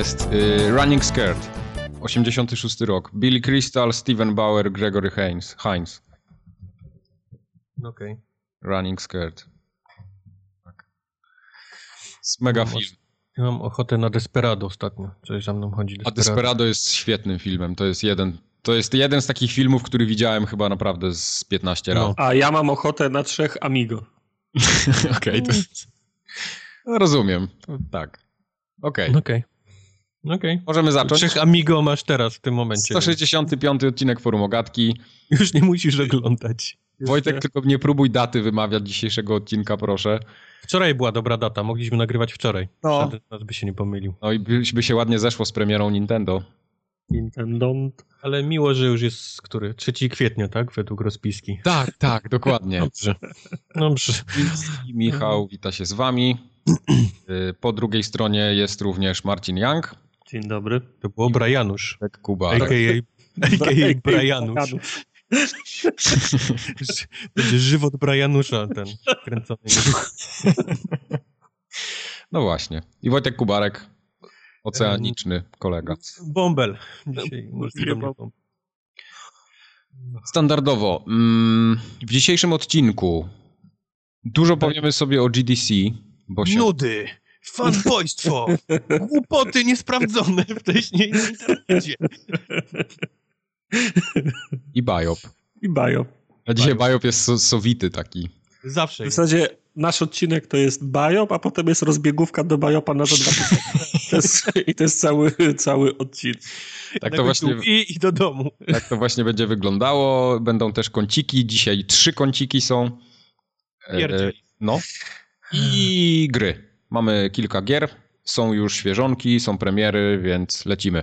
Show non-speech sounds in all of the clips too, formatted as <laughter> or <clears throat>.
Jest. Y, Running Scared. 86 rok. Billy Crystal, Steven Bauer, Gregory Hines. Hines. Okej. Running Scared. Tak. Z mega No, film. Ja mam ochotę na Desperado ostatnio. Coś za mną chodzi. A Desperado jest świetnym filmem. To jest jeden. To jest jeden z takich filmów, który widziałem chyba naprawdę z 15 No. razy. A ja mam ochotę na trzech Amigo. <laughs> Okej, to jest... no, rozumiem. To Tak. Okej. Okej. Okej. Możemy zacząć. Trzech Amigo masz teraz w tym momencie. 165 odcinek Forum Ogatki. Już nie musisz oglądać. Wojtek, tylko nie próbuj daty wymawiać dzisiejszego odcinka, proszę. Wczoraj była dobra data, mogliśmy nagrywać wczoraj. No. Żaden nas by się nie pomylił. No i by, by się ładnie zeszło z premierą Nintendo. Nintendo. Ale miło, że już jest który? 3 kwietnia, tak? Według rozpiski. Tak, tak, dokładnie. Dobrze. Dobrze. I Michał wita się z wami. <clears throat> Y, Po drugiej stronie jest również Marcin Young, Dzień dobry. To było Brianusz. Tak, Kuba. A.k.a. a.k.a. Brianusz. Będzie żywot Brianusza ten kręcony. No właśnie. I Wojtek Kubarek, oceaniczny kolega. Bąbel. Dzisiaj. Standardowo. mm, W dzisiejszym odcinku dużo powiemy sobie o GDC, bo się... Nudy, fanboystwo, głupoty niesprawdzone wcześniej na internecie. I Biop. I Bajo. A dzisiaj Biop jest so, sowity taki. Zawsze W jest. zasadzie nasz odcinek to jest Bajop, a potem jest rozbiegówka do Bajopa na dwa. To jest, I to jest cały, cały odcinek. Tak to, właśnie, I, I do domu. tak to właśnie będzie wyglądało. Będą też kąciki. Dzisiaj trzy kąciki są. E, Pierdziel. No. I gry. Mamy kilka gier. Są już świeżonki, są premiery, więc lecimy.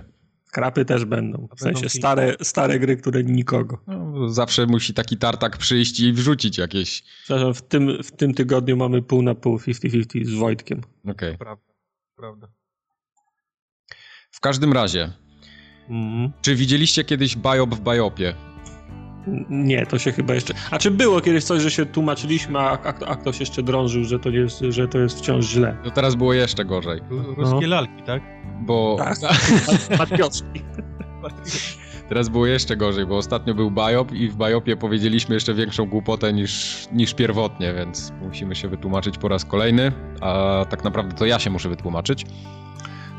Krapy też będą. W sensie stare, stare gry, które nikogo. No, zawsze musi taki tartak przyjść i wrzucić jakieś. Przepraszam, w tym, w tym tygodniu mamy pół na pół, 50-50 z Wojtkiem. Okej. Prawda, prawda. W każdym razie, Mhm. czy widzieliście kiedyś Biop w Biopie? Nie, to się chyba jeszcze... A czy było kiedyś coś, że się tłumaczyliśmy, a, a, a ktoś jeszcze drążył, że to, jest, że to jest wciąż źle? No teraz było jeszcze gorzej, Ru- Ruskie lalki, tak? bo Tak. <laughs> Matioszki. teraz było jeszcze gorzej, bo ostatnio był Biop i w Biopie powiedzieliśmy jeszcze większą głupotę niż, niż pierwotnie, więc musimy się wytłumaczyć po raz kolejny, a tak naprawdę to ja się muszę wytłumaczyć.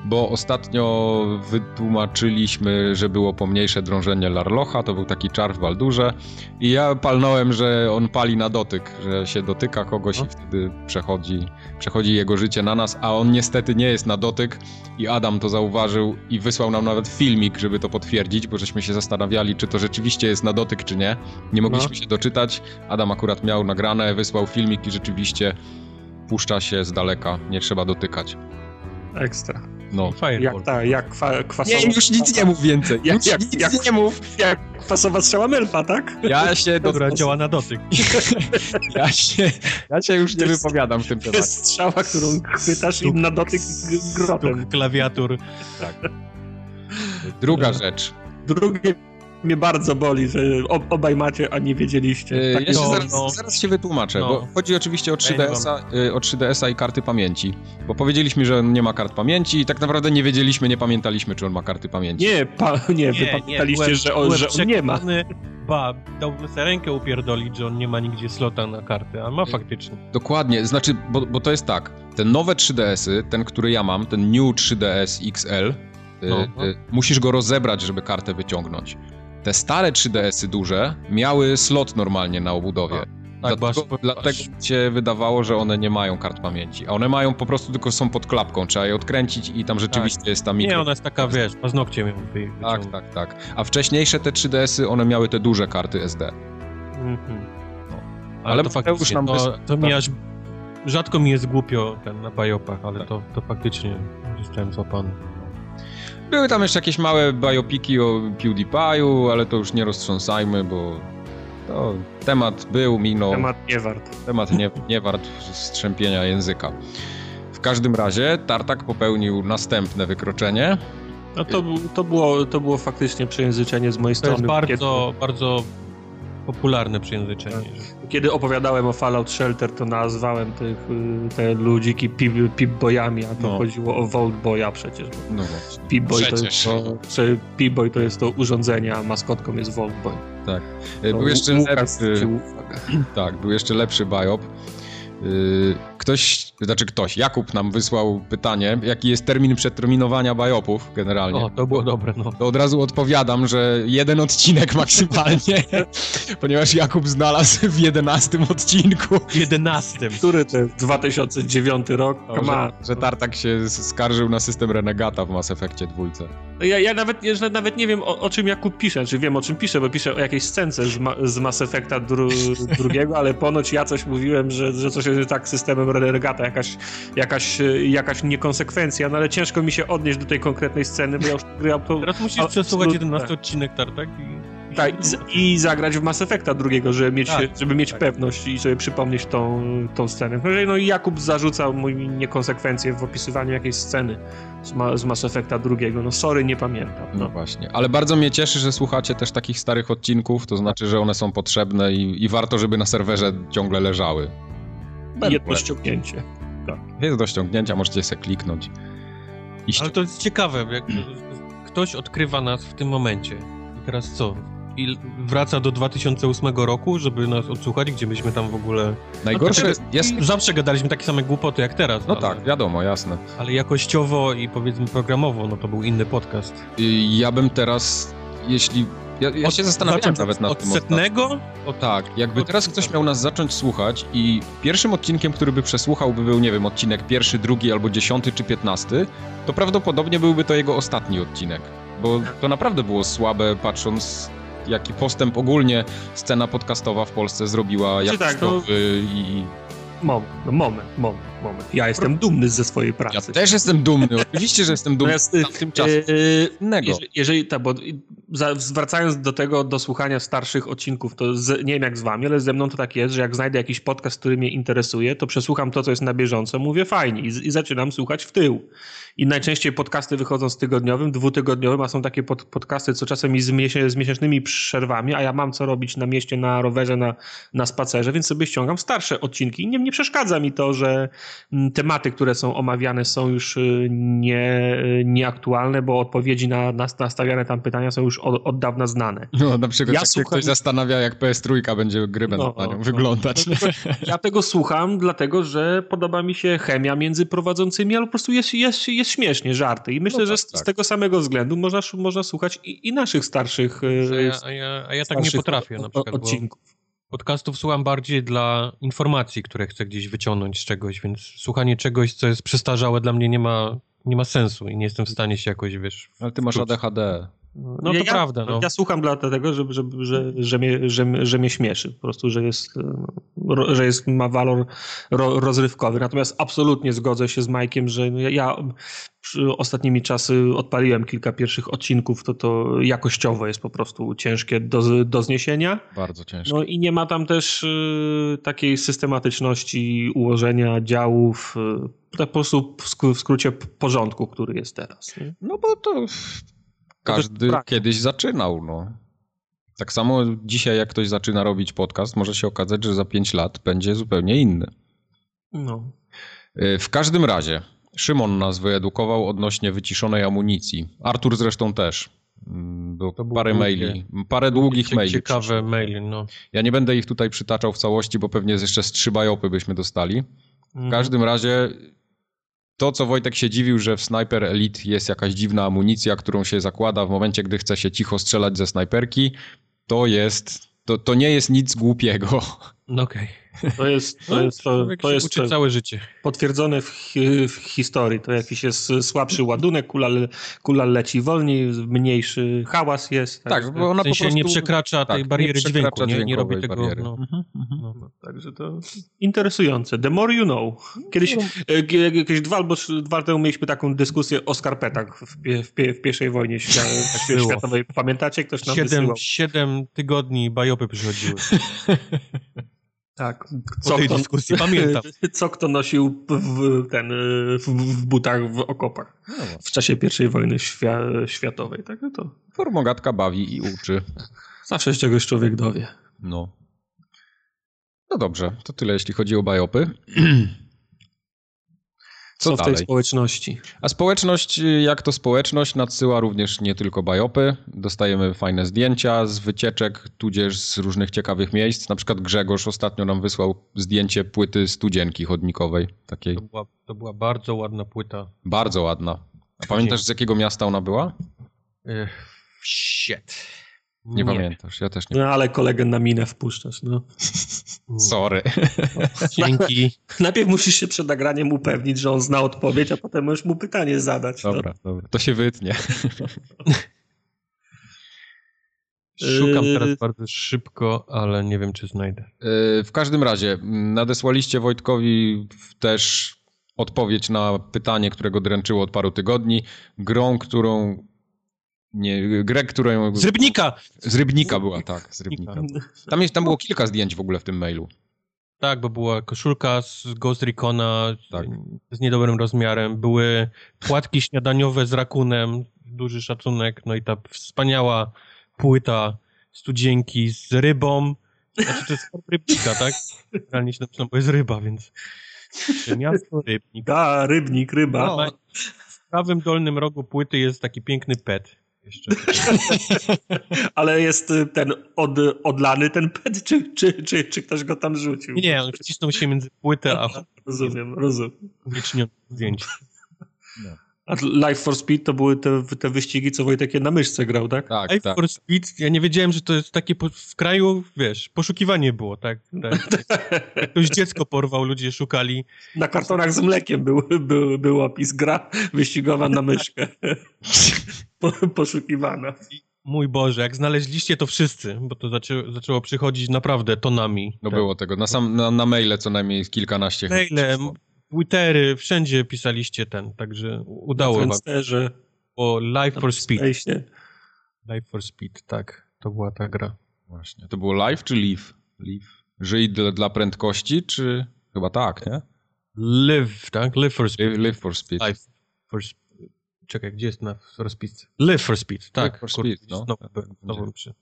Bo ostatnio wytłumaczyliśmy, że było pomniejsze drążenie Larlocha, to był taki czar w Baldurze i ja palnąłem, że on pali na dotyk, że się dotyka kogoś No. i wtedy przechodzi, przechodzi jego życie na nas, a on niestety nie jest na dotyk i Adam to zauważył i wysłał nam nawet filmik, żeby to potwierdzić, bo żeśmy się zastanawiali, czy to rzeczywiście jest na dotyk, czy nie. Nie mogliśmy No. się doczytać, Adam akurat miał nagrane, wysłał filmik i rzeczywiście puszcza się z daleka, nie trzeba dotykać. Ekstra. No. Fireball. Jak ta, jak kwa, kwasowa... mów więcej. Jak, jak, jak, nie mów. jak kwasowa strzała melfa, tak? Ja się, do, Która <laughs> działa na dotyk. <laughs> ja się, ja się już nie Jest- wypowiadam w tym To temacie. jest strzała, którą chwytasz i na dotyk grotem. Stuk klawiatur. Druga rzecz. Drugie mnie bardzo boli, że ob, obaj macie, a nie wiedzieliście. Yy, Takie ja się no, zaraz, no. zaraz się wytłumaczę, No. bo chodzi oczywiście o Ja nie 3DS-a, y, o 3DS-a i karty pamięci. Bo powiedzieliśmy, że on nie ma kart pamięci i tak naprawdę nie wiedzieliśmy, nie pamiętaliśmy, czy on ma karty pamięci. Nie, pa, nie, wy pamiętaliście, byłem- że, on, że on nie ma. Ba, dałbym sobie rękę upierdolić, że on nie ma nigdzie slota na kartę, a ma Nie. faktycznie. Dokładnie, znaczy, bo, bo to jest tak, te nowe 3DS-y, ten, który ja mam, ten New 3DS XL, y, No. y, musisz go rozebrać, żeby kartę wyciągnąć. Te stare 3DS-y duże miały slot normalnie na obudowie. Tak, dlatego aż- dlatego aż- mi się wydawało, że one nie mają kart pamięci. A one mają po prostu tylko są pod klapką, trzeba je odkręcić i tam rzeczywiście jest ta mikro. Nie, ona jest taka, wiesz, paznokciem ją wy, Tak, tak, tak. A wcześniejsze te 3DS-y, one miały te duże karty SD. Mhm. Ale Ale to faktycznie, nam to, to mi aż... Rzadko mi jest głupio ten na bajopach, ale to, to faktycznie zostałem złapany. Były tam jeszcze jakieś małe biopiki o PewDiePie'u, ale to już nie roztrząsajmy, bo to temat był, minął. Temat nie wart. Temat nie, nie wart strzępienia języka. W każdym razie Tartak popełnił następne wykroczenie. No to, to, było, to było faktycznie przejęzyczenie z mojej To jest strony. bardzo, bardzo popularne przejęzyczenie. że- Kiedy opowiadałem o Fallout Shelter, to nazwałem tych, y, te ludziki pip- Pip-Boyami, a to No. chodziło o Vault Boya przecież. Bo No właśnie. Pip-Boy to, jest Przecież. to, że Pip-Boy to jest to urządzenie, a maskotką jest Vault Boy. Tak. To Był jeszcze lepszy, tak, był jeszcze lepszy biop. Yy, Ktoś, znaczy ktoś, Jakub nam wysłał pytanie, jaki jest termin przeterminowania biopów generalnie. O, to było dobre, no. To od razu odpowiadam, że jeden odcinek maksymalnie, <laughs> ponieważ Jakub znalazł w jedenastym odcinku, W 11. Który to jest 2009 rok? On. że, że Tartak się skarżył na system Renegata w Mass Effectie dwójce. Ja, ja nawet, ja nawet nie wiem, o, o czym Jakub pisze. Czy wiem, o czym pisze, bo pisze o jakiejś scence z, ma, z Mass Effecta dru, drugiego, ale ponoć ja coś mówiłem, że, że coś jest tak systemem Renegata, jakaś, jakaś, jakaś niekonsekwencja, no ale ciężko mi się odnieść do tej konkretnej sceny, bo ja już grałem to... Teraz musisz przesłuchać absolutnie. 11 odcinek, Tartak i... Tak, i z- i zagrać w Mass Effecta drugiego, żeby mieć, Tak, żeby mieć tak. pewność i sobie przypomnieć tą, tą scenę. No i Jakub zarzucał mu niekonsekwencje w opisywaniu jakiejś sceny z, ma, z Mass Effecta drugiego. No sorry, nie pamiętam. No No. właśnie. Ale bardzo mnie cieszy, że słuchacie też takich starych odcinków, to znaczy, że one są potrzebne i, i warto, żeby na serwerze ciągle leżały. Jedno ściągnięcie. Jest do ściągnięcia, możecie sobie kliknąć. I ści- Ale to jest ciekawe, jak ktoś odkrywa nas w tym momencie. I teraz co? I wraca do 2008 roku, żeby nas odsłuchać, gdzie myśmy tam w ogóle... Najgorsze No, jest... Zawsze gadaliśmy takie same głupoty jak teraz. No ale, tak, wiadomo, jasne. Ale jakościowo i powiedzmy programowo, no to był inny podcast. Ja bym teraz, jeśli... Ja, ja się zastanawiałem nawet nad od tym. ostatnio. setnego? O tak, jakby od- teraz ktoś miał nas zacząć słuchać i pierwszym odcinkiem, który by przesłuchał, by był, nie wiem, odcinek pierwszy, drugi albo dziesiąty czy piętnasty, to prawdopodobnie byłby to jego ostatni odcinek. Bo to naprawdę było słabe, patrząc jaki postęp ogólnie scena podcastowa w Polsce zrobiła Znaczy tak, no- jakościowy i... Moment, no moment, moment, moment. Ja jestem dumny ze swojej pracy. Ja też jestem dumny, oczywiście, że jestem dumny Natomiast, w tym czasie. Yy, Innego. jeżeli, jeżeli tak, bo za, zwracając do tego, do słuchania starszych odcinków, to z, nie wiem jak z wami, ale ze mną to tak jest, że jak znajdę jakiś podcast, który mnie interesuje, to przesłucham to, co jest na bieżąco, mówię fajnie i, z- i zaczynam słuchać w tył. I najczęściej podcasty wychodzą z tygodniowym, dwutygodniowym, a są takie pod, podcasty, co czasem i z, miesię, z miesięcznymi przerwami, a ja mam co robić na mieście, na rowerze, na, na spacerze, więc sobie ściągam starsze odcinki. I nie, nie przeszkadza mi to, że tematy, które są omawiane są już y, nie, y, nieaktualne, bo odpowiedzi na, na nastawiane tam pytania są już od, od dawna znane. No, na przykład Ja jak się słucham- ktoś zastanawia, jak PS3 będzie gry będą No, na nią no. wyglądać. Ja tego słucham, dlatego że podoba mi się chemia między prowadzącymi, ale po prostu jest, jest, jest śmiesznie, żarty. I myślę, No że tak, z, z tak. tego samego względu można, można słuchać i, i naszych starszych, y, A ja, a ja, a ja tak nie potrafię na przykład, bo odcinków. Podcastów słucham bardziej dla informacji, które chcę gdzieś wyciągnąć z czegoś, więc słuchanie czegoś, co jest przestarzałe dla mnie nie ma, nie ma sensu i nie jestem w stanie się jakoś, wiesz... Ale ty masz. ADHD. No to ja, prawda, no. Ja słucham dlatego, że, że, że, że, mnie, że, że mnie śmieszy. Po prostu, że jest, że jest, ma walor ro, rozrywkowy. Natomiast absolutnie zgodzę się z Majkiem, że no ja, ja ostatnimi czasy odpaliłem kilka pierwszych odcinków, to to jakościowo jest po prostu ciężkie do, do zniesienia. Bardzo ciężko. No i nie ma tam też y, takiej systematyczności ułożenia działów, tak po prostu w, skró- w skrócie porządku, który jest teraz. Nie? No bo to każdy brak. kiedyś zaczynał, no. Tak samo dzisiaj, jak ktoś zaczyna robić podcast, może się okazać, że za 5 lat będzie zupełnie inny. No. Y, W każdym razie, Szymon nas wyedukował odnośnie wyciszonej amunicji. Artur zresztą też. Mm, Było To parę długie. maili, parę długich maili. Ciekawe maile, no. Ja nie będę ich tutaj przytaczał w całości, bo pewnie jeszcze z trzy bajopy byśmy dostali. W Mhm. każdym razie to, co Wojtek się dziwił, że w Sniper Elite jest jakaś dziwna amunicja, którą się zakłada w momencie, gdy chce się cicho strzelać ze snajperki, to jest, to, to nie jest nic głupiego. No okej. To jest, to No, jest, to, to jest uczy całe życie. potwierdzone w, hi, w historii. To jakiś jest słabszy ładunek, kula, le- kula leci wolniej, mniejszy hałas jest. Tak, także- bo ona W sensie po prostu... nie przekracza tej tak, bariery nie dźwięku, nie, nie robi tego... bariery. No, Mhm, mhm. no. No, także to interesujące. The more you know. Kiedyś, e, gie- jakieś dwa albo trzy dwa lata temu mieliśmy taką dyskusję o skarpetach w, w, w pierwszej wojnie światowej. Pamiętacie? Ktoś nam Siedem, wysyłał. siedem tygodni bajopy przychodziły. <laughs> Tak. Po tej dyskusji pamiętam. <laughs> Co kto nosił w, ten, w, w butach w okopach No, w czasie pierwszej wojny świa, światowej. Także to formogatka bawi i uczy. zawsze się czegoś człowiek dowie. No. No dobrze, to tyle jeśli chodzi o biopy. <clears throat> Co, Co w tej społeczności? A społeczność, jak to społeczność, nadsyła również nie tylko biopy. Dostajemy fajne zdjęcia z wycieczek, tudzież z różnych ciekawych miejsc. Na przykład Grzegorz ostatnio nam wysłał zdjęcie płyty studzienki chodnikowej. Takiej. To, była, to była bardzo ładna płyta. Bardzo ładna. A pamiętasz z jakiego miasta ona była? Ech, shit. Nie, nie, pamiętasz, ja też nie. No ale kolegę na minę wpuszczasz, no. Sorry. <laughs> Dzięki. Najpierw musisz się przed nagraniem upewnić, że on zna odpowiedź, a potem możesz mu pytanie zadać. No. Dobra, no. dobra. To się wytnie. <laughs> Szukam yy, teraz bardzo szybko, ale nie wiem, czy znajdę. Yy, w każdym razie, nadesłaliście Wojtkowi też odpowiedź na pytanie, którego dręczyło od paru tygodni. Grą, którą nie, grę, którą... Z Rybnika! Z Rybnika była, tak, z Rybnika. Tam, jest, tam było kilka zdjęć w ogóle w tym mailu. Tak, bo była koszulka z Ghost Recona tak. z niedobrym rozmiarem, były płatki śniadaniowe z rakunem, duży szacunek, no i ta wspaniała płyta studzienki z rybą. Znaczy to jest rybnika, tak? Realnie się napisano, bo jest ryba, więc miasto Rybnik. A, Rybnik, ryba. No, w prawym dolnym rogu płyty jest taki piękny pet jeszcze. <laughs> Ale jest y, ten od, odlany ten pet, czy, czy, czy, czy ktoś go tam rzucił? Nie, on wcisnął się między płytę a... <laughs> Rozumiem, rozumiem. Wiecznione zdjęcie. No. A Life for Speed to były te, te wyścigi, co Wojtek na myszce grał, tak? Tak, Life tak. for Speed, ja nie wiedziałem, że to jest takie po, w kraju, wiesz, poszukiwanie było, tak? <laughs> tak. Jakieś dziecko porwał, ludzie szukali. Na kartonach z mlekiem był, był, był opis, gra wyścigowa na myszkę. po, poszukiwana. Mój Boże, jak znaleźliście to wszyscy, bo to zaczę, zaczęło przychodzić naprawdę tonami. No tak. było tego, na, sam, na, na maile co najmniej kilkanaście. Maile, Twittery, wszędzie pisaliście ten, także udało wam się. O Life for Speed. Life for Speed, tak, to była ta gra. Właśnie. To było live czy live? Live. Żyj dla, dla prędkości, czy chyba tak, nie? Live, tak? Live for Speed. Live, live for Speed. Life for Speed. Czekaj, gdzie jest na rozpisce? Live for Speed, tak. Live for Speed, no. Znowu, znowu przy...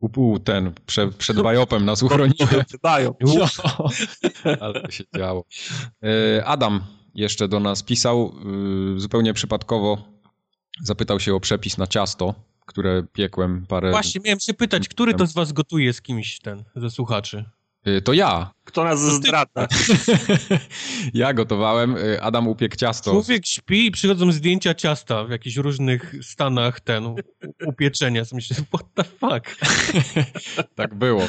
Upu, ten, prze, przed bajopem nas uchroniły. <laughs> Bajop. No, <laughs> ale to się działo. E, Adam jeszcze do nas pisał, y, zupełnie przypadkowo zapytał się o przepis na ciasto, które piekłem parę... Właśnie, miałem się pytać, który to z was gotuje z kimś ten, ze słuchaczy? Y, to ja. Kto nas zdradza? <laughs> ja gotowałem, y, Adam upiekł ciasto. Człowiek śpi i przychodzą zdjęcia ciasta w jakichś różnych stanach ten upieczenia. Myślę, what the fuck? <laughs> tak było.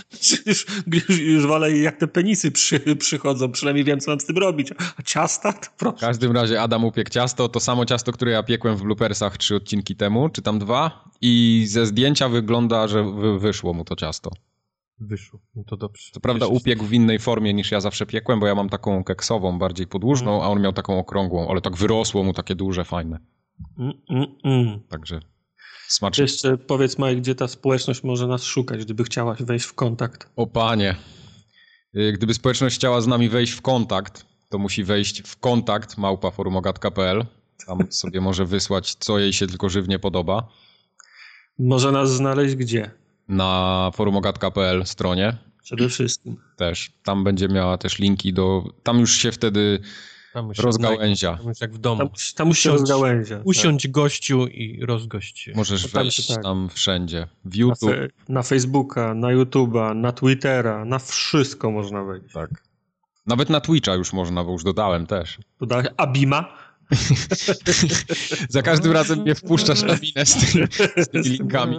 Już, już, już wolę jak te penisy przy, przychodzą, przynajmniej wiem co mam z tym robić. A ciasta? To proszę. W każdym razie Adam upiekł ciasto, to samo ciasto, które ja piekłem w bloopersach trzy odcinki temu, czy tam dwa i ze zdjęcia wygląda, że wyszło mu to ciasto. Wyszło, no to dobrze. Co prawda upiekł w innej formie niż ja zawsze piekłem, bo ja mam taką keksową, bardziej podłużną, mm. a on miał taką okrągłą, ale tak wyrosło mu takie duże, fajne. Mm, mm, mm. Także smacznie. Jeszcze powiedz Mike, gdzie ta społeczność może nas szukać, gdyby chciała wejść w kontakt. O panie, y, gdyby społeczność chciała z nami wejść w kontakt, to musi wejść w kontakt małpaforumogat.pl. Tam sobie może wysłać, co jej się tylko żywnie podoba. Może nas znaleźć gdzie? Na forumogatka.pl stronie. Przede wszystkim. Też. Tam będzie miała też linki do... Tam już się wtedy tam rozgałęzia. Tam już jak w domu. Tam, tam już się rozgałęzia. Usiądź tak. gościu i rozgość się. Możesz tam wejść tak. tam wszędzie. W YouTube. Na, fe, na Facebooka, na YouTube'a, na Twittera, na wszystko można wejść. Tak. Nawet na Twitcha już można, bo już dodałem też. Dodałeś Abima? <laughs> Za każdym razem mnie wpuszczasz na minę z, tymi, z tymi linkami.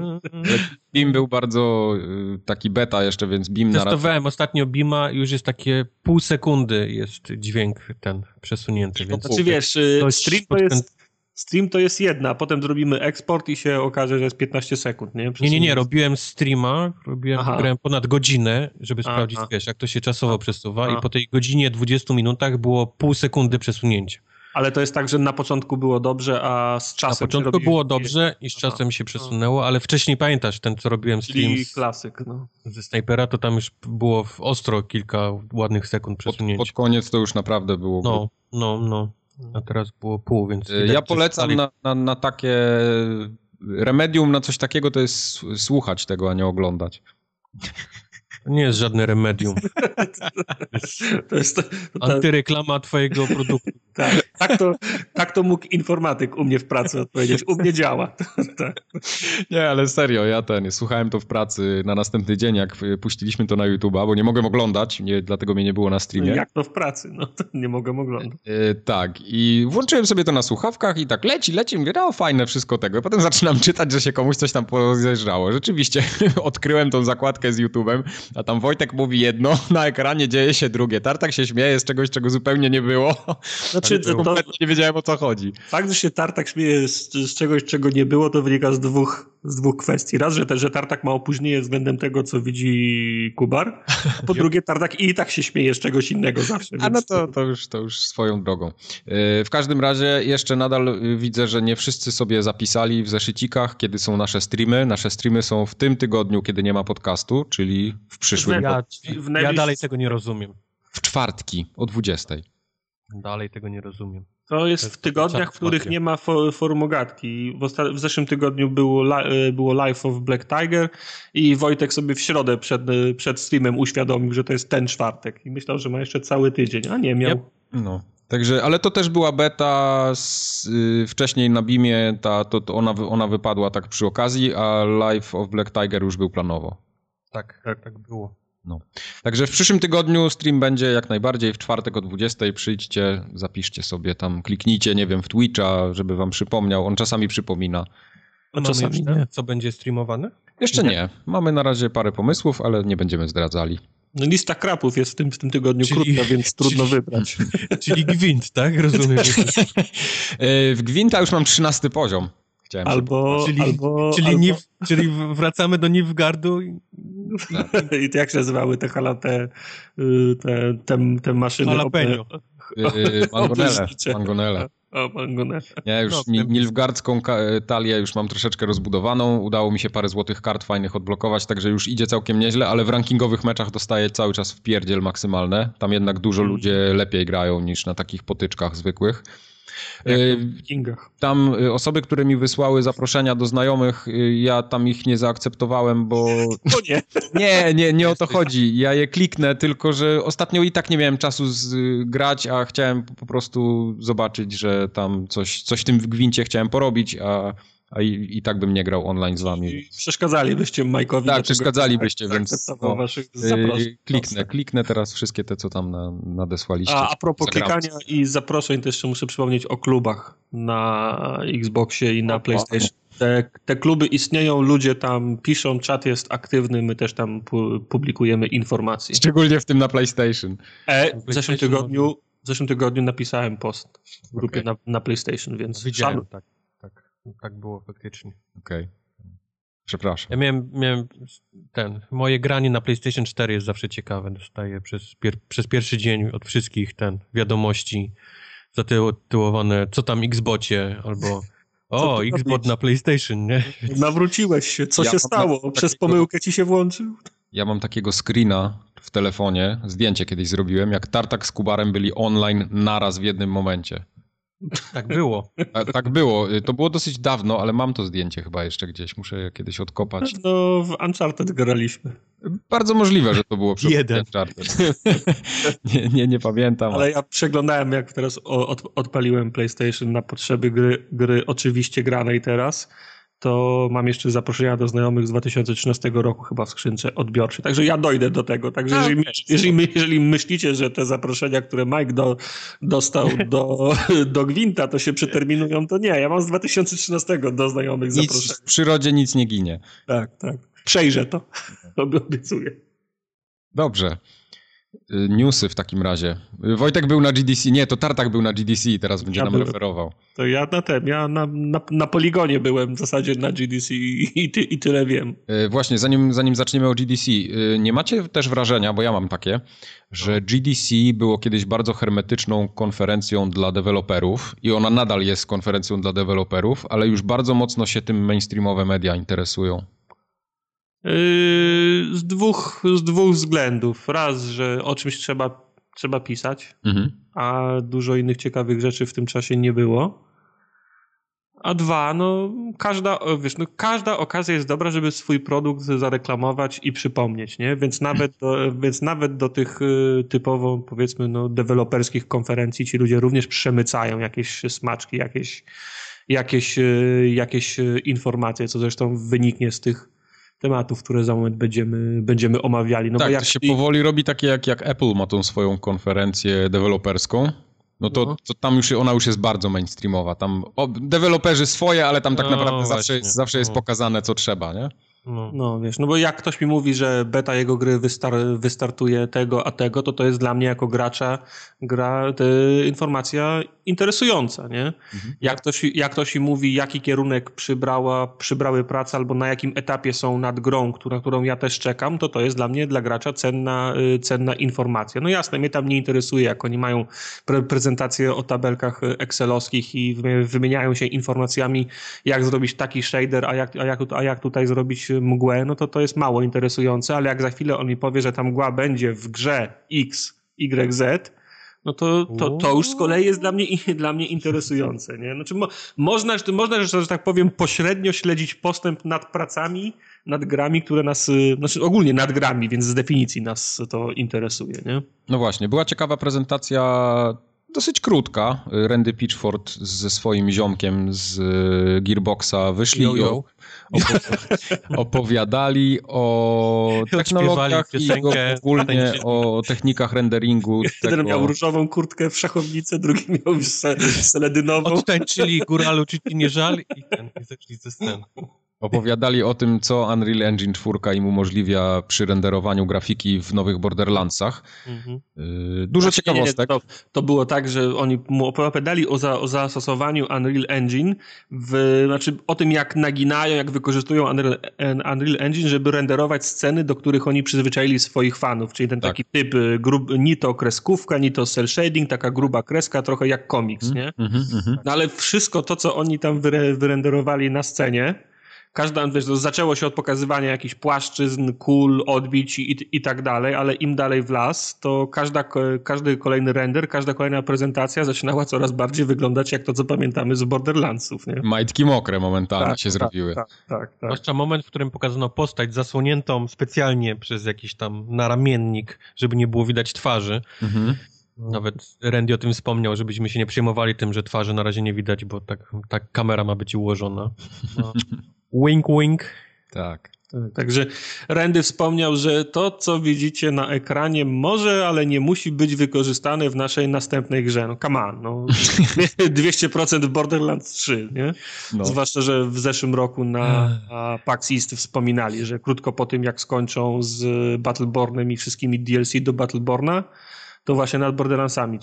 BIM był bardzo y, taki beta jeszcze, więc BIM na Testowałem ostatnio BIMa już jest takie pół sekundy jest dźwięk ten przesunięty. Więc znaczy wiesz, y, stream to jest... Stream to jest jedna, a potem zrobimy eksport i się okaże, że jest 15 sekund, nie? Nie, nie, nie, robiłem streama, robiłem grałem ponad godzinę, żeby Aha. sprawdzić, wiesz, jak to się czasowo przesuwa Aha. i po tej godzinie 20 minutach było pół sekundy przesunięcia. Ale to jest tak, że na początku było dobrze, a z czasem. Na początku było dobrze i z czasem się przesunęło, ale wcześniej pamiętasz, ten co robiłem stream. Z, klasyk, no. Ze snajpera, to tam już było ostro kilka ładnych sekund przesunięcia. Pod, pod koniec to już naprawdę było. No, no, no. A teraz było pół, więc. Ja tak polecam na, na, na takie remedium, na coś takiego to jest słuchać tego, a nie oglądać. <laughs> To nie jest żadne remedium. <laughs> To jest to, to Antyreklama twojego produktu. <laughs> Tak, tak, to, tak to mógł informatyk u mnie w pracy odpowiedzieć. U mnie działa. <laughs> Tak. Nie, ale serio, ja ten, słuchałem to w pracy na następny dzień, jak puściliśmy to na YouTube'a, bo nie mogłem oglądać, nie, dlatego mnie nie było na streamie. Jak to w pracy? No to nie mogę oglądać. Yy, tak, i włączyłem sobie to na słuchawkach i tak leci, leci, mówię, no fajne wszystko tego. Potem zaczynam czytać, że się komuś coś tam pozjeżdżało. Rzeczywiście odkryłem tą zakładkę z YouTube'em, a tam Wojtek mówi jedno, <laughs> na ekranie dzieje się drugie. Tartak się śmieje z czegoś, czego zupełnie nie było. Znaczy, to, to, nie wiedziałem o co chodzi. Fakt, że się Tartak śmieje z, z, czegoś, czego nie było, to wynika z dwóch, z dwóch kwestii. Raz, że, te, że Tartak ma opóźnienie względem tego, co widzi Kubar, a po <laughs> drugie Tartak i tak się śmieje z czegoś innego zawsze. A no to, to, już, to już swoją drogą. E, w każdym razie jeszcze nadal e, widzę, że nie wszyscy sobie zapisali w zeszycikach, kiedy są nasze streamy. Nasze streamy są w tym tygodniu, kiedy nie ma podcastu, czyli w przyszłym. Ja, ja dalej tego nie rozumiem. W czwartki o 20. Dalej tego nie rozumiem. To jest w tygodniach, w których nie ma formogatki. W, w zeszłym tygodniu było, e, było Life of Black Tiger i Wojtek sobie w środę przed, przed streamem uświadomił, że to jest ten czwartek i myślał, że ma jeszcze cały tydzień, a nie miał. Yep. No. Także, ale to też była beta z, y, wcześniej na Bimie, ta, to, to ona, ona wypadła tak przy okazji, a Life of Black Tiger już był planowo. Tak, tak, tak było. No. Także w przyszłym tygodniu stream będzie jak najbardziej w czwartek o 20. Przyjdźcie, zapiszcie sobie tam, kliknijcie, nie wiem, w Twitcha, żeby wam przypomniał. On czasami przypomina. A czasami nie. Co będzie streamowane? Jeszcze nie. nie. Mamy na razie parę pomysłów, ale nie będziemy zdradzali. No lista krapów jest w tym, w tym tygodniu czyli, krótka, więc <laughs> trudno czyli, wybrać. <laughs> Czyli gwint, tak? Rozumiem. <laughs> E, w gwinta już mam 13 poziom. Chciałem albo, czyli, albo, czyli, albo... Niv, czyli wracamy do Nilfgardu. I... <laughs> I to jak się nazywały te, te, y, te, te, te maszyny? Jalapeno. Yy, <laughs> mangonele. mangonele. O, mangonele. Ja już no, Nilfgardzką talię już mam troszeczkę rozbudowaną. Udało mi się parę złotych kart fajnych odblokować, także już idzie całkiem nieźle, ale w rankingowych meczach dostaję cały czas w pierdziel maksymalne. Tam jednak dużo mm. ludzie lepiej grają niż na takich potyczkach zwykłych. W Kingach. Tam e, osoby, które mi wysłały zaproszenia do znajomych, e, ja tam ich nie zaakceptowałem, bo... <laughs> No nie. Nie, nie, nie o to chodzi. Ja je kliknę, tylko że ostatnio i tak nie miałem czasu grać, a chciałem po prostu zobaczyć, że tam coś, coś w tym gwincie chciałem porobić, a a i, i tak bym nie grał online z wami. Przeszkadzalibyście Majkowi. Tak, przeszkadzalibyście, więc no, yy, kliknę, kliknę teraz wszystkie te, co tam na, nadesłaliście. A, a propos zagram. klikania i zaproszeń, to jeszcze muszę przypomnieć o klubach na Xboxie i na o, PlayStation. Te, te, kluby istnieją, ludzie tam piszą, czat jest aktywny, my też tam pu publikujemy informacje. Szczególnie w tym na PlayStation. E, w zeszłym tygodniu, w zeszłym tygodniu napisałem post w grupie okay. na, na PlayStation, więc Widziałem, tak tak było faktycznie. Okej. Okay. Przepraszam. Ja miałem, miałem ten, moje granie na PlayStation 4 jest zawsze ciekawe. Dostaję przez, pier, przez pierwszy dzień od wszystkich ten wiadomości zatytułowane co tam Xbocie albo <laughs> o, Xbot na PlayStation, nie? Nawróciłeś się, co ja się stało? Przez takiego, pomyłkę ci się włączył? Ja mam takiego screena w telefonie, zdjęcie kiedyś zrobiłem, jak Tartak z Kubarem byli online naraz w jednym momencie. Tak było. tak było. To było dosyć dawno, ale mam to zdjęcie chyba jeszcze gdzieś. Muszę je kiedyś odkopać. No, w Uncharted graliśmy. Bardzo możliwe, że to było przy Jeden. Uncharted. <laughs> nie, nie, nie pamiętam. Ale ja przeglądałem, jak teraz od, odpaliłem PlayStation na potrzeby gry, gry oczywiście granej teraz to mam jeszcze zaproszenia do znajomych z 2013 roku chyba w skrzynce odbiorczej. Także ja dojdę do tego. Także A, jeżeli, jeżeli, jeżeli, myślicie, że te zaproszenia, które Mike do, dostał <laughs> do, do Gwinta, to się przeterminują, to nie. Ja mam z 2013 do znajomych nic, zaproszenia. W przyrodzie nic nie ginie. Tak, tak. Przejrzę to. <laughs> Obiecuję. Dobrze. Y, newsy w takim razie. Y, Wojtek był na GDC, nie, to Tartak był na GDC i teraz będzie ja nam byłem. referował. To ja na tym, ja na, na, na, poligonie byłem w zasadzie na GDC i, i, i tyle wiem. Y, właśnie, zanim, zanim zaczniemy o GDC, nie macie też wrażenia, bo ja mam takie, że GDC było kiedyś bardzo hermetyczną konferencją dla deweloperów i ona nadal jest konferencją dla deweloperów, ale już bardzo mocno się tym mainstreamowe media interesują. Yy, z dwóch, z dwóch względów. Raz, że o czymś trzeba, trzeba pisać, mhm. a dużo innych ciekawych rzeczy w tym czasie nie było. A dwa, no każda, wiesz, no każda okazja jest dobra, żeby swój produkt zareklamować i przypomnieć, nie? Więc nawet do, <laughs> więc nawet do tych y, typowo, powiedzmy, no, deweloperskich konferencji ci ludzie również przemycają jakieś smaczki, jakieś, jakieś, y, jakieś y, informacje, co zresztą wyniknie z tych tematów, które za moment będziemy, będziemy omawiali. No tak, bo jak to się powoli robi takie jak, jak Apple ma tą swoją konferencję deweloperską. No to, no. to tam już ona już jest bardzo mainstreamowa. Tam o, deweloperzy swoje, ale tam tak no, naprawdę zawsze, jest, zawsze jest no. pokazane, co trzeba, nie? No. no wiesz, no bo jak ktoś mi mówi, że beta jego gry wystar wystartuje tego, a tego, to to jest dla mnie jako gracza gra, informacja interesująca, nie? Mhm. Jak, ktoś, jak ktoś mi mówi, jaki kierunek przybrała, przybrały prace albo na jakim etapie są nad grą, na którą ja też czekam, to to jest dla mnie, dla gracza cenna, y, cenna informacja. No jasne, mnie tam nie interesuje, jak oni mają pre prezentację o tabelkach excelowskich i wymieniają się informacjami, jak zrobić taki shader, a jak, a jak, a jak tutaj zrobić mgłę, no to to jest mało interesujące, ale jak za chwilę on mi powie, że ta mgła będzie w grze X, Y, Z, no to, to, to już z kolei jest dla mnie, <laughs> dla mnie interesujące. Nie? Znaczy, mo, można, można, że tak powiem, pośrednio śledzić postęp nad pracami, nad grami, które nas, y, znaczy ogólnie nad grami, więc z definicji nas to interesuje. Nie? No właśnie, była ciekawa prezentacja dosyć krótka. Randy Pitchford ze swoim ziomkiem z y, Gearboxa wyszli yo, yo. <laughs> opowiadali o technologiach i ogólnie o technikach renderingu. Jeden tego... miał różową kurtkę w szachownicy, drugi miał seledynową. Odtańczyli góralu, czy ci nie żal i, ten, i zeszli ze sceny. Opowiadali o tym, co Unreal Engine 4 im umożliwia przy renderowaniu grafiki w nowych Borderlandsach. Mhm. Y, dużo znaczy, ciekawostek. Nie, to, to, było tak, że oni mu opowiadali o, za, o zastosowaniu Unreal Engine, w, znaczy o tym, jak naginają, jak wykorzystują Unreal, Unreal Engine, żeby renderować sceny, do których oni przyzwyczaili swoich fanów. Czyli ten tak. taki typ, y, grub, ni to kreskówka, ni to cel shading, taka gruba kreska, trochę jak komiks, mm, nie? Mm, no ale wszystko to, co oni tam wyre, wyrenderowali na scenie, każda, wiesz, zaczęło się od pokazywania jakichś płaszczyzn, kul, odbić i, i tak dalej, ale im dalej w las, to każda, każdy kolejny render, każda kolejna prezentacja zaczynała coraz bardziej wyglądać jak to, co pamiętamy z Borderlandsów, nie? Majtki mokre momentalnie tak, się tak, zrobiły. Tak, tak, tak. Zwłaszcza moment, w którym pokazano postać zasłoniętą specjalnie przez jakiś tam naramiennik, żeby nie było widać twarzy. Mhm. Nawet Randy o tym wspomniał, żebyśmy się nie przejmowali tym, że twarzy na razie nie widać, bo tak, tak kamera ma być ułożona. No. <laughs> Wink, wink. Tak. Także Randy wspomniał, że to, co widzicie na ekranie, może, ale nie musi być wykorzystane w naszej następnej grze. No come on, no. <laughs> 200% w Borderlands 3, nie? No. Zwłaszcza, że w zeszłym roku na, PAX East wspominali, że krótko po tym, jak skończą z Battlebornem i wszystkimi DLC do Battleborna, to właśnie nad Borderlandsami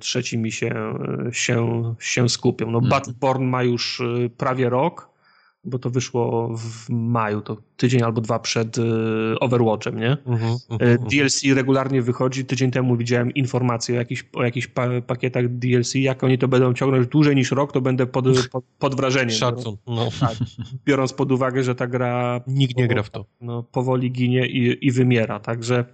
trzecimi się, się, się skupią. No, mm. Battleborn ma już y, prawie rok, bo to wyszło w maju, to tydzień albo dwa przed y, Overwatchem, nie? Uh -huh, uh -huh. DLC regularnie wychodzi. Tydzień temu widziałem informacje o jakichś, o jakichś pa pakietach DLC. Jak oni to będą ciągnąć dłużej niż rok, to będę pod, <laughs> pod, pod wrażeniem. Szacun. No. Tak, biorąc pod uwagę, że ta gra... Nikt nie gra w to. No, powoli ginie i, i wymiera, także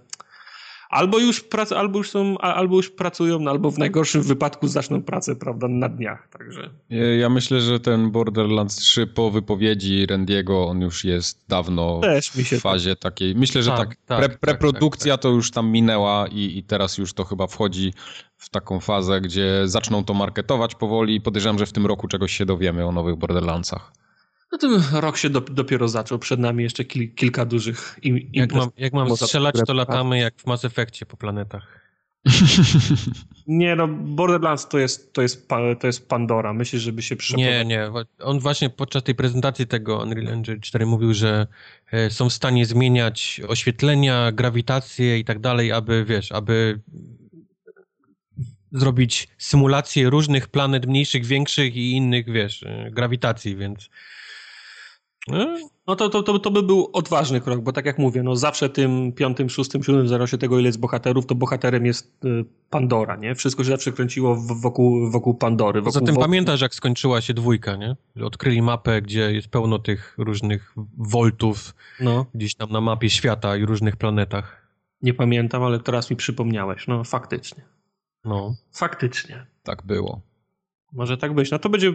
albo już, prac, albo już są, albo już pracują, no, albo w najgorszym wypadku zaczną pracę, prawda, na dniach, także. Ja myślę, że ten Borderlands 3 po wypowiedzi Randiego, on już jest dawno w fazie tak... takiej. Myślę, że tak, tak, tak, pre, tak, preprodukcja tak, tak, to już tam minęła i, i teraz już to chyba wchodzi w taką fazę, gdzie zaczną to marketować powoli i podejrzewam, że w tym roku czegoś się dowiemy o nowych Borderlandsach. No ten rok się do, dopiero zaczął, przed nami jeszcze kil, kilka dużych im, Jak mam, jak mam strzelać, to latamy jak w Mass Effectie po planetach. <laughs> nie, no Borderlands to jest, to jest, to jest Pandora. Myślę, żeby się przepłynął. Nie, nie. On właśnie podczas tej prezentacji tego Unreal Engine 4 mówił, że e, są w stanie zmieniać oświetlenia, grawitację i tak dalej, aby, wiesz, aby zrobić symulację różnych planet, mniejszych, większych i innych, wiesz, e, grawitacji, więc no to, to, to, to by był odważny krok, bo tak jak mówię, no zawsze tym piątym, szóstym, siódmym zarosie tego, ile jest bohaterów, to bohaterem jest y, Pandora, nie? Wszystko się zawsze kręciło wokół, wokół Pandory. Wokół, Poza tym wokół... pamiętasz, jak skończyła się dwójka, nie? Odkryli mapę, gdzie jest pełno tych różnych voltów no. gdzieś tam na mapie świata i różnych planetach. Nie pamiętam, ale teraz mi przypomniałeś. No, faktycznie. No. Faktycznie. Tak było. Może tak być. No to będzie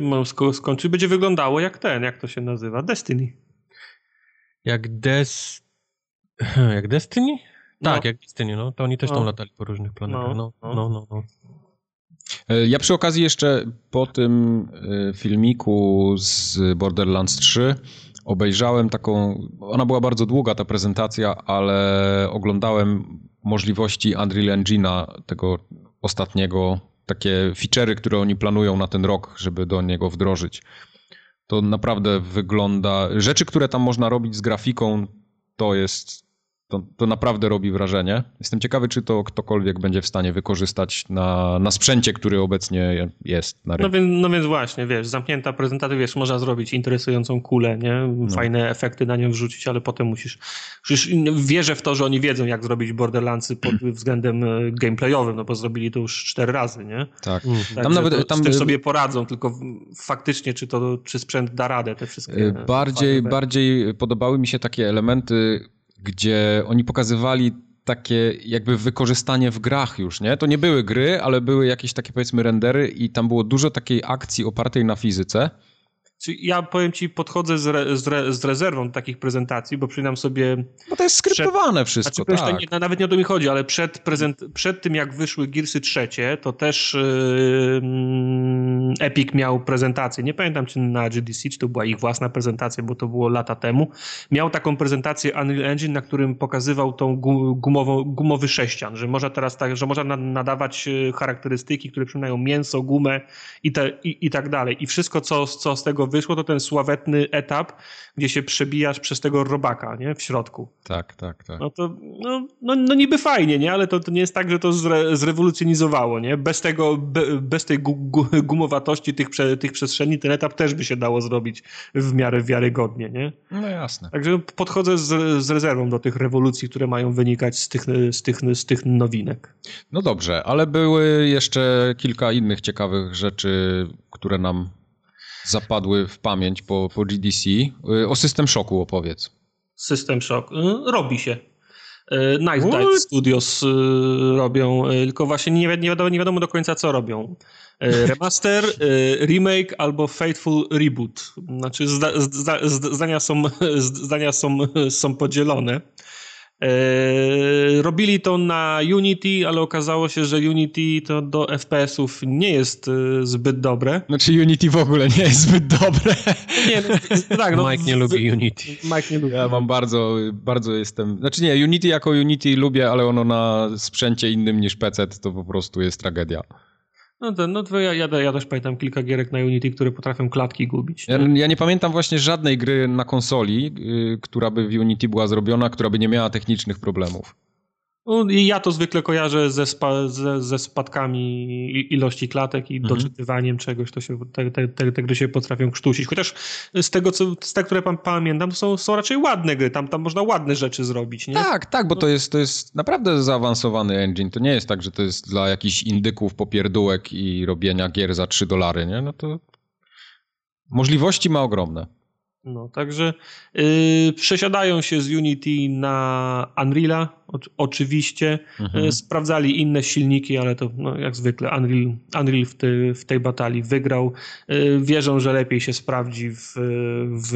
skończyć, będzie wyglądało jak ten, jak to się nazywa, Destiny. Jak Des... <clears throat> Jak Destiny? Tak, no. jak Destiny, no. To oni też no. tam latali po różnych planetach. No, no, no. no, no. E, ja przy okazji jeszcze po tym e, filmiku z Borderlands 3 obejrzałem taką, ona była bardzo długa ta prezentacja, ale oglądałem możliwości Unreal Engine'a, tego ostatniego, takie feature'y, które oni planują na ten rok, żeby do niego wdrożyć. To naprawdę wygląda, rzeczy, które tam można robić z grafiką, to jest to, to naprawdę robi wrażenie. Jestem ciekawy, czy to ktokolwiek będzie w stanie wykorzystać na, na sprzęcie, który obecnie jest na rynku. No więc, no więc właśnie, wiesz, zamknięta prezentacja, wiesz, można zrobić interesującą kulę, nie? No. Fajne no. efekty na nią wrzucić, ale potem musisz... Przecież wierzę w to, że oni wiedzą, jak zrobić Borderlandsy pod względem e, gameplayowym, no bo zrobili to już cztery razy, nie? Tak. Mm. tak tam nawet, tam... Z tym sobie poradzą, tylko faktycznie, czy to, czy sprzęt da radę te wszystkie... Bardziej, bardziej podobały mi się takie elementy gdzie oni pokazywali takie jakby wykorzystanie w grach już, nie? To nie były gry, ale były jakieś takie powiedzmy rendery i tam było dużo takiej akcji opartej na fizyce ja powiem ci, podchodzę z, re, z, re, z, rezerwą do takich prezentacji, bo przynam sobie... Bo to jest skryptowane przed, wszystko, znaczy, tak. Nie, nawet nie o to mi chodzi, ale przed, prezent, przed tym jak wyszły Gearsy trzecie, to też yy, Epic miał prezentację. Nie pamiętam, czy na GDC, czy to była ich własna prezentacja, bo to było lata temu. Miał taką prezentację Unreal Engine, na którym pokazywał tą gumową, gumowy sześcian, że można teraz tak, że można nadawać y, charakterystyki, które przypominają mięso, gumę i, te, i, i tak dalej. I wszystko, co, co z tego wyszło, to ten sławetny etap, gdzie się przebijasz przez tego robaka, nie? W środku. Tak, tak, tak. No to, no, no, no niby fajnie, nie? Ale to, to nie jest tak, że to zre, zrewolucjonizowało, nie? Bez tego, be, bez tej gu, gu, gumowatości tych, prze, tych przestrzeni ten etap też by się dało zrobić w miarę wiarygodnie, nie? No jasne. Także podchodzę z, z rezerwą do tych rewolucji, które mają wynikać z tych, z, tych, z tych nowinek. No dobrze, ale były jeszcze kilka innych ciekawych rzeczy, które nam zapadły w pamięć po, po GDC. Y, o System Shocku opowiedz. System Shock. Y, robi się. Y, Night Dive Studios robią, tylko właśnie nie, nie, wiadomo, nie wiadomo do końca co robią. <laughs> Remaster, remake albo Faithful Reboot. Znaczy zda, zda, zdania, są, <laughs> zdania są, są podzielone. E, robili to na Unity, ale okazało się, że Unity to do FPS-ów nie jest e, zbyt dobre. Znaczy Unity w ogóle nie jest zbyt dobre. Nie, no, <laughs> tak, no, Mike nie lubi Unity. Mike nie lubi. Ja mam bardzo, bardzo jestem... Znaczy nie, Unity jako Unity lubię, ale ono na sprzęcie innym niż PC to po prostu jest tragedia. No, to, no to ja, ja, ja, też pamiętam kilka gierek na Unity, które potrafią klatki gubić. Ja, ja, nie pamiętam właśnie żadnej gry na konsoli, yy, która by w Unity była zrobiona, która by nie miała technicznych problemów. No, ja to zwykle kojarzę ze, spa, ze, ze spadkami ilości klatek i mhm. doczytywaniem czegoś, to się, te, te, te, te, gry się potrafią krztusić. Chociaż z tego, co, z tego, które pamiętam, to są, są raczej ładne gry, tam, tam można ładne rzeczy zrobić, nie? Tak, tak, bo to jest, to jest naprawdę zaawansowany engine. To nie jest tak, że to jest dla jakichś indyków, popierdółek i robienia gier za 3 dolary, nie? No to możliwości ma ogromne. No, także yy, przesiadają się z Unity na Unreala, o, oczywiście. Mhm. Yy, sprawdzali inne silniki, ale to no, jak zwykle Unreal, Unreal w, ty, w tej batalii wygrał. Yy, wierzą, że lepiej się sprawdzi w, w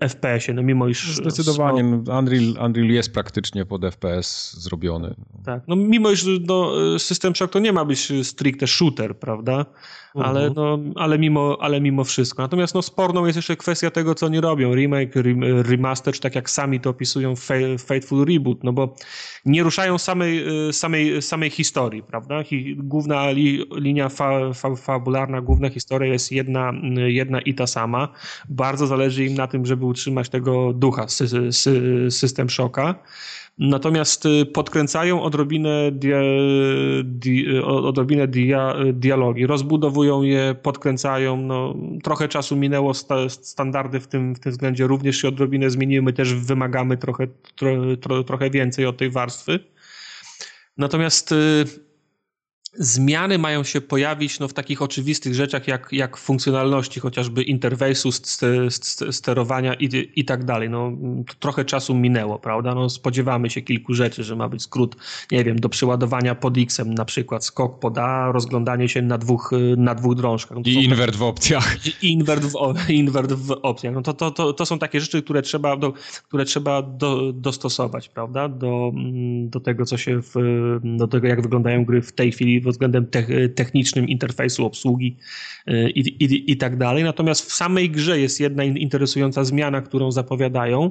FPS-ie, no mimo iż... Zdecydowanie, no, Unreal, Unreal jest praktycznie pod FPS zrobiony. Tak, no mimo iż no, System Shock to nie ma być stricte shooter, prawda? Ale, mhm. no, ale, mimo, ale mimo wszystko. Natomiast no, sporną jest jeszcze kwestia tego, co oni robią. Remake, remaster, czy tak jak sami to opisują Faithful Reboot, no bo nie ruszają samej, y, samej, samej historii, prawda? Główna li, linia fa, fa, fabularna, główna historia jest jedna, jedna i ta sama. Bardzo zależy im na tym, żeby utrzymać tego ducha sy, sy, system szoka. Natomiast y, podkręcają odrobinę, dia, di, y, odrobinę dia, dialogi, rozbudowują je, podkręcają. No, trochę czasu minęło, sta, standardy w tym, w tym względzie również się odrobinę zmieniły. My też wymagamy trochę, tro, tro, trochę więcej od tej warstwy. Natomiast y, zmiany mają się pojawić no, w takich oczywistych rzeczach jak, jak funkcjonalności chociażby interfejsu, sterowania i, i tak dalej. No, trochę czasu minęło, prawda? No, spodziewamy się kilku rzeczy, że ma być skrót, nie wiem, do przeładowania pod X-em na przykład skok pod A, rozglądanie się na dwóch, na dwóch drążkach. No, I invert w opcjach. I invert w, <laughs> invert w opcjach. No, to, to, to, to są takie rzeczy, które trzeba, do, które trzeba do, dostosować, prawda? Do, do tego, co się w, do tego, jak wyglądają gry w tej chwili pod względem technicznym interfejsu obsługi y, i, i, i tak dalej. Natomiast w samej grze jest jedna interesująca zmiana, którą zapowiadają.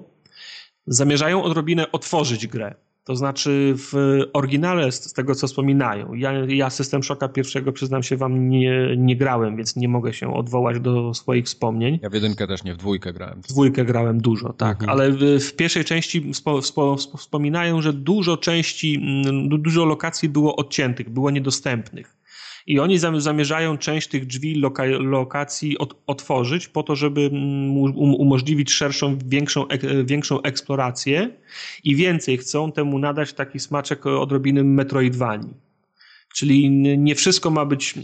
Zamierzają odrobinę otworzyć grę. To znaczy w oryginale, z tego co wspominają, ja, ja System Shocka pierwszego przyznam się wam nie, nie grałem, więc nie mogę się odwołać do swoich wspomnień. Ja w jedynkę też nie, w dwójkę grałem. W dwójkę grałem dużo, tak, mhm. ale w, w, pierwszej części wspo, wspo, wspominają, że dużo części, dużo lokacji było odciętych, było niedostępnych. I oni zamierzają część tych drzwi loka lokacji od otworzyć po to, żeby um umożliwić szerszą, większą, ek większą eksplorację i więcej chcą temu nadać taki smaczek odrobiny Metroidvanii. Czyli nie wszystko ma być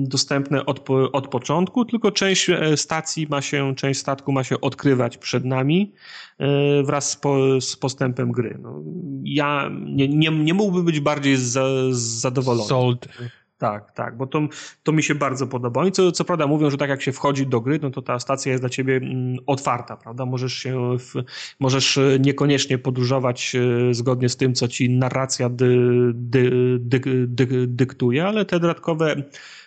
dostępne od, od początku, tylko część e, stacji ma się, część statku ma się odkrywać przed nami e, wraz z, po, z postępem gry. No, ja nie, nie, nie mógłbym być bardziej za, zadowolony. Sold. Tak, tak, bo to, to mi się bardzo podoba. Oni co, co prawda mówią, że tak jak się wchodzi do gry, no to ta stacja jest dla ciebie mm, otwarta, prawda? Możesz się, w, możesz e, niekoniecznie podróżować e, zgodnie z tym, co ci narracja dy, dy, dy, dy, dyktuje, ale te dodatkowe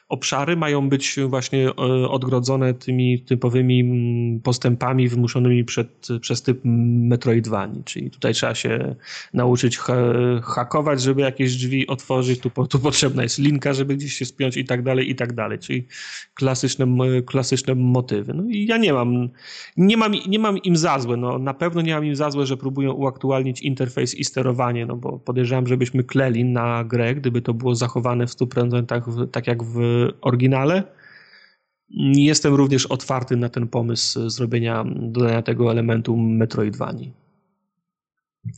obszary mają być właśnie e, odgrodzone tymi typowymi mm, postępami wymuszonymi przed, przez typ Metroidvanii, czyli tutaj trzeba się nauczyć ha hakować, żeby jakieś drzwi otworzyć, tu, tu potrzebna jest linka, żeby gdzieś się spiąć i tak dalej, i tak dalej, czyli klasyczne, klasyczne motywy. No i ja nie mam, nie mam, nie mam im za złe, no na pewno nie mam im za złe, że próbują uaktualnić interfejs i sterowanie, no bo podejrzewam, żebyśmy kleli na grę, gdyby to było zachowane w 100% tak jak w oryginale. Jestem również otwarty na ten pomysł zrobienia, dodania tego elementu Metroidvanii.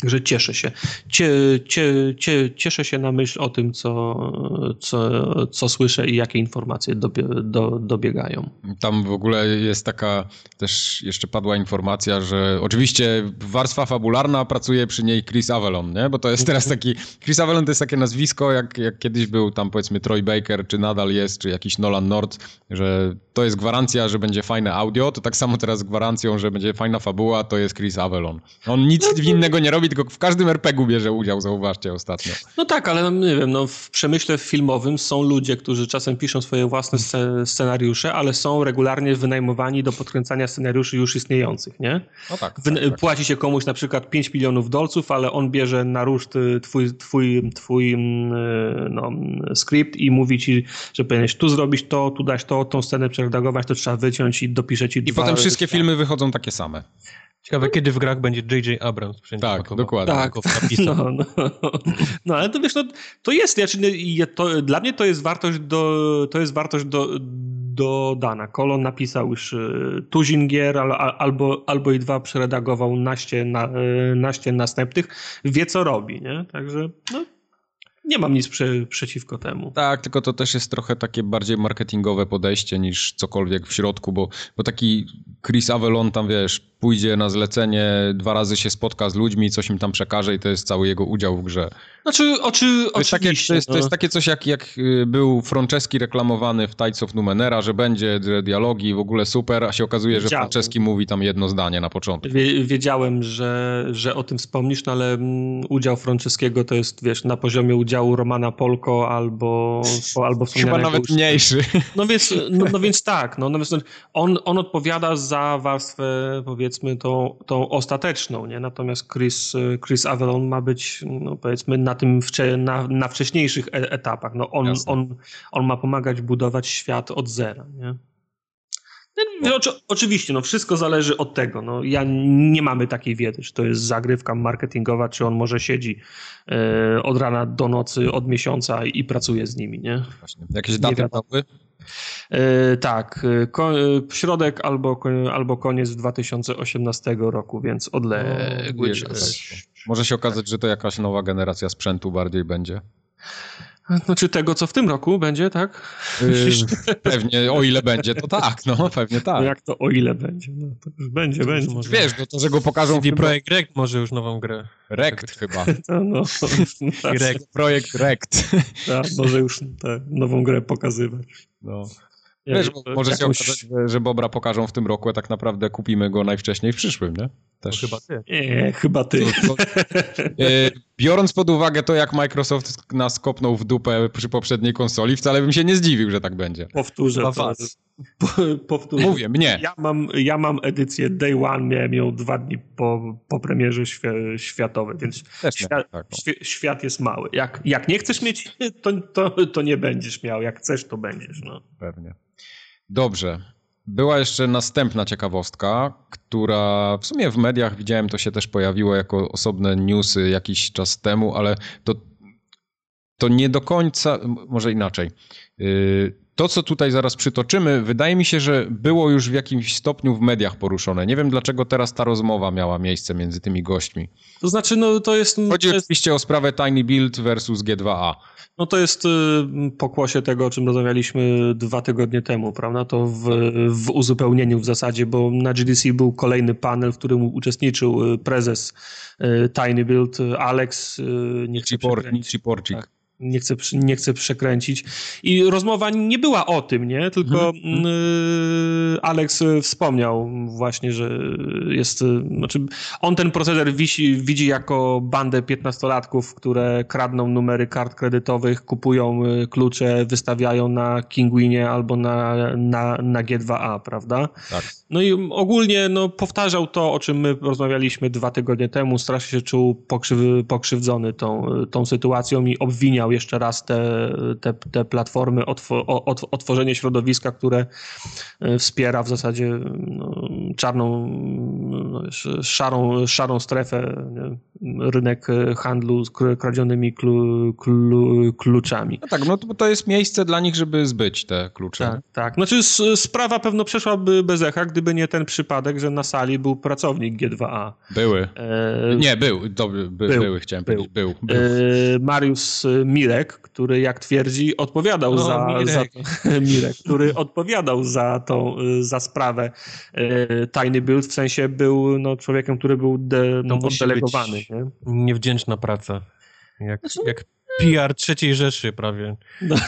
Że cieszę się. Cie, cie, cie, cieszę się na myśl o tym, co, co, co słyszę i jakie informacje dobie, do, dobiegają. Tam w ogóle jest taka, też jeszcze padła informacja, że oczywiście warstwa fabularna pracuje przy niej Chris Avalon, nie? Bo to jest teraz taki, Chris Avalon to jest takie nazwisko, jak, jak kiedyś był tam powiedzmy Troy Baker, czy nadal jest, czy jakiś Nolan North, że to jest gwarancja, że będzie fajne audio, to tak samo teraz gwarancją, że będzie fajna fabuła, to jest Chris Avalon. On nic no, innego nie robi, tylko w każdym RPG-u bierze udział, zauważcie ostatnio. No tak, ale no, nie wiem, no, w przemyśle filmowym są ludzie, którzy czasem piszą swoje własne scenariusze, ale są regularnie wynajmowani do podkręcania scenariuszy już istniejących, nie? No tak. Wy, tak, tak. Płaci się komuś na przykład 5 milionów dolców, ale on bierze na ruszt y, twój, twój, twój mm, y, no, skrypt i mówi ci, że powinieneś tu zrobić to, tu dać to, tą scenę przeredagować, to trzeba wyciąć i dopisze ci I potem wszystkie filmy wychodzą takie same. Ciekawe, kiedy w grach będzie J.J. Abrams. Tak, dokładnie. Tak, <laughs> no, no, no, ale to wiesz, no, to jest, znaczy, to, dla mnie to jest wartość do, to jest wartość do, dodana. Kolon napisał już y, tuzin gier, albo, albo i dwa przeredagował naście, na, y, naście następnych. Wie, co robi, nie? Także, no, nie mam nic prze, przeciwko temu. Tak, tylko to też jest trochę takie bardziej marketingowe podejście niż cokolwiek w środku, bo, bo taki Chris Avelon tam, wiesz, pójdzie na zlecenie, dwa razy się spotka z ludźmi, coś im tam przekaże i to jest cały jego udział w grze. Znaczy, oczy, to jest takie, to, jest, to jest no. takie coś, jak, jak y, był Franceski reklamowany w Tides of Numenera, że będzie dialogi, w ogóle super, a się okazuje, że Franceski mówi tam jedno zdanie na początku. Wiedziałem, że, że o tym wspomnisz, no ale mm, udział Franceskiego to jest, wiesz, na poziomie udziału Romana Polko albo albo <laughs> Chyba nawet mniejszy. No więc, no, no więc tak, no, no więc on, on odpowiada za warstwę, powiedzmy, tą, tą ostateczną, nie? Natomiast Chris, Chris Avalon ma być, no, powiedzmy, na tym wcze, na, na wcześniejszych e etapach. No on, on, on ma pomagać budować świat od zera. Nie? No, oczy, oczywiście, no wszystko zależy od tego. No, ja nie mamy takiej wiedzy, czy to jest zagrywka marketingowa, czy on może siedzi e, od rana do nocy, od miesiąca i, i pracuje z nimi. Nie? Właśnie. Jakieś daty nie e, tak, e, ko, środek albo, albo koniec 2018 roku, więc odległy czas. Może się okazać, że to jakaś nowa generacja sprzętu bardziej będzie. Znaczy tego, co w tym roku będzie, tak? Yy, pewnie, o ile będzie, to tak, no pewnie tak. No jak to o ile będzie? No to już będzie, to będzie. Może... Wiesz, no to, że go pokażą w Projekt Rekt może już nową grę. Rekt chyba. <laughs> To, no, <laughs> Rekt. Projekt Rekt. <laughs> Tak, może już tę nową grę pokazywać. No. Wiesz, może się okazać, że Bobra pokażą w tym roku, a tak naprawdę kupimy go najwcześniej w przyszłym, nie? Też. chyba ty. Nie, chyba ty. <laughs> E, biorąc pod uwagę to, jak Microsoft nas kopnął w dupę przy poprzedniej konsoli, wcale bym się nie zdziwił, że tak będzie. Powtórzę to. Was. Po, powtórzę. Mówię, mnie. Ja mam, ja mam edycję Day One, miałem ją dwa dni po, po premierze świ światowej, więc świat, świat, jest mały. Jak, jak nie chcesz mieć, to, to, to nie będziesz miał. Jak chcesz, to będziesz. No. Pewnie. Dobrze. Była jeszcze następna ciekawostka, która w sumie w mediach widziałem, to się też pojawiło jako osobne newsy jakiś czas temu, ale to, to nie do końca, może inaczej. Y, to, co tutaj zaraz przytoczymy, wydaje mi się, że było już w jakimś stopniu w mediach poruszone. Nie wiem, dlaczego teraz ta rozmowa miała miejsce między tymi gośćmi. To znaczy, no to jest... Chodzi to jest... oczywiście o sprawę Tiny Build versus G2A. No to jest y, pokłosie tego, o czym rozmawialiśmy dwa tygodnie temu, prawda? To w, w uzupełnieniu w zasadzie, bo na GDC był kolejny panel, w którym uczestniczył y, prezes y, Tiny Build, Alex, nie chcę Porcik. Tak nie chcę, nie chcę przekręcić. I rozmowa nie była o tym, nie? Tylko mm -hmm. Alex wspomniał właśnie, że jest, znaczy on ten proceder wisi, widzi jako bandę piętnastolatków, które kradną numery kart kredytowych, kupują y, klucze, wystawiają na Kingwinie albo na, na, na G2A, prawda? Tak. No i ogólnie no, powtarzał to, o czym my rozmawialiśmy dwa tygodnie temu, strasznie się czuł pokrzyw, pokrzywdzony tą, tą sytuacją i obwiniał miał jeszcze raz te, te, te platformy, otworzenie środowiska, które e, wspiera w zasadzie no, czarną, no, szarą, szarą strefę, rynek handlu z kradzionymi klu, klu, kluczami. No tak, no to, to jest miejsce dla nich, żeby zbyć te klucze. Tak, tak. Znaczy sprawa pewno przeszłaby bez echa, gdyby nie ten przypadek, że na sali był pracownik G2A. Były. E... Nie, był. Dobry, by, był. Były, chciałem był. powiedzieć. Był. był. E... Mariusz Mirek, który jak twierdzi odpowiadał no, za, Mirek. za <laughs> Mirek, który odpowiadał za tą, za sprawę e, tajny build, w sensie był no, człowiekiem, który był de, no, oddelegowany. Nie? Niewdzięczna praca. Jak, znaczy, jak PR trzeciej Rzeszy prawie. No. <laughs>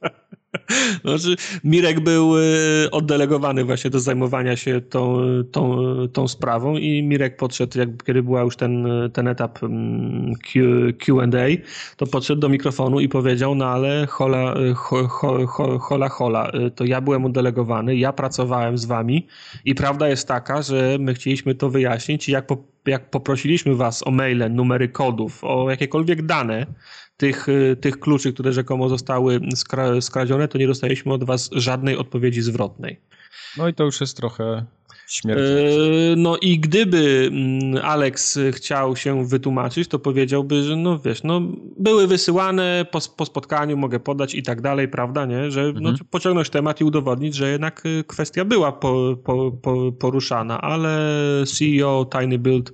<laughs> <laughs> Znaczy, Mirek był y, oddelegowany właśnie do zajmowania się tą, tą, tą sprawą i Mirek podszedł, jak, kiedy była już ten, ten etap mm, Q&A, to podszedł do mikrofonu i powiedział, no ale hola, ho, ho, ho, hola, hola, y, to ja byłem oddelegowany, ja pracowałem z wami i prawda jest taka, że my chcieliśmy to wyjaśnić i jak, po, jak poprosiliśmy was o maile, numery kodów, o jakiekolwiek dane, tych, y, tych kluczy, które rzekomo zostały skra skradzione, to nie dostaliśmy od was żadnej odpowiedzi zwrotnej. No i to już jest trochę śmierć. No i gdyby mm, Alex chciał się wytłumaczyć, to powiedziałby, że no wiesz, no były wysyłane po, po spotkaniu, mogę podać i tak dalej, prawda, nie? Że no, mhm. no, pociągnąć temat i udowodnić, że jednak y, kwestia była po, po, po, poruszana, ale CEO Tiny Build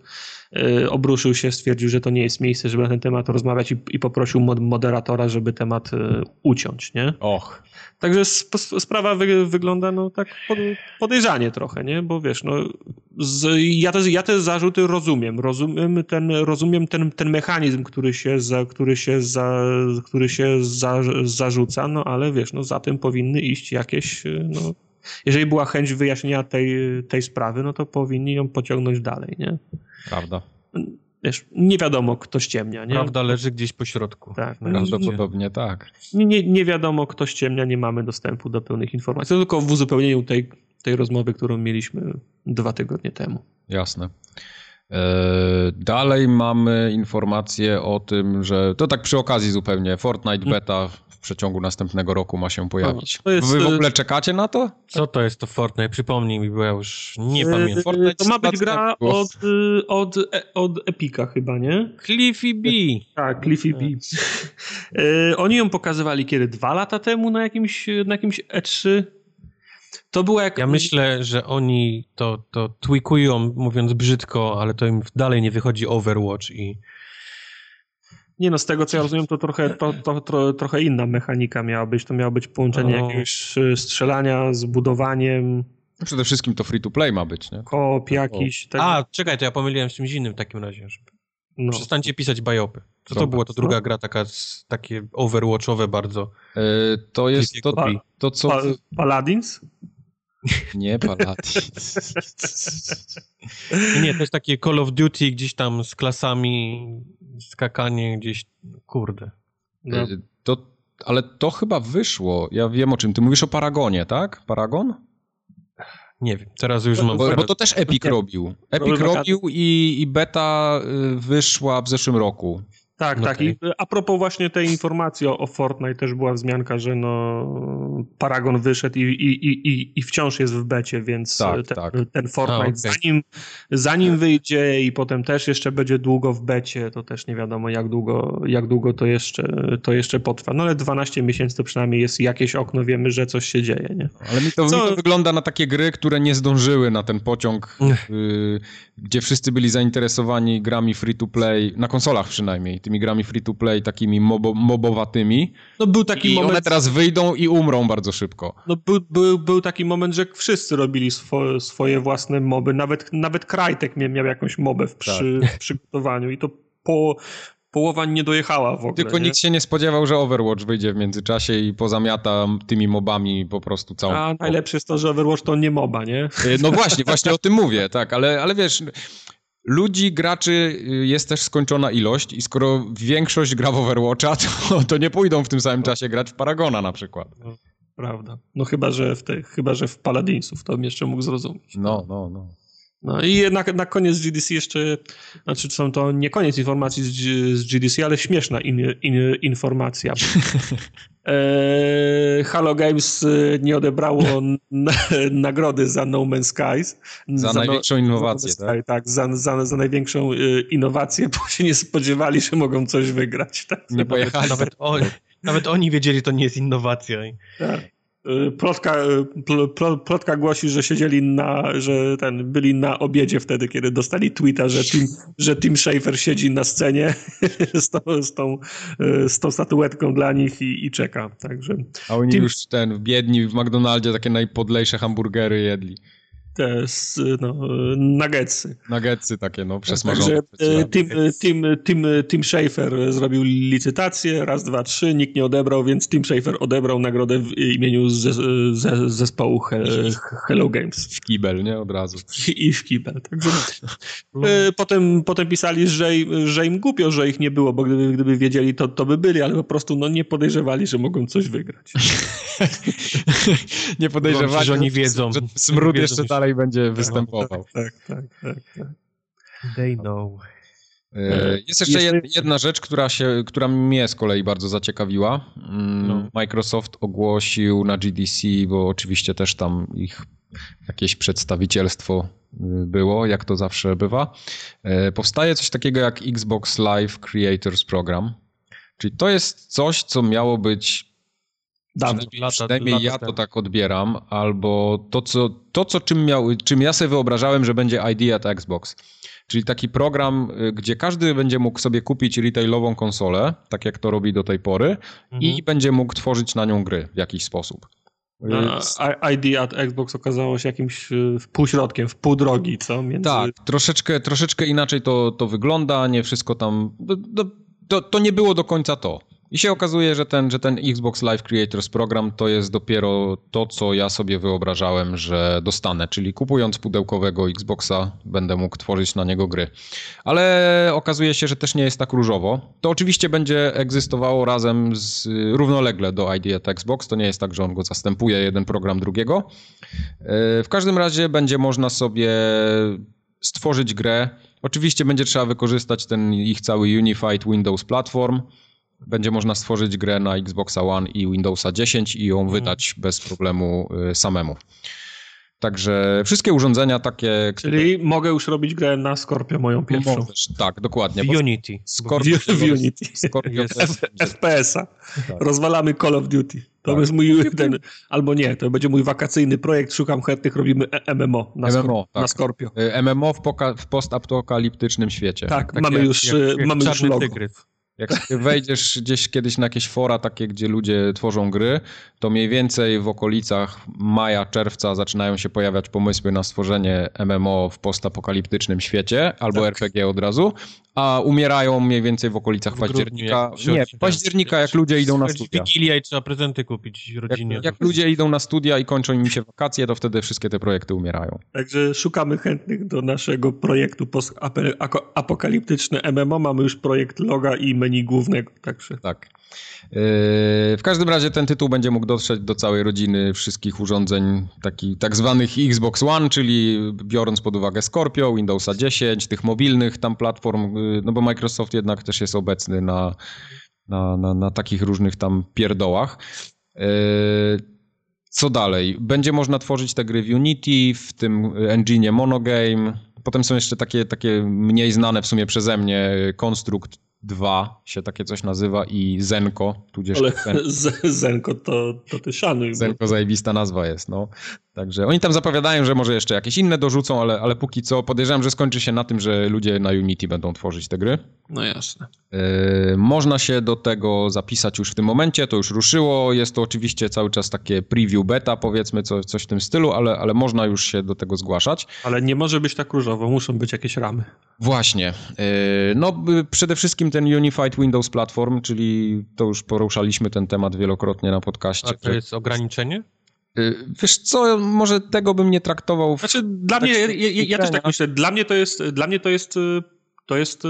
obruszył się, stwierdził, że to nie jest miejsce, żeby na ten temat rozmawiać i, i poprosił moderatora, żeby temat y, uciąć, nie? Och. Także sprawa wy wygląda no tak podejrzanie trochę, nie? Bo wiesz, no ja, te, ja te zarzuty rozumiem. Rozumiem ten, rozumiem ten, ten mechanizm, który się, za, który się, za, który się za, zarzuca, no ale wiesz, no za tym powinny iść jakieś, y, no jeżeli była chęć wyjaśnienia tej, tej sprawy, no to powinni ją pociągnąć dalej, nie? Prawda. Wiesz, nie wiadomo, kto ściemnia. Nie? Prawda leży gdzieś po środku. Tak, no Prawdopodobnie tak. Nie, nie, nie wiadomo, kto ściemnia, nie mamy dostępu do pełnych informacji. To tylko w uzupełnieniu tej, tej rozmowy, którą mieliśmy dwa tygodnie temu. Jasne. E, dalej mamy informację o tym, że to tak przy okazji zupełnie Fortnite mm. beta przeciągu następnego roku ma się pojawić. No, jest, Wy w ogóle czekacie na to? Co to jest to Fortnite? Przypomnij mi, bo ja już nie yy, pamiętam. Fortnite to ma być gra od, y, od, e, od Epika chyba, nie? Cliffy B. Tak, Cliffy B. Yy, oni ją pokazywali kiedy? Dwa lata temu na jakimś, na jakimś E3? To było jak... Ja myślę, że oni to, to tweakują, mówiąc brzydko, ale to im dalej nie wychodzi Overwatch i Nie no, z tego co ja rozumiem, to trochę, to, to, to, trochę inna mechanika miała być. To miało być połączenie o. jakiegoś y, strzelania z budowaniem. No przede wszystkim to free to play ma być, nie? Koop jakiś. Tak... A, czekaj, to ja pomyliłem z czymś innym w takim razie. No. Przestańcie pisać bajopy. Co to było? To druga gra taka, takie overwatchowe bardzo. Yy, to jest to, to co... Pa Paladins? <laughs> Nie Paladins. nie, to jest takie Call of Duty gdzieś tam z klasami, skakanie gdzieś, kurde. No. To, ale to chyba wyszło. Ja wiem o czym. Ty mówisz o Paragonie, tak? Paragon? Nie wiem, teraz już mam... Bo, bo to też Epic robił. Epic robił i, i beta y, wyszła w zeszłym roku. Tak, okay. tak. I a propos właśnie tej informacji o, o, Fortnite też była wzmianka, że no Paragon wyszedł i, i, i, i wciąż jest w becie, więc tak, ten, tak. ten Fortnite a, okay. zanim, zanim wyjdzie i potem też jeszcze będzie długo w becie, to też nie wiadomo jak długo, jak długo to, jeszcze, to jeszcze potrwa. No ale 12 miesięcy to przynajmniej jest jakieś okno, wiemy, że coś się dzieje, nie? Ale mi to, Co... mi to wygląda na takie gry, które nie zdążyły na ten pociąg, y, gdzie wszyscy byli zainteresowani grami free to play, na konsolach przynajmniej tymi grami free-to-play takimi mobo, mobowatymi. No był taki I moment... one teraz wyjdą i umrą bardzo szybko. No był, był, był taki moment, że wszyscy robili swo, swoje własne moby. Nawet, nawet Krajtek miał, miał jakąś mobę w, przy, tak. w przygotowaniu i to po, połowa nie dojechała w ogóle. Tylko nie? nikt się nie spodziewał, że Overwatch wyjdzie w międzyczasie i pozamiata tymi mobami po prostu całą... A najlepsze jest to, że Overwatch to nie moba, nie? No właśnie, właśnie o tym mówię, tak, ale, ale wiesz ludzi, graczy y, jest też skończona ilość i skoro większość gra w Overwatcha, to, <laughs> to nie pójdą w tym samym czasie grać w Paragona na przykład. No, prawda. No chyba, że w chyba, że w Paladinsów, to bym jeszcze mógł zrozumieć. No, no, no. No i na, na koniec GDC jeszcze, znaczy są to nie koniec informacji z, z GDC, ale śmieszna in, in, informacja. <laughs> e, Halo Games e, nie odebrało <laughs> na, nagrody za No Man's Skies. Za, za największą no, innowację, Sky, tak? tak? za, za, za największą e, innowację, bo się nie spodziewali, że mogą coś wygrać. Tak? Nie pojechali. Nawet, oni, nawet oni wiedzieli, że to nie jest innowacja. Tak. Plotka, plotka głosi, że siedzieli na, że ten, byli na obiedzie wtedy, kiedy dostali tweeta, że Tim, że Tim Schafer siedzi na scenie <laughs> z tą, z tą, z tą statuetką dla nich i, i czeka. Także A oni Tim... już ten, biedni w McDonaldzie takie najpodlejsze hamburgery jedli te no, nuggetsy. Nuggetsy takie, no, przesmażone. Także Tim, Tim, Tim, Tim Schafer zrobił licytację, raz, dwa, trzy, nikt nie odebrał, więc Tim Schafer odebrał nagrodę w imieniu ze, ze, zespołu He, Hello Games. W kibel, nie? Od razu. I w kibel. Także <laughs> e, potem, potem pisali, że, że im głupio, że ich nie było, bo gdyby, gdyby wiedzieli, to, to by byli, ale po prostu no, nie podejrzewali, że mogą coś wygrać. <laughs> <laughs> nie podejrzewali, że oni wiedzą. Że smród jeszcze dalej dalej będzie tak, występował. Tak, tak, tak. tak. They know. E, jest jeszcze jedna rzecz, która, się, która mnie z kolei bardzo zaciekawiła. Mm, no. Microsoft ogłosił na GDC, bo oczywiście też tam ich jakieś przedstawicielstwo y, było, jak to zawsze bywa. E, powstaje coś takiego jak Xbox Live Creators Program. Czyli to jest coś, co miało być Przynajmniej, lata, przynajmniej ja to tak odbieram, albo to, co, to co czym, miał, czym ja sobie wyobrażałem, że będzie ID at Xbox. Czyli taki program, y, gdzie każdy będzie mógł sobie kupić retailową konsolę, tak jak to robi do tej pory, mhm. i będzie mógł tworzyć na nią gry w jakiś sposób. A ID at Xbox okazało się jakimś y, półśrodkiem, w pół drogi, co? Między... Tak, troszeczkę, troszeczkę inaczej to, to wygląda, nie wszystko tam... To, to nie było do końca to. I się okazuje, że ten, że ten Xbox Live Creators Program to jest dopiero to, co ja sobie wyobrażałem, że dostanę, czyli kupując pudełkowego Xboxa będę mógł tworzyć na niego gry. Ale okazuje się, że też nie jest tak różowo. To oczywiście będzie egzystowało razem z, równolegle do ID at Xbox, to nie jest tak, że on go zastępuje jeden program drugiego. E, w każdym razie będzie można sobie stworzyć grę. Oczywiście będzie trzeba wykorzystać ten ich cały Unified Windows Platform, będzie można stworzyć grę na Xboxa One i Windowsa 10 i ją mhm. wydać bez problemu y, samemu. Także wszystkie urządzenia takie... Czyli które... mogę już robić grę na Scorpio, moją pierwszą. Możesz, tak, dokładnie. W Unity. Scorpio, w Unity. Scorpio FPS-a. Tak. Rozwalamy Call of Duty. To tak. jest mój ten, albo nie, to będzie mój wakacyjny projekt, szukam chętnych, robimy e- MMO na, MMO, Scorpio, tak. na Scorpio. Y, MMO w, w postapokaliptycznym świecie. Tak, tak mamy, jak, już, jak, jak mamy już logo. Tygrys. Jak wejdziesz gdzieś kiedyś na jakieś fora takie, gdzie ludzie tworzą gry, to mniej więcej w okolicach maja, czerwca zaczynają się pojawiać pomysły na stworzenie MMO w postapokaliptycznym świecie albo tak. RPG od razu, a umierają mniej więcej w okolicach w października. Grudniu, nie, października jak ludzie idą na studia. Wigilia i trzeba prezenty kupić rodzinie. Jak, jak ludzie idą na studia i kończą im się wakacje, to wtedy wszystkie te projekty umierają. Także szukamy chętnych do naszego projektu apokaliptyczne MMO. Mamy już projekt loga i menu głównego, także. Tak. Yy, w każdym razie ten tytuł będzie mógł dotrzeć do całej rodziny wszystkich urządzeń taki, tak zwanych Xbox One, czyli biorąc pod uwagę Scorpio, Windowsa 10, tych mobilnych tam platform, yy, no bo Microsoft jednak też jest obecny na, na, na, na takich różnych tam pierdołach. Yy, co dalej? Będzie można tworzyć te gry w Unity, w tym engine Monogame. Potem są jeszcze takie, takie mniej znane w sumie przeze mnie Construct 2 się takie coś nazywa i Zenko, tudzież... Ale Zenko <laughs> to, to ty szanuj. Zenko bo... zajebista nazwa jest, no. Także oni tam zapowiadają, że może jeszcze jakieś inne dorzucą, ale, ale póki co podejrzewam, że skończy się na tym, że ludzie na Unity będą tworzyć te gry. No jasne. Yy, można się do tego zapisać już w tym momencie, to już ruszyło. Jest to oczywiście cały czas takie preview beta, powiedzmy, co, coś w tym stylu, ale, ale można już się do tego zgłaszać. Ale nie może być tak różowo, muszą być jakieś ramy. Właśnie. Yy, no przede wszystkim ten Unified Windows Platform, czyli to już poruszaliśmy ten temat wielokrotnie na podcaście. A to jest ograniczenie? Y, wiesz co, może tego bym nie traktował. W... Znaczy, dla mnie, ja, ja, ja też tak myślę, dla mnie to jest, dla mnie to jest y, to jest y,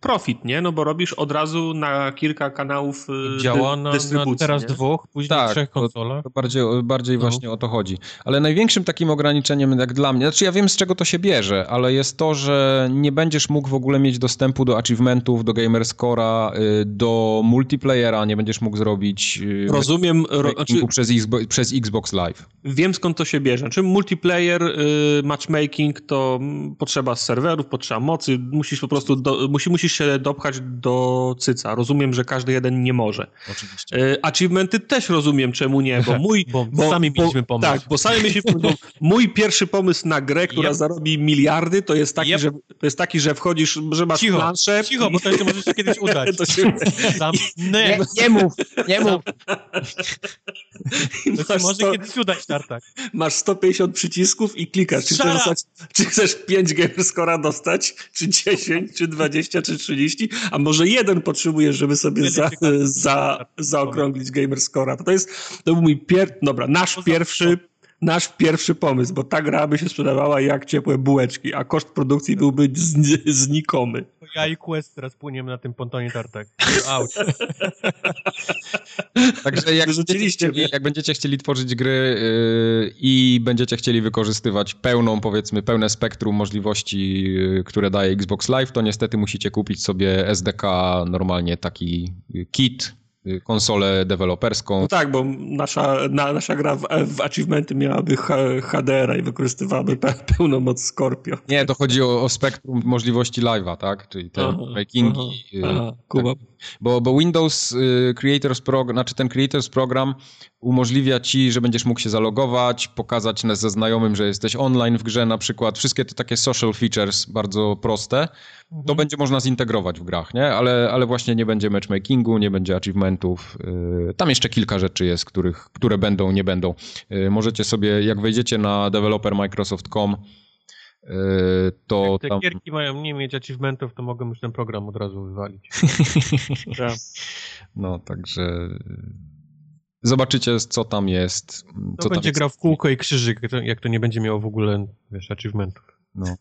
profit, nie? No bo robisz od razu na kilka kanałów y, Działa na, na teraz nie? dwóch, później tak, trzech konsolach. To, to bardziej, bardziej no. właśnie o to chodzi. Ale największym takim ograniczeniem jak dla mnie, znaczy ja wiem z czego to się bierze, ale jest to, że nie będziesz mógł w ogóle mieć dostępu do achievementów, do gamerscora, y, do multiplayera, nie będziesz mógł zrobić Rozumiem, ro, znaczy, przez, Xbox, przez Xbox Live. Wiem skąd to się bierze. Znaczy multiplayer, matchmaking to potrzeba serwerów, potrzeba mocy, musisz po prostu prostu do, musi, musisz się dopchać do cyca. Rozumiem, że każdy jeden nie może. Oczywiście. E, achievementy też rozumiem, czemu nie, bo mój... <laughs> bo, bo sami mieliśmy pomysł. Tak, bo sami mieliśmy pomysł. mój pierwszy pomysł na grę, która yep. zarobi miliardy, to jest taki, yep. że, to jest taki, że wchodzisz, że masz cicho, planszę. Cicho, bo to jeszcze możesz się kiedyś <laughs> udać. to się... nie, nie mów, nie mów. To może sto... kiedyś udać, Tartak. Masz 150 przycisków i klikasz, czy chcesz, dostać, czy chcesz 5 gamerscora dostać, czy 10, czy 20, czy 30, a może jeden potrzebujesz, żeby sobie za, za, zaokrąglić gamerscora. To jest, to był mój pier... Dobra, nasz pierwszy nasz pierwszy pomysł, bo ta gra by się sprzedawała jak ciepłe bułeczki, a koszt produkcji byłby znikomy. Ja i Quest teraz płyniemy na tym pontonie tartak. Out. <laughs> Także jak będziecie, jak będziecie chcieli tworzyć gry yy, i będziecie chcieli wykorzystywać pełną, powiedzmy, pełne spektrum możliwości, yy, które daje Xbox Live, to niestety musicie kupić sobie SDK normalnie taki kit, konsolę deweloperską. No tak, bo nasza, na, nasza gra w, w achievementy miałaby HDR i wykorzystywałaby pe, pełną moc Scorpio. Nie, to chodzi o, o spektrum możliwości live'a, tak? Czyli te aha, makingi. Aha, aha, Kuba. Tak. Bo, bo Windows y, Creators Program, znaczy ten Creators Program umożliwia ci, że będziesz mógł się zalogować, pokazać ze znajomym, że jesteś online w grze na przykład. Wszystkie te takie social features bardzo proste, to mhm. będzie można zintegrować w grach, nie? Ale, ale właśnie nie będzie matchmakingu, nie będzie achievementów. Y, tam jeszcze kilka rzeczy jest, których, które będą, nie będą. Y, możecie sobie, jak wejdziecie na developermicrosoft.com, to Jak te tam... gierki mają nie mieć achievementów, to mogą już ten program od razu wywalić. <laughs> no, także zobaczycie, co tam jest. To będzie grał w kółko i krzyżyk, jak to nie będzie miało w ogóle, wiesz, achievementów. No.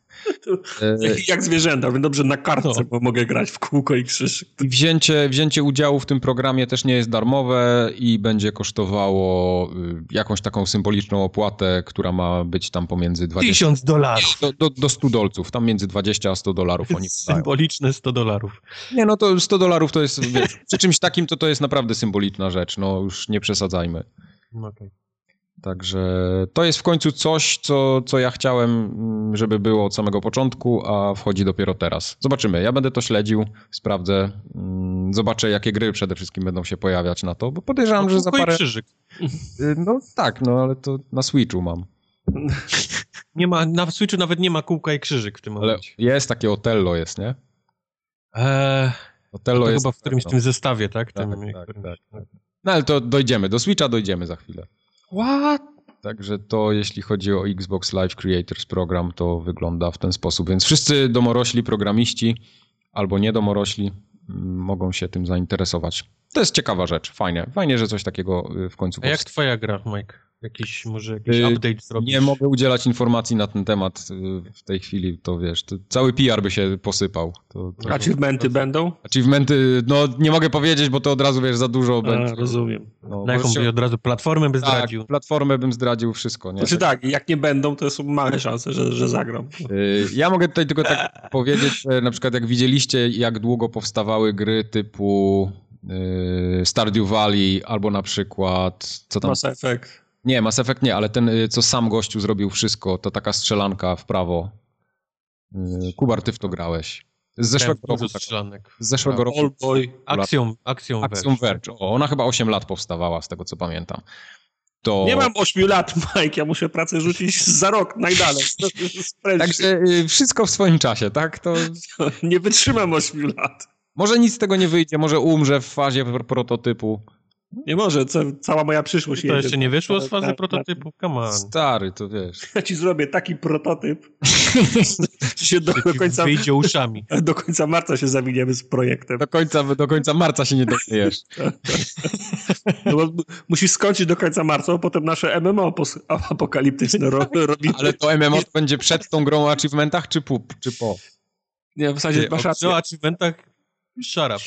E, jak zwierzęta, dobrze na kartce, no. bo mogę grać w kółko i krzyż. Wzięcie, wzięcie udziału w tym programie też nie jest darmowe i będzie kosztowało y, jakąś taką symboliczną opłatę, która ma być tam pomiędzy 20... 1000 dolarów. Do, do, do 100 dolców, tam między 20 a 100 dolarów oni <laughs> Symboliczne 100 dolarów. Nie, no to 100 dolarów to jest, wiesz, przy czymś takim to to jest naprawdę symboliczna rzecz, no już nie przesadzajmy. Okay. Także to jest w końcu coś, co, co ja chciałem, mm, żeby było od samego początku, a wchodzi dopiero teraz. Zobaczymy. Ja będę to śledził, sprawdzę, mm, zobaczę, jakie gry przede wszystkim będą się pojawiać na to, bo podejrzewam, no, że za parę... krzyżyk. Y, no tak, no ale to na Switchu mam. <laughs> Nie ma, na Switchu nawet nie ma kółka i krzyżyk w tym momencie. Ale jest takie Otello, jest, nie? Eee, Otello jest... chyba w którymś tym zestawie, tak? Tak, tym, tak, tak, tak, No ale to dojdziemy, do Switcha dojdziemy za chwilę. What? Także to jeśli chodzi o Xbox Live Creators program, to wygląda w ten sposób. Więc wszyscy domorośli programiści albo niedomorośli mm, mogą się tym zainteresować. To jest ciekawa rzecz, fajnie. Fajnie, że coś takiego y, w końcu powstaje. A jak twoja gra, Mike? Jakiś, może jakiś y, update zrobić? Nie mogę udzielać informacji na ten temat y, w tej chwili, to wiesz, to cały PR by się posypał. To, to, Achievementy to, będą? Achievementy, no nie mogę powiedzieć, bo to od razu, wiesz, za dużo A, będzie. rozumiem. No, na jaką się... od razu platformę by tak, zdradził? Tak, platformę bym zdradził, wszystko, nie? Znaczy tak, jak nie będą, to są małe szanse, że, że zagram. Y, ja mogę tutaj tylko tak <laughs> powiedzieć, że na przykład jak widzieliście, jak długo powstawały gry typu Stardew Valley albo na przykład... Co tam? Mass Effect. Nie, Mass Effect nie, ale ten, y, co sam gościu zrobił wszystko, to taka strzelanka w prawo. Y, Kubar, ty w to grałeś. Z zeszłego roku. Tak. Z zeszłego roku. All boy. Akcją, akcją, akcją Verge. O, ona chyba 8 lat powstawała, z tego co pamiętam. To... Nie mam 8 lat, <laughs> Mike, ja muszę pracę rzucić za rok najdalej. <laughs> Także y, wszystko w swoim czasie, tak? To... <laughs> Nie wytrzymam 8 lat. Może nic z tego nie wyjdzie, może umrze w fazie prototypu. Nie może, co, cała moja przyszłość To jeszcze nie wyszło z fazy tak, prototypu? Come on. Stary, to wiesz. <laughs> Ja ci zrobię taki prototyp, <laughs> że się do, do końca... Wyjdzie uszami. <laughs> Do końca marca się zawiniemy z projektem. Do końca, do końca marca się nie dowiesz. no bo musisz skończyć do końca marca, a potem nasze MMO apokaliptyczne ro, robimy. Ale to MMO to będzie przed tą grą o achievementach, czy po? Czy po? Nie, w zasadzie masz rację. O achievementach Shut up.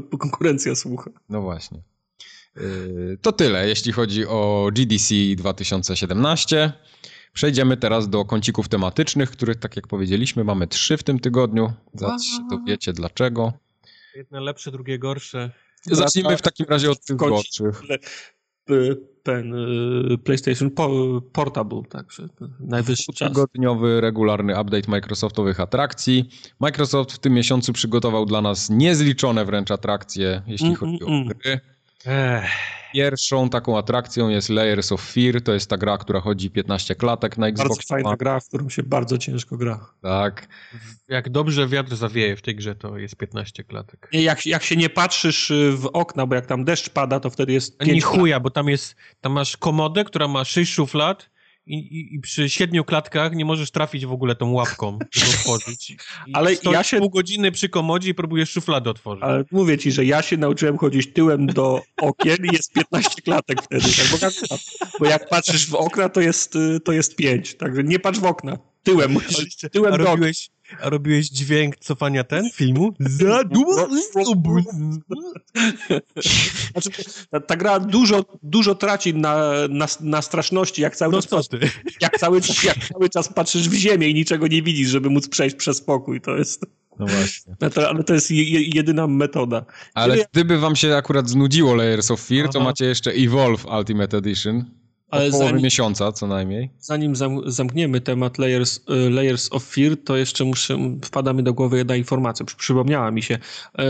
<laughs> Bo konkurencja słucha. No właśnie. Y, to tyle, jeśli chodzi o GDC 2017. Przejdziemy teraz do kącików tematycznych, których, tak jak powiedzieliśmy, mamy trzy w tym tygodniu. Zaraz się dowiecie dlaczego. Jedne lepsze, drugie gorsze. Zacznijmy w takim razie od tych gorszych ten y, PlayStation Portable, także najwyższy czas. Tygodniowy, regularny update Microsoftowych atrakcji. Microsoft w tym miesiącu przygotował dla nas niezliczone wręcz atrakcje, jeśli mm, chodzi mm, o mm. Ech. Pierwszą taką atrakcją jest Layers of Fear, to jest ta gra, która chodzi 15 klatek na Xbox. Bardzo fajna gra, w którą się bardzo ciężko gra. Tak. Jak dobrze wiatr zawieje w tej grze, to jest 15 klatek. Nie, jak, jak się nie patrzysz y, w okna, bo jak tam deszcz pada, to wtedy jest Nie chuja, bo tam jest, tam masz komodę, która ma 6 szuflad i, i, i, przy siedmiu klatkach nie możesz trafić w ogóle tą łapką, żeby <laughs> otworzyć. I ale ja się... pół godziny przy komodzie i próbujesz szufladę otworzyć. Ale mówię ci, że ja się nauczyłem chodzić tyłem do okien i jest 15 klatek wtedy. Tak? Bo, jak, bo jak patrzysz w okna, to jest, y, to jest 5. Także nie patrz w okna. Tyłem <laughs> musisz, tyłem robiłeś, a robiłeś dźwięk cofania ten filmu? Za <laughs> znaczy, ta, ta, gra dużo, dużo traci na, na, na straszności, jak cały, no czas, jak, cały, jak cały czas patrzysz w ziemię i niczego nie widzisz, żeby móc przejść przez spokój. To jest... No właśnie. Ale to jest jedyna metoda. Ale gdyby wam się akurat znudziło Layers of Fear, Aha. to macie jeszcze Evolve Ultimate Edition. Ale połowy zanim, miesiąca co najmniej. Zanim zam, zamkniemy temat layers, y, layers of Fear, to jeszcze muszę, wpada mi do głowy jedna informacja, przypomniała mi się. E,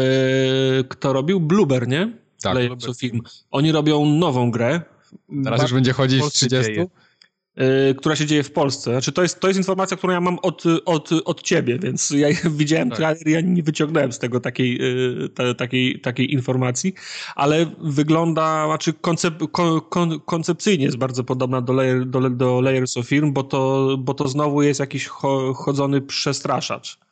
kto robił? Blueber, nie? Tak. Layers of Fear. Oni robią nową grę. Teraz już będzie chodzić w 30? Dzieje. Y, która się dzieje w Polsce. Znaczy, to jest, to jest informacja, którą ja mam od, od, od ciebie, więc ja <laughs> widziałem tak. trailer, ja nie wyciągnąłem z tego takiej, y, ta, takiej, takiej informacji, ale wygląda, znaczy koncep, kon, koncepcyjnie jest bardzo podobna do, layer, do, do Layers of Film, bo to, bo to znowu jest jakiś chodzony przestraszacz.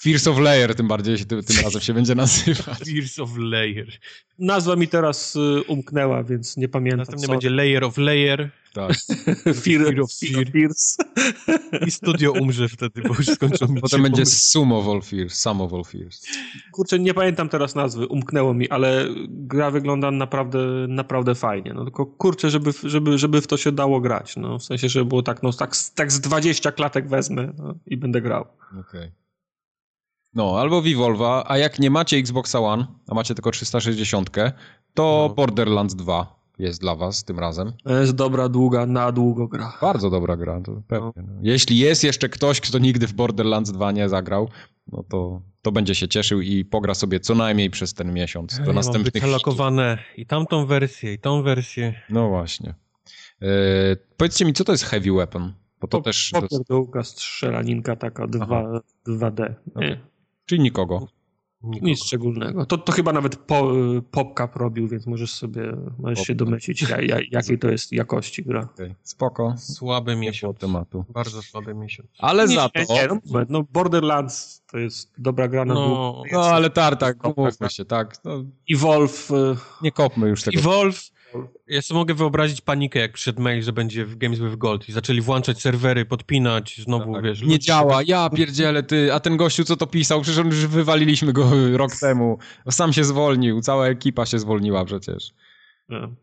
Fears of Layer tym bardziej się, tym, tym razem się będzie nazywać. <laughs> Fears of Layer. Nazwa mi teraz y, umknęła, więc nie pamiętam. Następnie co. będzie Layer of Layer. Tak. <laughs> Fear, Fear of Fear. Fears. <laughs> I studio umrze wtedy, bo już skończą Potem będzie Sum of All Fears, Sum of All Fears. Kurczę, nie pamiętam teraz nazwy, umknęło mi, ale gra wygląda naprawdę, naprawdę fajnie. No tylko kurczę, żeby, żeby, żeby w to się dało grać. No, w sensie, żeby było tak, no tak, tak z 20 klatek wezmę no, i będę grał. Okej. Okay. No, albo Vivolva, a jak nie macie Xboxa One, a macie tylko 360, to no. Borderlands 2 jest dla was tym razem. To jest dobra, długa, na długo gra. Bardzo dobra gra, to pewnie. No. Jeśli jest jeszcze ktoś, kto nigdy w Borderlands 2 nie zagrał, no to, to będzie się cieszył i pogra sobie co najmniej przez ten miesiąc. Do ja następnych lokowane i tamtą wersję, i tą wersję. No właśnie. E, powiedzcie mi, co to jest Heavy Weapon? Bo to, to też... Popierdółka, strzelaninka taka 2, 2D. Okay. Czyli nikogo. Nikogo. Nic szczególnego. To, to chyba nawet po, PopCap robił, więc możesz sobie możesz się domyślić, ja, ja, jakiej to jest jakości gra. Okay. Spoko. Słaby miesiąc. tematu. Bardzo słaby miesiąc. Ale nie, za to... Nie, no, no, Borderlands to jest dobra gra na No, no ale tartak, umówmy się, tak. No. Evolve... Y- nie kopmy już tego. Evolve ja sobie mogę wyobrazić panikę, jak przyszedł mail, że będzie w Games with Gold i zaczęli włączać serwery, podpinać, znowu, tak, wiesz... Nie działa, ja pierdzielę, ty, a ten gościu, co to pisał, przecież już wywaliliśmy go <laughs> rok temu. Sam się zwolnił, cała ekipa się zwolniła przecież.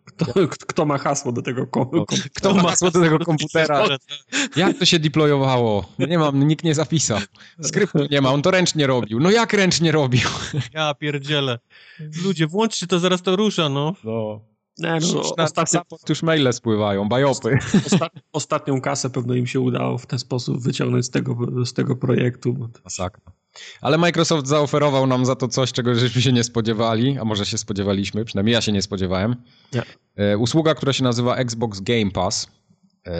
Kto, kto, ma hasło do tego komputera? Kto ma hasło do tego komputera? Jak to się deployowało? Nie mam, nikt nie zapisał. Skryptu nie ma, on to ręcznie robił. No jak ręcznie robił? Ja pierdzielę. Ludzie, włączcie to, zaraz to rusza, no. No. Nie, no, ostatnio... już maile spływają, bajopy. <laughs> ostatnią kasę pewno im się udało w ten sposób wyciągnąć z tego, z tego projektu. Masakra. Ale Microsoft zaoferował nam za to coś, czego żeśmy się nie spodziewali, a może się spodziewaliśmy, przynajmniej ja się nie spodziewałem. Nie. E, usługa, która się nazywa Xbox Game Pass. E,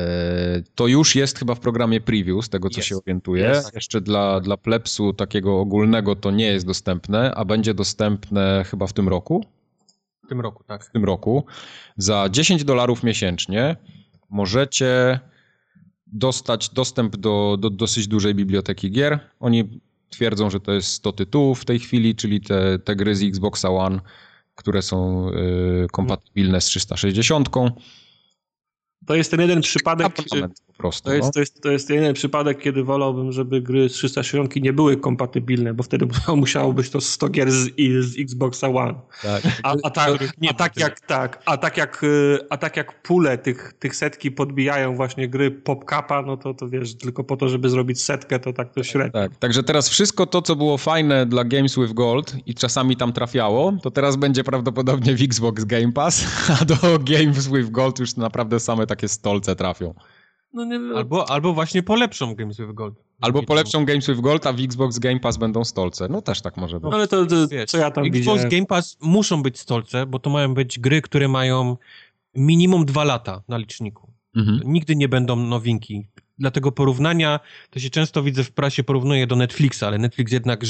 to już jest chyba w programie preview, z tego co się orientuję. Jeszcze dla, dla plepsu takiego ogólnego to nie jest dostępne, a będzie dostępne chyba w tym roku. W tym roku, tak. W tym roku. Za 10 dolarów miesięcznie możecie dostać dostęp do, do dosyć dużej biblioteki gier. Oni twierdzą, że to jest 100 tytułów w tej chwili, czyli te, te gry z Xboxa One, które są y, kompatybilne z 360. To jest ten jeden przypadek, po prostu, to, jest, no. to, jest, to jest jeden przypadek, kiedy wolałbym, żeby gry z 360 nie były kompatybilne, bo wtedy <laughs> musiało być to 100 gier z, z Xboxa One. Tak. A, a, tak, a tak jak tak, a tak jak, y, a tak jak pule tych, tych setki podbijają właśnie gry PopCapa, no to, to wiesz, tylko po to, żeby zrobić setkę, to tak to średnio. Tak, także teraz wszystko to, co było fajne dla Games with Gold i czasami tam trafiało, to teraz będzie prawdopodobnie w Xbox Game Pass, <laughs> a do Games with Gold już naprawdę same takie stolce trafią. No nie, albo, albo właśnie polepszą Games with Gold. Albo polepszą Games with Gold, a w Xbox Game Pass będą stolce. No też tak może być. No, ale to, to Wiesz, co ja tam Xbox widziałem? Game Pass muszą być stolce, bo to mają być gry, które mają minimum dwa lata na liczniku. Mhm. Nigdy nie będą nowinki dlatego porównania, to się często widzę w prasie, porównuje do Netflixa, ale Netflix jednak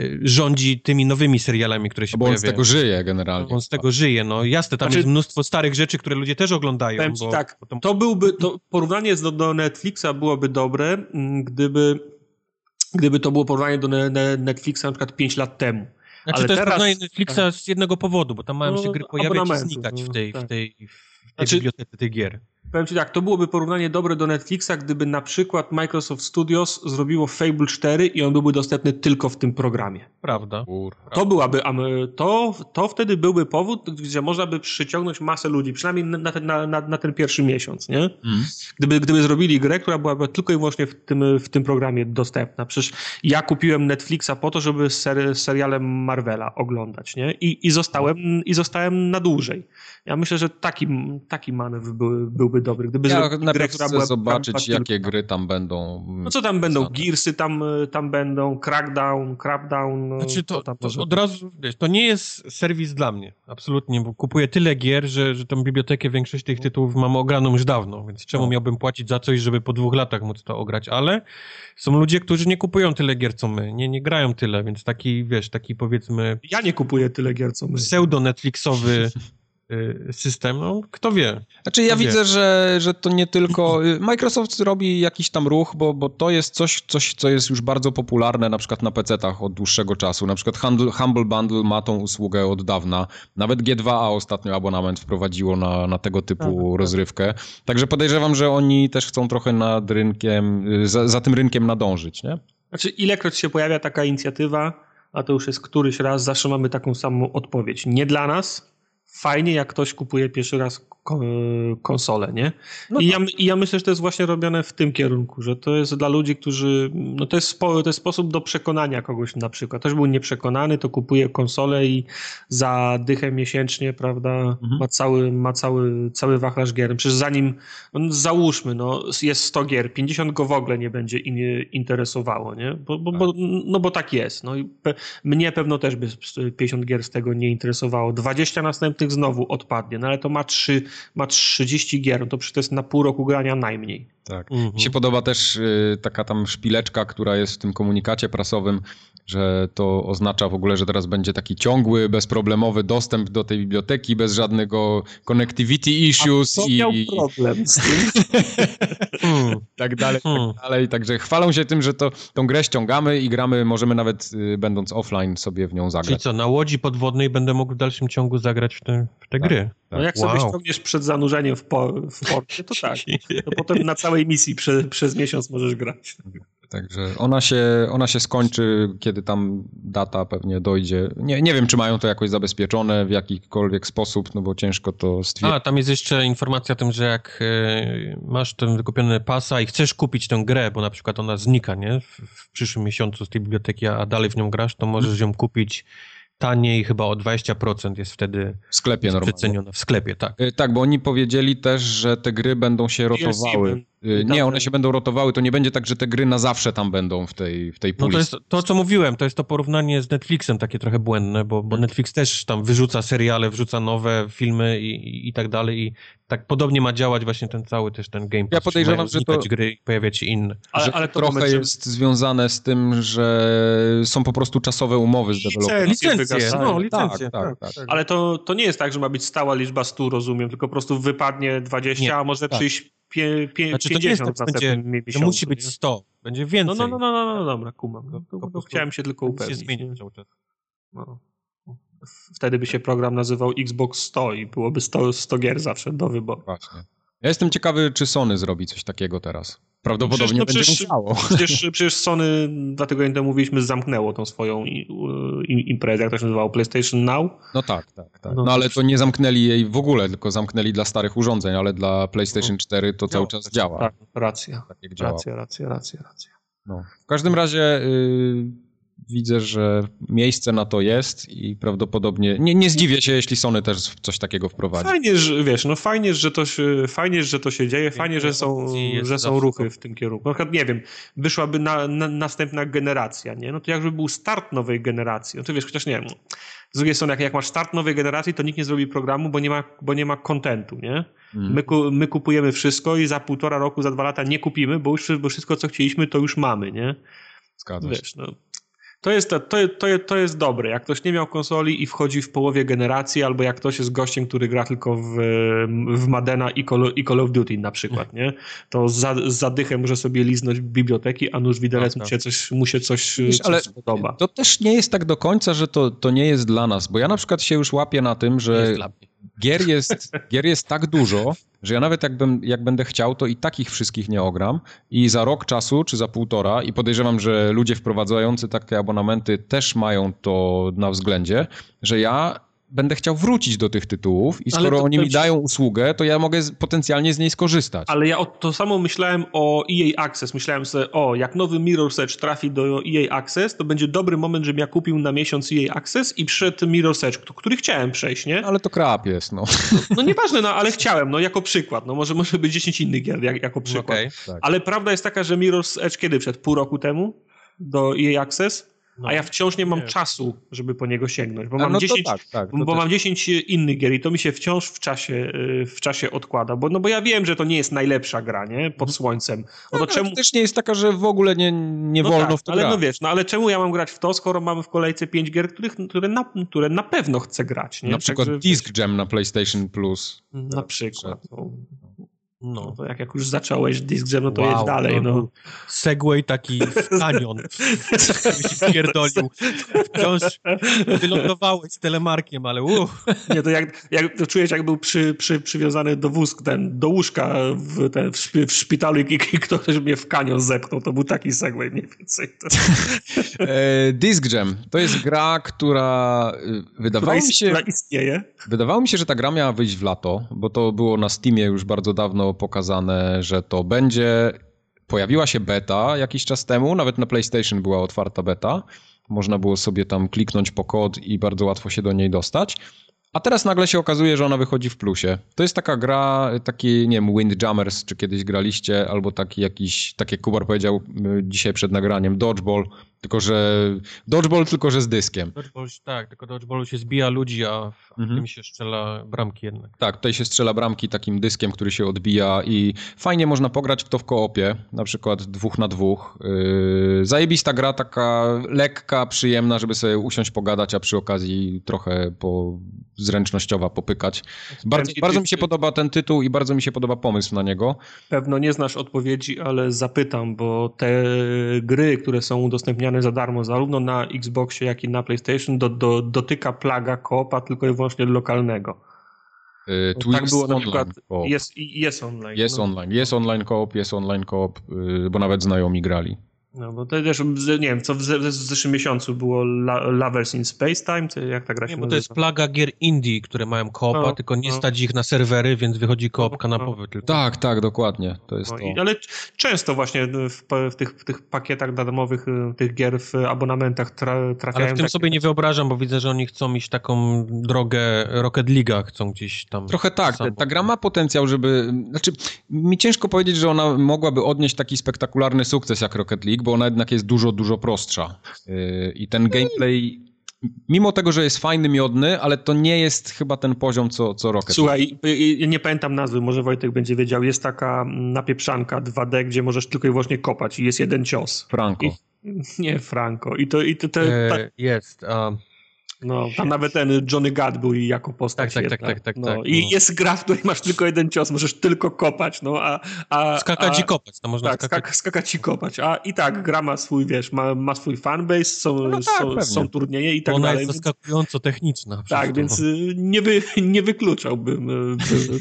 y, rządzi tymi nowymi serialami, które się no bo pojawiają. on z tego żyje generalnie. On z tego żyje, no jasne, tam znaczy, jest mnóstwo starych rzeczy, które ludzie też oglądają. Bo, tak, bo to byłby, to porównanie do, do Netflixa byłoby dobre, mm, gdyby, gdyby to było porównanie do Netflixa na przykład 5 lat temu. Znaczy ale to jest teraz... porównanie Netflixa z jednego powodu, bo tam mają no, się gry pojawiać i znikać w tej, tak. w tej, w tej znaczy, bibliotece tych gier. Powiem Ci tak, to byłoby porównanie dobre do Netflixa, gdyby na przykład Microsoft Studios zrobiło Fable 4 i on byłby dostępny tylko w tym programie. Prawda. To byłaby, to, to wtedy byłby powód, gdzie można by przyciągnąć masę ludzi, przynajmniej na ten, na, na, na ten pierwszy miesiąc, nie? Mm. Gdyby, gdyby zrobili grę, która byłaby tylko i wyłącznie w tym, w tym programie dostępna. Przecież ja kupiłem Netflixa po to, żeby ser, serialem Marvela oglądać, nie? I, i, zostałem, I zostałem na dłużej. Ja myślę, że taki, taki manewr był, byłby dobry. Gdyby ja grę, która była zobaczyć, jakie gry tam będą. No co tam będą? Gearsy tam, tam będą, Crackdown, Crapdown. No, znaczy to, to, to od razu, wiesz, to nie jest serwis dla mnie, absolutnie, bo kupuję tyle gier, że, że tą bibliotekę, większość tych tytułów mam ograną już dawno, więc czemu no. miałbym płacić za coś, żeby po dwóch latach móc to ograć, ale są ludzie, którzy nie kupują tyle gier, co my, nie, nie grają tyle, więc taki, wiesz, taki powiedzmy... Ja nie kupuję tyle gier, co my. Pseudo-Netflixowy Y, <laughs> system, no kto wie. Znaczy ja widzę, że, że to nie tylko... Y, Microsoft robi jakiś tam ruch, bo, bo to jest coś, coś, co jest już bardzo popularne na przykład na PC-tach od dłuższego czasu. Na przykład Humble, Humble Bundle ma tą usługę od dawna. Nawet G2A ostatnio abonament wprowadziło na, na tego typu tak, tak. rozrywkę. Także podejrzewam, że oni też chcą trochę nad rynkiem, y, za, za tym rynkiem nadążyć, nie? Znaczy ilekroć się pojawia taka inicjatywa, a to już jest któryś raz, zawsze mamy taką samą odpowiedź. Nie dla nas, fajnie, jak ktoś kupuje pierwszy raz konsolę, nie? No I, tak. ja, I ja myślę, że to jest właśnie robione w tym kierunku, że to jest dla ludzi, którzy, no to jest, spo, to jest sposób do przekonania kogoś na przykład. Ktoś był nieprzekonany, to kupuje konsolę i za dychę miesięcznie, prawda, mhm. ma, cały, ma cały, cały wachlarz gier. Przecież zanim, no, załóżmy, no jest 100 gier, 50 go w ogóle nie będzie in, interesowało, nie? Bo, bo, bo, tak. no bo tak jest. No i pe, mnie pewno też by 50 gier z tego nie interesowało. 20 następnych znowu odpadnie, no ale to ma trzy ma 30 gier, no to przecież to jest na pół roku grania najmniej. Tak. Mhm. Mi się podoba też y, taka tam szpileczka, która jest w tym komunikacie prasowym, że to oznacza w ogóle, że teraz będzie taki ciągły, bezproblemowy dostęp do tej biblioteki, bez żadnego connectivity issues. A i miał problem z tym? <laughs> tak dalej, tak hmm. dalej. Także chwalą się tym, że to, tą grę ściągamy i gramy, możemy nawet y, będąc offline sobie w nią zagrać. Czyli co, na łodzi podwodnej będę mógł w dalszym ciągu zagrać w te, w te tak, gry? Tak. No jak wow. sobie ściągniesz przed zanurzeniem w, po, w porcie, to <laughs> tak. To potem na całej misji prze, przez miesiąc możesz grać. Także ona się, ona się skończy, kiedy tam data pewnie dojdzie. Nie, nie wiem, czy mają to jakoś zabezpieczone w jakikolwiek sposób, no bo ciężko to stwierdzić. A, tam jest jeszcze informacja o tym, że jak e, masz ten wykupiony pasa i chcesz kupić tę grę, bo na przykład ona znika, nie? W, w przyszłym miesiącu z tej biblioteki, a dalej w nią grasz, to możesz ją kupić taniej, chyba o 20% jest wtedy w sklepie normalnie. W sklepie, tak. E, tak, bo oni powiedzieli też, że te gry będą się rotowały. Y, nie, one się będą rotowały, to nie będzie tak, że te gry na zawsze tam będą w tej, w tej puli. No to jest to, co mówiłem, to jest to porównanie z Netflixem takie trochę błędne, bo, bo Netflix też tam wyrzuca seriale, wrzuca nowe filmy i, i, i tak dalej i tak podobnie ma działać właśnie ten cały też ten Game. Ja podejrzewam, że to... gry i pojawiać się inne. Ale, ale to trochę jest związane z tym, że są po prostu czasowe umowy z deweloperem. Licencje, no licencje. Tak, tak, tak, tak, Ale to, to nie jest tak, że ma być stała liczba 100, rozumiem, tylko po prostu wypadnie 20, nie, a może tak. przyjść pie, pie, znaczy, 50 to nie jest tak, będzie, Musi być 100, będzie więcej. No, no, no, no, no, no dobra, kumam. No, to, to chciałem się tylko upewnić. się zmieni cały czas. No. Wtedy by się program nazywał Xbox 100 i byłoby 100, 100 gier zawsze do wyboru. Właśnie. Ja jestem ciekawy, czy Sony zrobi coś takiego teraz. Prawdopodobnie no przecież, będzie no musiało. Przecież, <laughs> przecież Sony, dwa tygodnie temu mówiliśmy, zamknęło tą swoją imprezę, jak to się nazywało, PlayStation Now. No tak, tak, tak. No, no ale to nie zamknęli jej w ogóle, tylko zamknęli dla starych urządzeń, ale dla PlayStation 4 to cały czas działa. Tak, racja. Tak racja, racja, racja, racja. No. W każdym razie... Yy widzę, że miejsce na to jest i prawdopodobnie nie, nie zdziwię się, jeśli Sony też coś takiego wprowadzi. Fajnie, że wiesz, no fajnie, że to się, fajnie, że to się dzieje, fajnie, że są, że są ruchy w tym kierunku. Na przykład, nie wiem, wyszłaby na, na, następna generacja, nie? No to jakby był start nowej generacji. No to wiesz, chociaż nie wiem, z drugiej strony, jak, jak masz start nowej generacji, to nikt nie zrobi programu, bo nie ma, bo nie ma kontentu, nie? Mm. My, my kupujemy wszystko i za półtora roku, za dwa lata nie kupimy, bo już bo wszystko, co chcieliśmy, to już mamy, nie? Zgadza się. Wiesz, no, to jest, to, to, to jest dobre. Jak ktoś nie miał konsoli i wchodzi w połowie generacji, albo jak ktoś jest gościem, który gra tylko w, w Madena i Call, i Call of Duty na przykład, nie? To za, z zadychem może sobie liznąć biblioteki, a nuż widelec tak, mu, się coś, mu się coś, Wiesz, coś ale podoba. To też nie jest tak do końca, że to, to nie jest dla nas, bo ja na przykład się już łapię na tym, że gier jest, gier jest tak dużo, że ja nawet jak, bym, jak będę chciał, to i takich wszystkich nie ogram. I za rok czasu, czy za półtora i podejrzewam, że ludzie wprowadzający takie abonamenty też mają to na względzie, że ja będę chciał wrócić do tych tytułów i skoro to, oni mi dają usługę, to ja mogę z, potencjalnie z niej skorzystać. Ale ja o, to samo myślałem o EA Access. Myślałem sobie, o, jak nowy Mirror's Edge trafi do EA Access, to będzie dobry moment, żebym ja kupił na miesiąc EA Access i przyszedł Mirror's Edge, który chciałem przejść, nie? Ale to krap jest, no. No, no nieważne, no, ale chciałem, no, jako przykład. No, może, może być 10 innych gier, jak, jako przykład. Okay, tak. Ale prawda jest taka, że Mirror's Edge kiedy wszedł? Pół roku temu do EA Access? No, a ja wciąż nie mam nie. czasu, żeby po niego sięgnąć, bo, mam, no 10, tak, tak, bo mam 10 innych gier i to mi się wciąż w czasie, y, w czasie odkłada, bo, no bo ja wiem, że to nie jest najlepsza gra, nie? Pod mhm. słońcem. No, no to czemu... też nie jest taka, że w ogóle nie, nie no wolno tak, w to ale grać. no wiesz, no ale czemu ja mam grać w to, skoro mamy w kolejce 5 gier, których, które, na, które na pewno chcę grać, nie? Na przykład Także, Disc Jam na PlayStation Plus. Na przykład. No. No. no to jak, jak już zacząłeś Disc Jam, no to wow, jedź dalej. No. no. Segway taki w kanion, <laughs> się pierdolił. Wciąż wylądowałeś z telemarkiem, ale uff. Nie, to jak, jak to czujesz, jak był przy, przy, przywiązany do wózku, ten, do łóżka w, ten, w, w szpitalu i, i ktoś mnie w kanion zepchnął. To był taki Segway mniej więcej. e, Disc Jam to jest gra, która y, wydawało mi się... Która istnieje. Wydawało mi się, że ta gra miała wyjść w lato, bo to było na Steamie już bardzo dawno pokazane, że to będzie. Pojawiła się beta jakiś czas temu, nawet na PlayStation była otwarta beta. Można było sobie tam kliknąć po kod i bardzo łatwo się do niej dostać. A teraz nagle się okazuje, że ona wychodzi w plusie. To jest taka gra, taki, nie wiem, Windjammers, czy kiedyś graliście, albo taki jakiś, tak jak Kubar powiedział y, dzisiaj przed nagraniem, Dodgeball, Tylko, że dodgeball, tylko, że z dyskiem. Dodgeball, tak, tylko dodgeballu się zbija ludzi, a w mhm. tym się strzela bramki jednak. Tak, tutaj się strzela bramki takim dyskiem, który się odbija i fajnie można pograć w to w koopie, na przykład dwóch na dwóch. Yy, zajebista gra, taka lekka, przyjemna, żeby sobie usiąść, pogadać, a przy okazji trochę po, zręcznościowa popykać. Bardzo, bardzo mi się podoba ten tytuł i bardzo mi się podoba pomysł na niego. Pewno nie znasz odpowiedzi, ale zapytam, bo te gry, które są udostępniane za darmo, zarówno na Xboxie, jak i na PlayStation, do, do, dotyka plaga koopa tylko i wyłącznie lokalnego. Yy, tak było na przykład. Jest, jest online. Jest no. online. Jest online koop, jest online koop, yy, bo nawet znajomi grali. No bo to też, nie wiem, co w, w zeszłym miesiącu było La, Lovers in Space Time, czy jak ta gra się Nie, bo to jest plaga gier indie, które mają koopa, no, tylko nie no. stać ich na serwery, więc wychodzi koop no, kanapowy no. tylko. Tak, tak, dokładnie, to jest no, to. I, ale często właśnie w, w, tych, w tych pakietach darmowych y, tych gier w abonamentach tra, trafiają... Ale w tym takie... sobie nie wyobrażam, bo widzę, że oni chcą iść taką drogę Rocket League'a, chcą gdzieś tam... Trochę tak, ta gra ma potencjał, żeby... Znaczy, mi ciężko powiedzieć, że ona mogłaby odnieść taki spektakularny sukces jak Rocket League, bo ona jednak jest dużo, dużo prostsza. Yy, I ten gameplay, mimo tego, że jest fajny, miodny, ale to nie jest chyba ten poziom, co, co Rocket. Słuchaj, nie pamiętam nazwy, może Wojtek będzie wiedział. Jest taka napieprzanka 2D, gdzie możesz tylko i wyłącznie kopać i jest jeden cios. Franco. I, nie, Franco. I to, i to, to, e, Jest. Um, no, tam nawet ten Johnny Gad był jako postać. Tak, tak, tak, tak, tak, no. tak. I no. jest gra, w której masz tylko jeden cios, możesz tylko kopać, no a... a skakać a, i kopać, to można tak, skakać. skakać i kopać, a i tak gra ma swój, wiesz, ma, ma swój fanbase, są, no tak, są, są, turnieje i tak Ona dalej. Ona jest zaskakująco techniczna. Tak, więc y, nie, by, nie wykluczałbym y,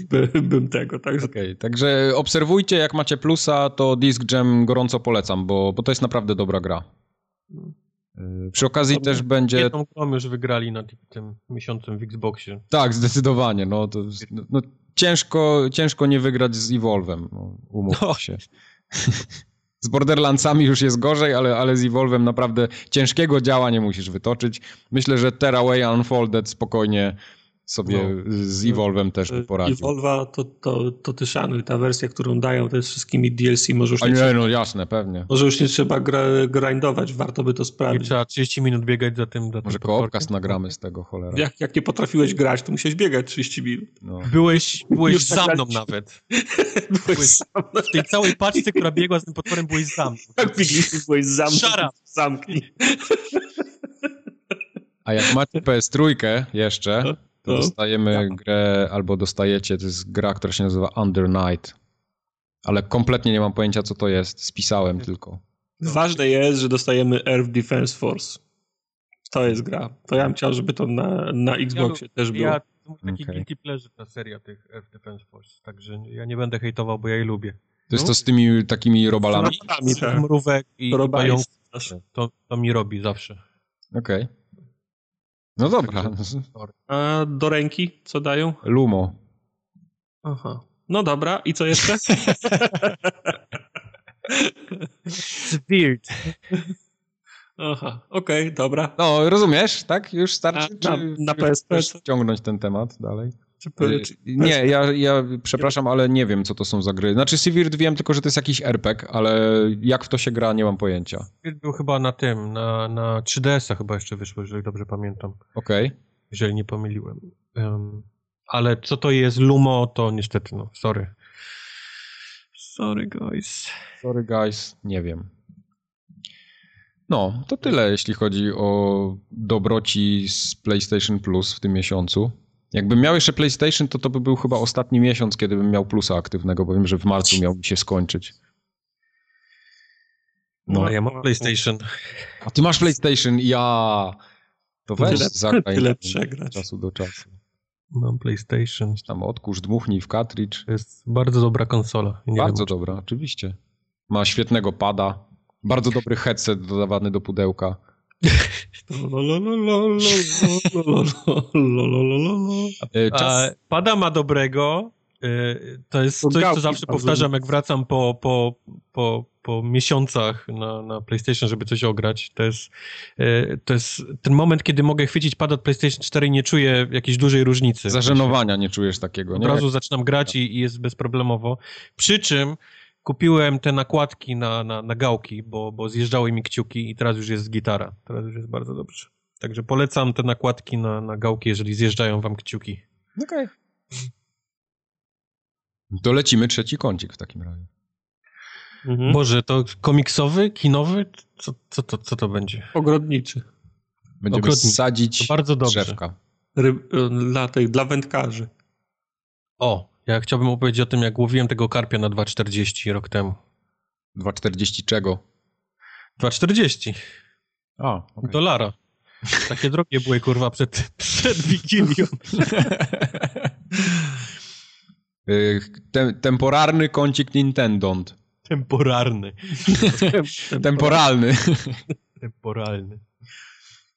by, by, bym tego. Także... Okay, także obserwujcie, jak macie plusa, to Disc Jam gorąco polecam, bo, bo to jest naprawdę dobra gra. Yy, przy okazji też będzie... Jedną grą już wygrali na tym miesiącem w Xboxie. Tak, zdecydowanie. No, to, no, ciężko, ciężko nie wygrać z Evolve'em, no, umówmy no. się. <laughs> z Borderlandsami już jest gorzej, ale, ale z Evolve'em naprawdę ciężkiego działa nie musisz wytoczyć. Myślę, że Terraway Unfolded spokojnie sobie no. z Evolve'em też by poradził. Evolve'a to, to, to ty szanuj, ta wersja, którą dają, to jest wszystkimi DLC, może już nie, nie no jasne, pewnie. Może już nie trzeba gra, grindować, warto by to sprawdzić. Nie trzeba 30 minut biegać za tym. Za może koopkast nagramy z tego, cholera. Jak, jak nie potrafiłeś grać, to musiałeś biegać 30 minut. No. Byłeś, byłeś za mną nawet. <laughs> byłeś, byłeś W tej całej paczce, która biegła z tym potworem, byłeś za mną. Tak, byłeś za mną. Zamknij. A jak macie PS3 jeszcze, no to dostajemy ja. grę, albo dostajecie, to jest gra, która się nazywa Under Night. Ale kompletnie nie mam pojęcia, co to jest. Spisałem tylko. Ważne jest, że dostajemy Earth Defense Force. To jest gra. To ja bym chciał, żeby to na, na Xboxie ja, też było. Ja, taki okay. guilty pleasure ta seria tych Earth Defense Force, także ja nie będę hejtował, bo ja jej lubię. To jest no? to z tymi takimi robalami? Z robalami, tak. Mrówek i, i pająków. To, to mi robi zawsze. Okej. Okay. No dobra. <laughs> A do ręki co dają? Lumo. Aha. No dobra, i co jeszcze? <laughs> Weird. Aha, okej, okay, dobra. No, rozumiesz, tak? Już starczy? A, na, na PSP? Ciągnąć ten temat dalej? Czy, y, czy, nie, ja, ja przepraszam, ale nie wiem, co to są za gry. Znaczy, Severed wiem tylko, że to jest jakiś RPG, ale jak w to się gra, nie mam pojęcia. Severed był chyba na tym, na, na 3DS-a chyba jeszcze wyszło, jeżeli dobrze pamiętam. Okej. Okay. Jeżeli nie pomyliłem. Um, ale co to jest Lumo, to niestety, no, sorry. Sorry, guys. Sorry, guys, nie wiem. No, to tyle, jeśli chodzi o dobroci z PlayStation Plus w tym miesiącu. Jakbym miał jeszcze PlayStation, to to by był chyba ostatni miesiąc, kiedy bym miał plusa aktywnego, bo wiem, że w marcu miał mi się skończyć. No, no ja mam PlayStation. A ty masz PlayStation, ja. To weź tyle, zagraj tyle przegrać. czasu do czasu. Mam PlayStation. Tam odkurz, dmuchnij w cartridge. To jest bardzo dobra konsola. Nie bardzo wiem, dobra, oczywiście. Ma świetnego pada, bardzo dobry headset dodawany do pudełka. <laughs> Pada ma dobrego. To jest coś, co zawsze powtarzam, jak wracam po, po, po, po miesiącach na, na PlayStation, żeby coś ograć. To jest, to jest ten moment, kiedy mogę chwycić pad od PlayStation 4 i nie czuję jakiejś dużej różnicy. Zażenowania nie czujesz takiego, nie? Od razu zaczynam grać i, i jest bezproblemowo. Przy czym kupiłem te nakładki na, na, na gałki, bo, bo zjeżdżały mi kciuki i teraz już jest gitara. Teraz już jest bardzo dobrze. Także polecam te nakładki na, na gałki, jeżeli zjeżdżają wam kciuki. Okej. Okay. To lecimy trzeci kącik w takim razie. Mhm. Boże, to komiksowy, kinowy? Co, co, to, co to będzie? Ogrodniczy. Będziemy Ogrodniczy. sadzić to bardzo dobrze. drzewka. Ryb, dla, tych, dla wędkarzy. O, ja chciałbym opowiedzieć o tym, jak łowiłem tego karpia na 2,40 rok temu. 2,40 czego? 2,40. A, okay. Dolara. Takie drogie były, kurwa, przed, przed Wigilią. <laughs> Y, temporarny kącik Nintendo. Temporarny. <laughs> Temporalny. Temporalny.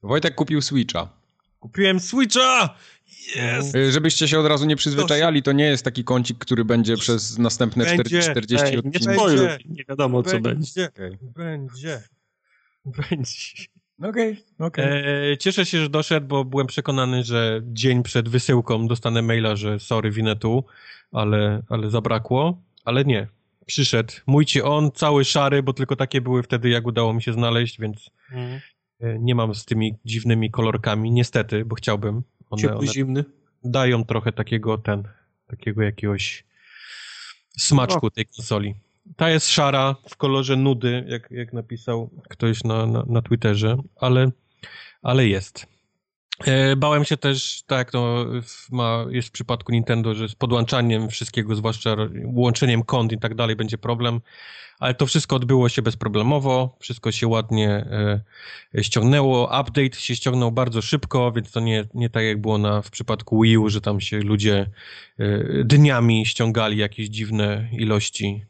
Wojtek kupił Switcha. Kupiłem Switcha! Yes! Y, żebyście się od razu nie przyzwyczajali, to nie jest taki kącik, który będzie przez następne będzie. 40 Ej, odcinków. Nie, będzie. nie wiadomo, co będzie. Będzie. Będzie. <laughs> Będzie. Okej, okay, okej. Okay. E, cieszę się, że doszedł, bo byłem przekonany, że dzień przed wysyłką dostanę maila, że sorry, winę tu, ale, ale zabrakło, ale nie. Przyszedł. Mój ci on, cały szary, bo tylko takie były wtedy, jak udało mi się znaleźć, więc mm. nie mam z tymi dziwnymi kolorkami, niestety, bo chciałbym. One, Ciepły, one zimny? Dają trochę takiego ten, takiego jakiegoś smaczku o. tej konsoli. Ta jest szara, w kolorze nudy, jak, jak napisał ktoś na, na, na Twitterze, ale, ale jest. E, bałem się też, tak to ma, jest w przypadku Nintendo, że z podłączaniem wszystkiego, zwłaszcza łączeniem kont i tak dalej, będzie problem, ale to wszystko odbyło się bezproblemowo, wszystko się ładnie e, ściągnęło, update się ściągnął bardzo szybko, więc to nie, nie tak jak było na, w przypadku Wii U, że tam się ludzie e, dniami ściągali jakieś dziwne ilości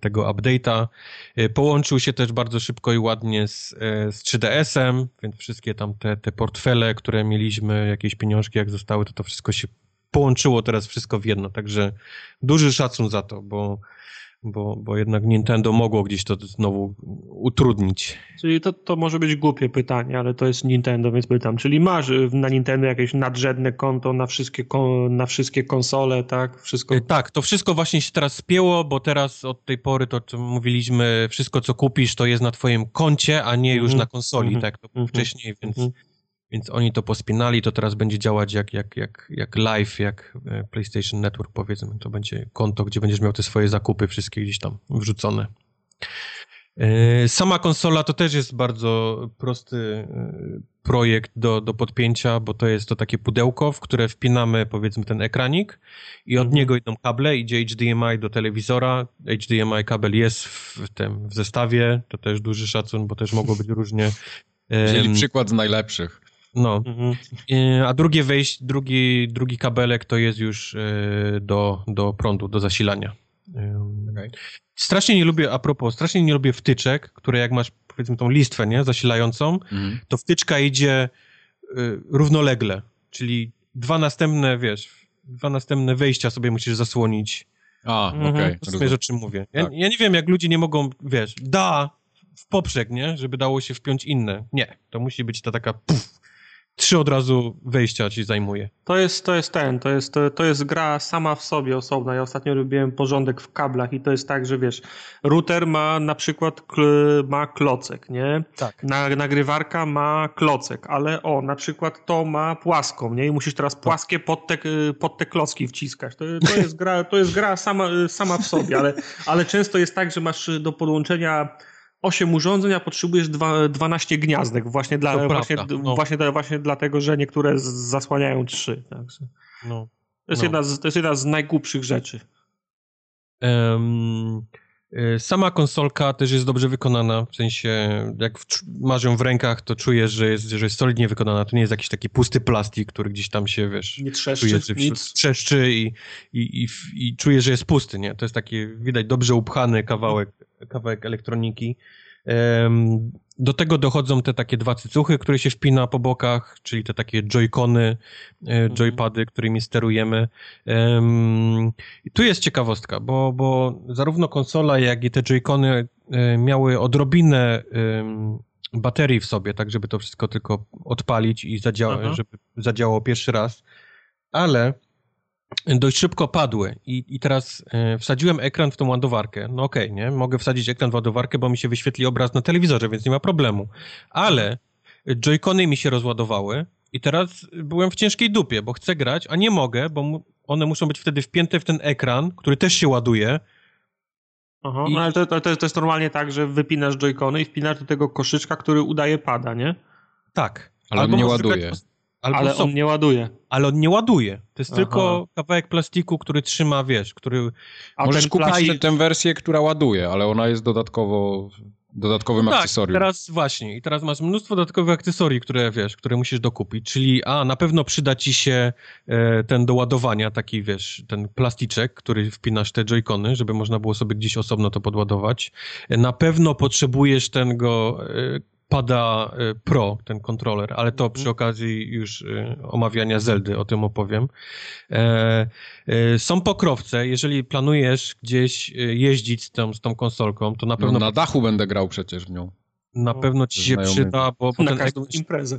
tego update'a. E, połączył się też bardzo szybko i ładnie z, e, z 3DS-em, więc wszystkie tam te, te portfele, które mieliśmy, jakieś pieniążki jak zostały, to to wszystko się połączyło teraz wszystko w jedno, także duży szacun za to, bo bo, bo jednak Nintendo mogło gdzieś to znowu utrudnić. Czyli to, to może być głupie pytanie, ale to jest Nintendo, więc pytam. Czyli masz na Nintendo jakieś nadrzędne konto na wszystkie, na wszystkie konsole, tak? Wszystko... E, tak, to wszystko właśnie się teraz spięło, bo teraz od tej pory to co mówiliśmy, wszystko co kupisz to jest na twoim koncie, a nie już mm -hmm. na konsoli, mm -hmm. tak to mm -hmm. wcześniej, więc mhm. Więc oni to pospinali, to teraz będzie działać jak, jak, jak, jak live, jak e, PlayStation Network powiedzmy. To będzie konto, gdzie będziesz miał te swoje zakupy wszystkie gdzieś tam wrzucone. E, sama konsola to też jest bardzo prosty e, projekt do, do podpięcia, bo to jest to takie pudełko, w które wpinamy powiedzmy ten ekranik i od mhm. niego idą kable, idzie HDMI do telewizora. HDMI kabel jest w tym w zestawie, to też duży szacun, bo też mogło być różnie. Wzięli przykład z najlepszych. No. Mhm. E, a drugie wejść, drugi, drugi kabelek to jest już e, do, do prądu, do zasilania. Okay. Strasznie nie lubię, a propos, strasznie nie lubię wtyczek, które jak masz powiedzmy tą listwę, nie, zasilającą, mhm. to wtyczka idzie e, równolegle, czyli dwa następne, wiesz, dwa następne wejścia sobie musisz zasłonić. A, mhm. okej. Okay. Rozumiesz, o czym mówię. Ja, tak. ja nie wiem, jak ludzie nie mogą, wiesz, da w poprzek, nie, żeby dało się wpiąć inne. Nie, to musi być ta taka puf, trzy od razu wejścia ci zajmuje. To jest, to jest ten, to jest, to, to jest gra sama w sobie osobna. Ja ostatnio robiłem porządek w kablach i to jest tak, że wiesz, router ma na przykład ma klocek, nie? Tak. Na, nagrywarka ma klocek, ale o, na przykład to ma płaską, nie? I musisz teraz tak. płaskie pod te, pod te klocki wciskać. To, to jest gra, to jest gra sama, sama w sobie, ale, ale często jest tak, że masz do podłączenia 8 urządzeń, a potrzebujesz 12 gniazdek. Właśnie, dla, właśnie, no. właśnie, właśnie dlatego, że niektóre zasłaniają 3. Także. No. To, jest no. jedna z, to jest jedna z najgłupszych rzeczy. Um, sama konsolka też jest dobrze wykonana, w sensie jak w, masz ją w rękach, to czujesz, że jest, że jest solidnie wykonana. To nie jest jakiś taki pusty plastik, który gdzieś tam się, wiesz... Nie trzeszczy, czujesz, nic. Trzeszczy i, i, i, i czujesz, że jest pusty, nie? To jest taki, widać, dobrze upchany kawałek kawałek elektroniki. Do tego dochodzą te takie dwa cycuchy, które się wpina po bokach, czyli te takie joycony, e, mhm. joypady, którymi sterujemy. I tu jest ciekawostka, bo, bo zarówno konsola, jak i te joycony e, miały odrobinę baterii w sobie, tak żeby to wszystko tylko odpalić i zadziała, żeby zadziałało pierwszy raz, ale dość szybko padły i, i teraz e, wsadziłem ekran w tą ładowarkę. No okej, okay, nie? Mogę wsadzić ekran w ładowarkę, bo mi się wyświetli obraz na telewizorze, więc nie ma problemu. Ale joycony mi się rozładowały i teraz byłem w ciężkiej dupie, bo chcę grać, a nie mogę, bo one muszą być wtedy wpięte w ten ekran, który też się ładuje. Aha, I... no ale to, to, to jest normalnie tak, że wypinasz joycony i wpinasz do tego koszyczka, który udaje pada, nie? Tak. Ale on nie ładuje. Albo ale on nie ładuje. Ale on nie ładuje. To jest Aha. tylko kawałek plastiku, który trzyma, wiesz, który... A Możesz kupić plastik... tę wersję, która ładuje, ale ona jest dodatkowo dodatkowym no tak, akcesorium. teraz właśnie. I teraz masz mnóstwo dodatkowych akcesorii, które wiesz, które musisz dokupić. Czyli a, na pewno przyda ci się e, ten do ładowania, taki wiesz, ten plasticzek, który wpinasz te joycony, żeby można było sobie gdzieś osobno to podładować. E, na pewno potrzebujesz ten go... E, pada y, Pro, ten kontroler, ale to przy mhm. okazji już y, omawiania Zeldy, o tym opowiem. E, e, są pokrowce, jeżeli planujesz gdzieś y, jeździć z tą, z tą konsolką, to na no, pewno... No, na dachu będę grał przecież w nią. Na no, pewno ci się przyda, bo... Na każdą imprezę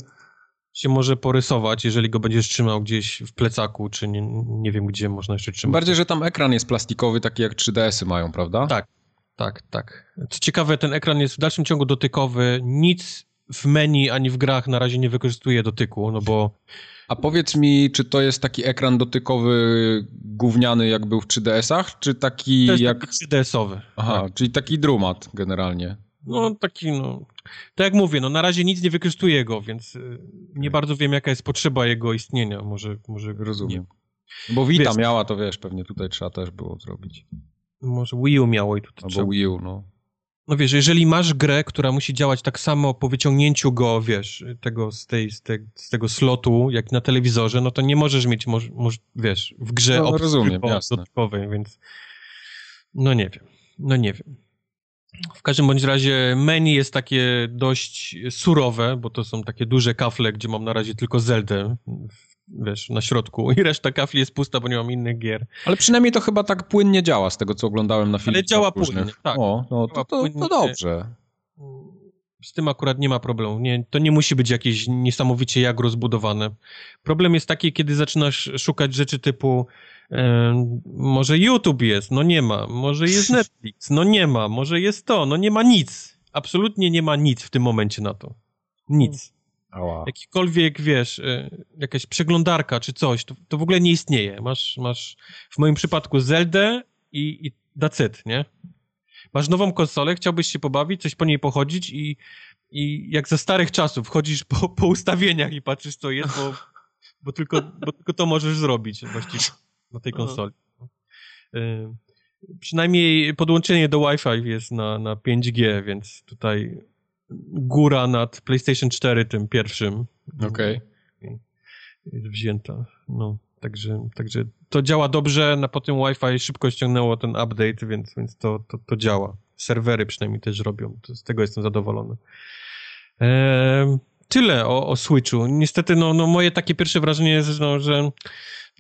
się może porysować, jeżeli go będziesz trzymał gdzieś w plecaku, czy nie, nie wiem, gdzie można jeszcze trzymać. Bardziej, że tam ekran jest plastikowy, taki jak 3DS-y mają, prawda? Tak, tak, tak. Co ciekawe, ten ekran jest w dalszym ciągu dotykowy. Nic w menu ani w grach na razie nie wykorzystuje dotyku, no bo... A powiedz mi, czy to jest taki ekran dotykowy gówniany, jak był w 3DS-ach, czy taki to jest jak... Taki 3DS-owy. Aha, tak. czyli taki drumat generalnie. No, taki, no... Tak jak mówię, no na razie nic nie wykorzystuje go, więc y, nie bardzo wiem, jaka jest potrzeba jego istnienia. Może, może Rozumiem. Nie. Bo wiesz, miała, to wiesz, pewnie tutaj trzeba też było zrobić. Może Wii U miało i tutaj Albo trzeba... Wii U, no. No wiesz, jeżeli masz grę, która musi działać tak samo po wyciągnięciu go, wiesz, tego, z, tej, z, te, z tego slotu, jak na telewizorze, no to nie możesz mieć, moż, moż, wiesz, w grze no, rozumiem, dodatkowej, więc no nie wiem, no nie wiem. W każdym bądź razie menu jest takie dość surowe, bo to są takie duże kafle, gdzie mam na razie tylko Zeldę wiesz, na środku <laughs> i reszta kafli jest pusta, bo nie mam innych gier. Ale przynajmniej to chyba tak płynnie działa, z tego co oglądałem na filmie. Ale działa płynnie, tak. O, no to, to, to dobrze. Z tym akurat nie ma problemu. Nie, to nie musi być jakieś niesamowicie jak rozbudowane. Problem jest taki, kiedy zaczynasz szukać rzeczy typu może YouTube jest, no nie ma. Może jest <laughs> Netflix, no nie ma. Może jest to, no nie ma nic. Absolutnie nie ma nic w tym momencie na to. Nic. Ała. Jakikolwiek, wiesz, e, jakaś przeglądarka czy coś, to, to w ogóle nie istnieje. Masz, masz w moim przypadku Zeldę i, i that's it, nie? Masz nową konsolę, chciałbyś się pobawić, coś po niej pochodzić i, i jak za starych czasów chodzisz po, po ustawieniach i patrzysz co jest, bo, bo, tylko, bo tylko to możesz zrobić właściwie na tej konsoli. Y przynajmniej podłączenie do Wi-Fi jest na, na 5G, więc tutaj góra nad PlayStation 4 tym pierwszym. Okej. Okay. Wzięta. No, także, także to działa dobrze, na potem Wi-Fi szybko ściągnęło ten update, więc, więc to, to, to działa. Serwery przynajmniej też robią, to z tego jestem zadowolony. Eee, tyle o, o Switchu. Niestety, no, no moje takie pierwsze wrażenie jest, no, że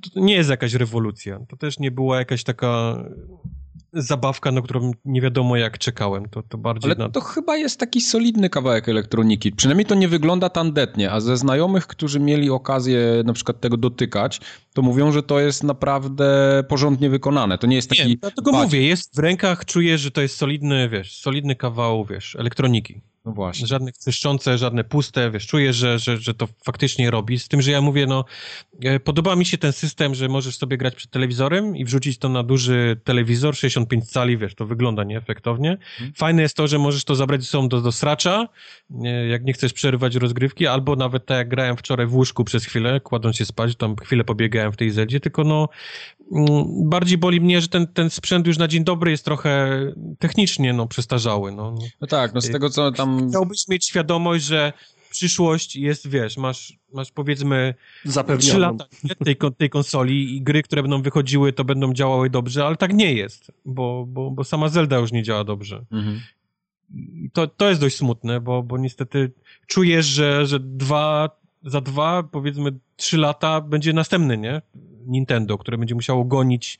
to nie jest jakaś rewolucja. To też nie była jakaś taka zabawka, na którą nie wiadomo jak czekałem. To, to bardziej Ale na... to chyba jest taki solidny kawałek elektroniki. Przynajmniej to nie wygląda tandetnie, a ze znajomych, którzy mieli okazję na przykład tego dotykać, to mówią, że to jest naprawdę porządnie wykonane. To nie jest taki... Nie, dlatego mówię, jest w rękach, czuję, że to jest solidny, wiesz, solidny kawał, wiesz, elektroniki. No właśnie. Żadne czyszczące, żadne puste, wiesz, czuję, że, że, że to faktycznie robi. Z tym, że ja mówię, no, e, podoba mi się ten system, że możesz sobie grać przed telewizorem i wrzucić to na duży telewizor, 65 cali, wiesz, to wygląda nieefektownie. Hmm. Fajne jest to, że możesz to zabrać ze sobą do, do sracza, jak nie chcesz przerywać rozgrywki, albo nawet tak jak grałem wczoraj w łóżku przez chwilę, kładąc się spać, tam chwilę pobiegałem w tej zedzie, tylko no, mm, bardziej boli mnie, że ten, ten sprzęt już na dzień dobry jest trochę technicznie, no, przestarzały, no. No tak, no z tego co tam Chciałbyś mieć świadomość, że przyszłość jest, wiesz, masz, masz powiedzmy Zapewnioną. 3 lata tej, tej konsoli i gry, które będą wychodziły, to będą działały dobrze, ale tak nie jest, bo, bo, bo sama Zelda już nie działa dobrze. Mhm. To, to jest dość smutne, bo, bo niestety czujesz, że, że dwa, za dwa, powiedzmy trzy lata będzie następny, nie? Nintendo, które będzie musiało gonić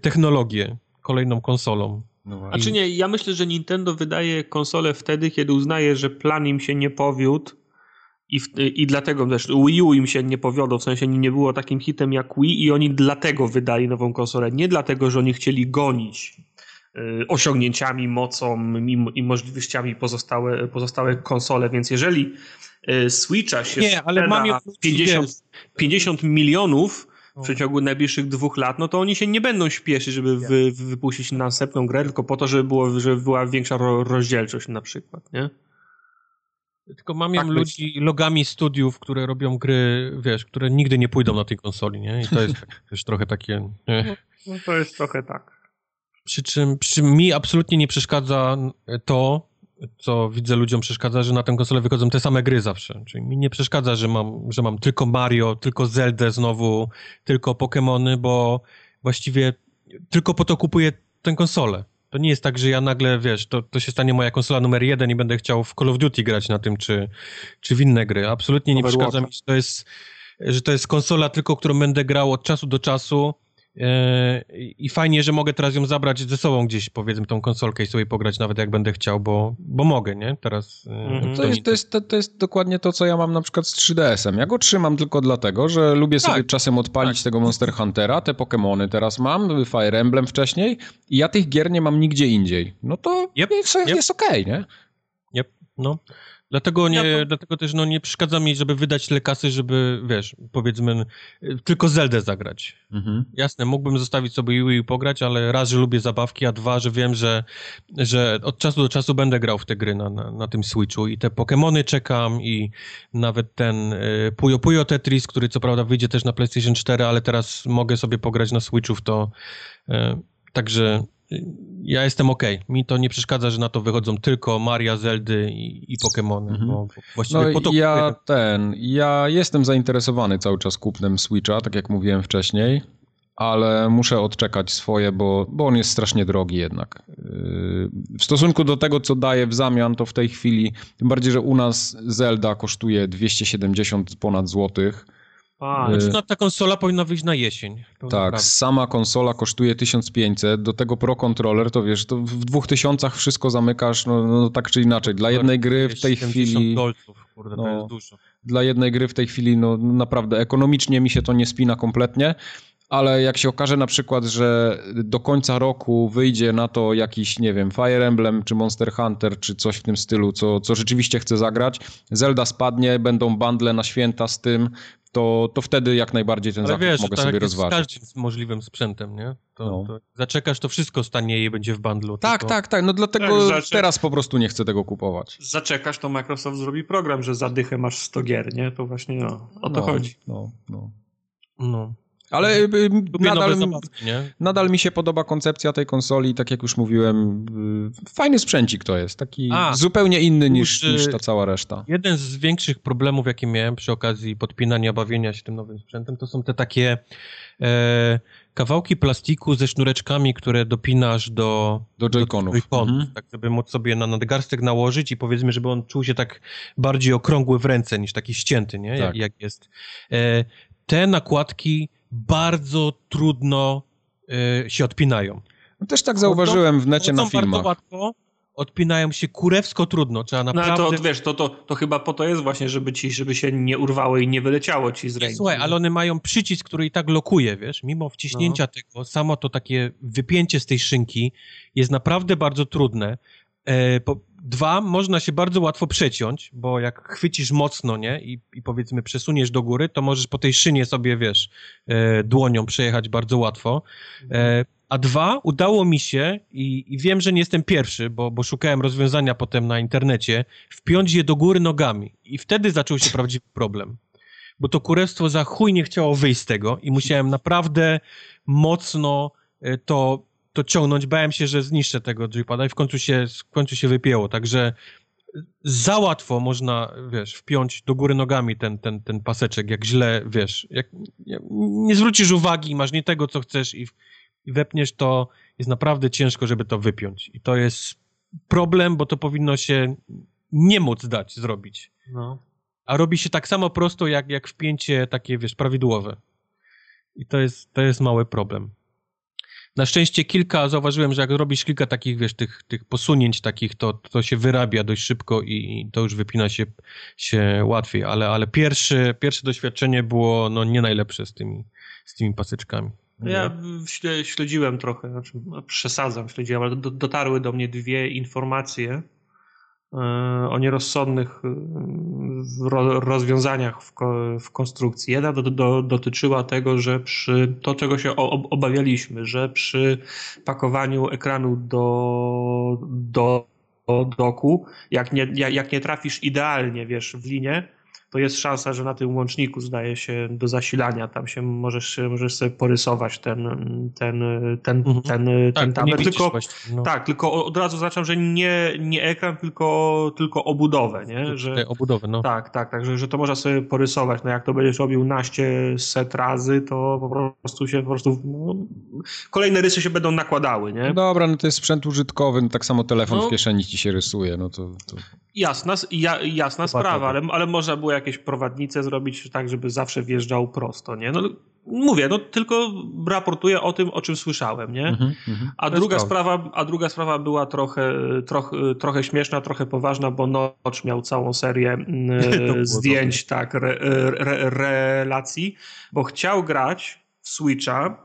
technologię kolejną konsolą. No A czy nie, ja myślę, że Nintendo wydaje konsolę wtedy, kiedy uznaje, że plan im się nie powiódł I, w, I dlatego też Wii U im się nie powiodło, w sensie nie było takim hitem jak Wii i oni dlatego wydali nową konsolę. Nie dlatego, że oni chcieli gonić y, osiągnięciami, mocą i, i możliwościami pozostałe, pozostałe konsole, więc jeżeli y, Switcha się nie, ale mam 50, 50 milionów w przeciągu najbliższych dwóch lat, no to oni się nie będą śpieszyć, żeby wy, wypuścić następną grę, tylko po to, żeby, było, żeby była większa rozdzielczość na przykład, nie? Tylko mam tak ludzi logami studiów, które robią gry, wiesz, które nigdy nie pójdą na tej konsoli, nie? I to jest tak, też trochę takie... No, no to jest trochę tak. Przy czym, przy czym mi absolutnie nie przeszkadza to, co widzę ludziom przeszkadza, że na tę konsolę wychodzą te same gry zawsze. Czyli mi nie przeszkadza, że mam, że mam tylko Mario, tylko Zeldę znowu, tylko Pokémony, bo właściwie tylko po to kupuję tę konsolę. To nie jest tak, że ja nagle, wiesz, to, to się stanie moja konsola numer jeden i będę chciał w Call of Duty grać na tym, czy, czy w inne gry. Absolutnie nie przeszkadza mi, że to jest, że to jest konsola tylko, którą będę grał od czasu do czasu i fajnie, że mogę teraz ją zabrać ze sobą gdzieś, powiedzmy, tą konsolkę i sobie pograć nawet jak będę chciał, bo, bo mogę, nie? Teraz... E, mhm. To, jest, to, jest, to, to, jest dokładnie to, co ja mam na przykład z 3DS-em. Ja go trzymam tylko dlatego, że lubię tak. sobie czasem odpalić tak. tego Monster Huntera, te Pokémony teraz mam, Fire Emblem wcześniej i ja tych gier nie mam nigdzie indziej. No to yep. jest, yep. jest okej, okay, nie? Yep. No. Dlatego, nie, to... dlatego też no, nie przeszkadza mi, żeby wydać tyle kasy, żeby, wiesz, powiedzmy, tylko Zeldę zagrać. Mhm. Jasne, mógłbym zostawić sobie Wii pograć, ale raz, że lubię zabawki, a dwa, że wiem, że, że od czasu do czasu będę grał w te gry na, na, na tym Switchu i te Pokémony czekam i nawet ten y, Puyo Puyo Tetris, który co prawda wyjdzie też na PlayStation 4, ale teraz mogę sobie pograć na Switchu w to. Y, także ja jestem ok. Mi to nie przeszkadza, że na to wychodzą tylko Maria, Zeldy i, i Pokémony. Mhm. Właściwie no po to ja ten, ja jestem zainteresowany cały czas kupnem Switcha, tak jak mówiłem wcześniej, ale muszę odczekać swoje, bo, bo on jest strasznie drogi jednak. Yy, w stosunku do tego, co daje w zamian, to w tej chwili, tym bardziej, że u nas Zelda kosztuje 270 ponad złotych, a, y, znaczy, ta konsola powinna wyjść na jesień. Tak, sama konsola kosztuje 1500, do tego Pro Controller to wiesz, to w 2000 wszystko zamykasz, no, no tak czy inaczej. Dla jednej gry w tej chwili... dolców, kurde, no, to jest dużo. Dla jednej gry w tej chwili, no naprawdę, ekonomicznie mi się to nie spina kompletnie, ale jak się okaże na przykład, że do końca roku wyjdzie na to jakiś, nie wiem, Fire Emblem, czy Monster Hunter, czy coś w tym stylu, co, co rzeczywiście chcę zagrać, Zelda spadnie, będą bundle na święta z tym, to, to wtedy jak najbardziej ten Ale zakup wiesz, mogę tak sobie rozważyć. z każdym możliwym sprzętem, nie? To, no. to zaczekasz, to wszystko stanieje i będzie w bundlu. Tak, tylko... tak, tak. No dlatego tak, teraz po prostu nie chcę tego kupować. Zaczekasz, to Microsoft zrobi program, że za dychę masz 100 gier, nie? To właśnie no, o to no, chodzi. No, no. No. Ale y, y, nadal, zabawki, nadal, mi się podoba koncepcja tej konsoli, tak jak już mówiłem, y, fajny sprzęcik to jest, taki A, zupełnie inny niż, niż ta cała reszta. Jeden z większych problemów, jakie miałem przy okazji podpinania, bawienia się tym nowym sprzętem, to są te takie e, kawałki plastiku ze sznureczkami, które dopinasz do, do joyconów, joy mhm. tak żeby móc sobie na nadgarstek nałożyć i powiedzmy, żeby on czuł się tak bardziej okrągły w ręce niż taki ścięty, nie? Tak. Jak, jak jest. E, te nakładki bardzo trudno y, się odpinają. No też tak zauważyłem w necie na filmach. bardzo łatwo, odpinają się kurewsko trudno, trzeba naprawdę... No to wiesz, to, to, to chyba po to jest właśnie, żeby ci, żeby się nie urwało i nie wyleciało ci z ręki. Słuchaj, ale one mają przycisk, który i tak lokuje, wiesz, mimo wciśnięcia no. tego, samo to takie wypięcie z tej szynki jest naprawdę bardzo trudne. E, po, Dwa, można się bardzo łatwo przeciąć, bo jak chwycisz mocno, nie, i, i powiedzmy przesuniesz do góry, to możesz po tej szynie sobie, wiesz, e, dłonią przejechać bardzo łatwo. E, a dwa, udało mi się, i, i, wiem, że nie jestem pierwszy, bo, bo szukałem rozwiązania potem na internecie, wpiąć je do góry nogami. I wtedy zaczął się prawdziwy problem. Bo to kurestwo za chuj nie chciało wyjść z tego i musiałem naprawdę mocno e, to to ciągnąć. Bałem się, że zniszczę tego joypada i w końcu się, w końcu się wypięło. Także za łatwo można, wiesz, wpiąć do góry nogami ten, ten, ten paseczek, jak źle, wiesz, jak nie zwrócisz uwagi, masz nie tego, co chcesz i, i wepniesz, to jest naprawdę ciężko, żeby to wypiąć. I to jest problem, bo to powinno się nie móc dać zrobić. No. A robi się tak samo prosto, jak, jak wpięcie takie, wiesz, prawidłowe. I to jest, to jest mały problem. Na szczęście kilka, zauważyłem, że jak robisz kilka takich, wiesz, tych, tych posunięć takich, to, to się wyrabia dość szybko i to już wypina się, się łatwiej, ale, ale pierwsze, pierwsze doświadczenie było no, nie najlepsze z tymi, z tymi pasyczkami. Ja śledziłem trochę, znaczy no, przesadzam, śledziłem, ale do, dotarły do mnie dwie informacje o nierozsądnych e, rozwiązaniach w, konstrukcji. Jedna do, do, dotyczyła tego, że przy to, czego się obawialiśmy, że przy pakowaniu ekranu do, do doku, jak nie, jak nie trafisz idealnie, wiesz, w linię, to jest szansa, że na tym łączniku zdaje się do zasilania, tam się możesz, możesz sobie porysować ten, ten, ten, mhm. ten, tak, ten tablet. Tylko, no. Tak, tylko od razu zaznaczam, że nie, nie ekran, tylko, tylko obudowę, nie? Że, Te obudowę, no. Tak, tak, tak, że, że to można sobie porysować. No jak to będziesz robił naście set razy, to po prostu się po prostu no, kolejne rysy się będą nakładały, nie? Dobra, no to jest sprzęt użytkowy, no tak samo telefon no. w kieszeni ci się rysuje, no to... to... Jasna, ja, jasna sprawa, ale, ale można było jakieś prowadnice zrobić tak, żeby zawsze wjeżdżał prosto, nie? No, mówię, no tylko raportuję o tym, o czym słyszałem, nie? Mm -hmm, a, druga sprawa, a druga sprawa była trochę, trochę, trochę śmieszna, trochę poważna, bo Notch miał całą serię mm, <laughs> zdjęć, tak, re, re, relacji, bo chciał grać w Switcha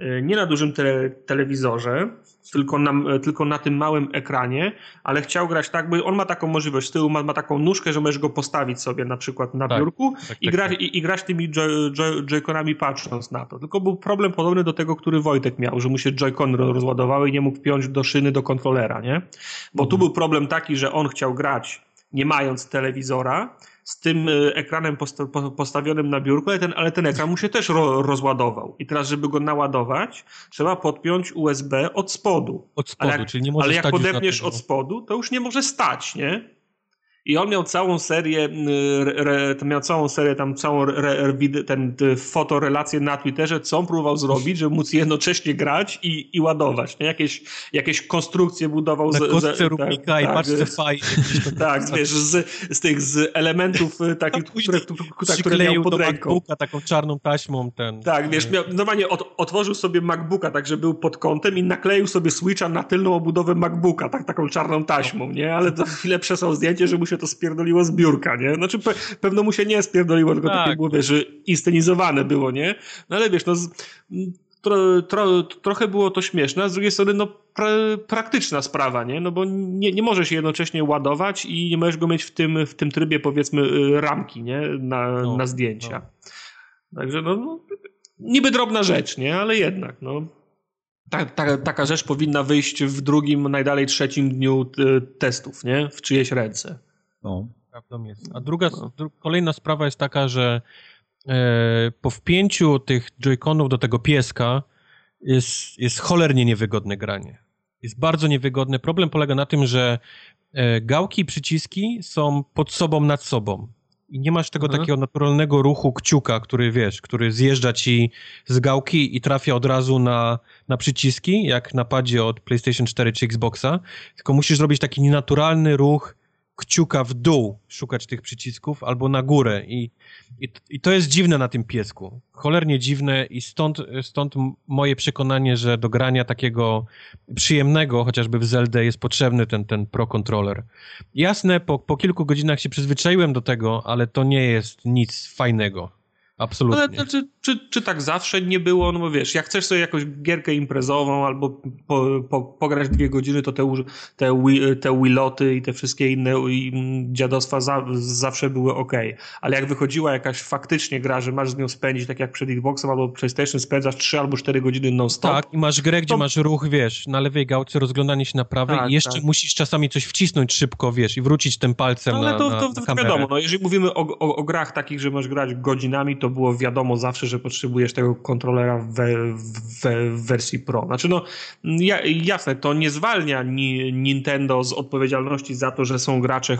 y, nie na dużym te, telewizorze, tylko na, tylko na tym małym ekranie, ale chciał grać tak, bo on ma taką możliwość, z tyłu ma, ma taką nóżkę, że możesz go postawić sobie na przykład na tak, biurku tak, i, tak, gra, tak. i, i, grać tymi joyconami patrząc na to. Tylko był problem podobny do tego, który Wojtek miał, że mu się joycon rozładowały i nie mógł wpiąć do szyny do kontrolera, nie? Bo mhm. tu był problem taki, że on chciał grać nie mając telewizora, z tym e, ekranem posta postawionym na biurku, ale ten, ale ten ekran mu się też ro rozładował. I teraz, żeby go naładować, trzeba podpiąć USB od spodu. Od spodu, jak, czyli nie może Ale jak podepniesz od spodu, to już nie może stać, nie? I on miał całą serię, re, miał całą serię, tam całą re, ten fotorelację na Twitterze, co on próbował zrobić, żeby móc jednocześnie grać i, i ładować. Nie? Jakieś, jakieś konstrukcje budował na z, z, Rubika tak, i tak, patrzcie fajnie. Tak, <laughs> wiesz, z, z tych z elementów y, takich, które, które, które miał pod ręką. MacBooka taką czarną taśmą ten. Tak, wiesz, miał, normalnie od, otworzył sobie MacBooka, tak, że był pod kątem i nakleił sobie Switcha na tylną obudowę MacBooka, tak, taką czarną taśmą, nie? Ale to chwilę przesłał zdjęcie, że mu się to spierdoliło z biurka, nie? Znaczy pe pewno mu się nie spierdoliło, tylko tak. takie było, wiesz, inscenizowane było, nie? No ale wiesz, no tro, tro, trochę było to śmieszne, a z drugiej strony no pra, praktyczna sprawa, nie? No bo nie, nie możesz jednocześnie ładować i nie możesz go mieć w tym, w tym trybie powiedzmy y, ramki, nie? Na, no, na zdjęcia. No. Także no, no, niby drobna rzecz, nie? Ale jednak, no. Ta, ta, taka rzecz powinna wyjść w drugim, najdalej trzecim dniu y, testów, nie? W czyjeś ręce. No. Prawdą jest. A druga, no. kolejna sprawa jest taka, że e, po wpięciu tych joyconów do tego pieska jest, jest cholernie niewygodne granie. Jest bardzo niewygodne. Problem polega na tym, że e, gałki i przyciski są pod sobą, nad sobą. I nie masz tego mhm. takiego naturalnego ruchu kciuka, który wiesz, który zjeżdża ci z gałki i trafia od razu na, na przyciski, jak na padzie od PlayStation 4 czy Xboxa, tylko musisz zrobić taki nienaturalny ruch kciuka w dół szukać tych przycisków albo na górę i, i, i, to jest dziwne na tym piesku. Cholernie dziwne i stąd, stąd moje przekonanie, że do grania takiego przyjemnego, chociażby w Zelda jest potrzebny ten, ten Pro Controller. Jasne, po, po kilku godzinach się przyzwyczaiłem do tego, ale to nie jest nic fajnego. Absolutnie. Ale znaczy, czy, czy tak zawsze nie było? No bo wiesz, jak chcesz sobie jakąś gierkę imprezową albo po, po, pograć dwie godziny, to te, te, te Wiloty i te wszystkie inne dziadostwa za, zawsze były ok. Ale jak wychodziła jakaś faktycznie gra, że masz z nią spędzić, tak jak przed Xboxem albo PlayStation, spędzasz 3 albo 4 godziny non-stop. Tak, i masz grę, gdzie to... masz ruch, wiesz, na lewej gałce rozglądanie się na prawej tak, i jeszcze tak. musisz czasami coś wcisnąć szybko, wiesz, i wrócić tym palcem no, ale na, to, to, to, to wiadomo, no, jeżeli mówimy o, o, o grach takich, że masz grać godzinami, to to było wiadomo zawsze, że potrzebujesz tego kontrolera w, w, w wersji Pro. Znaczy no, ja, jasne, to nie zwalnia ni, Nintendo z odpowiedzialności za to, że są gracze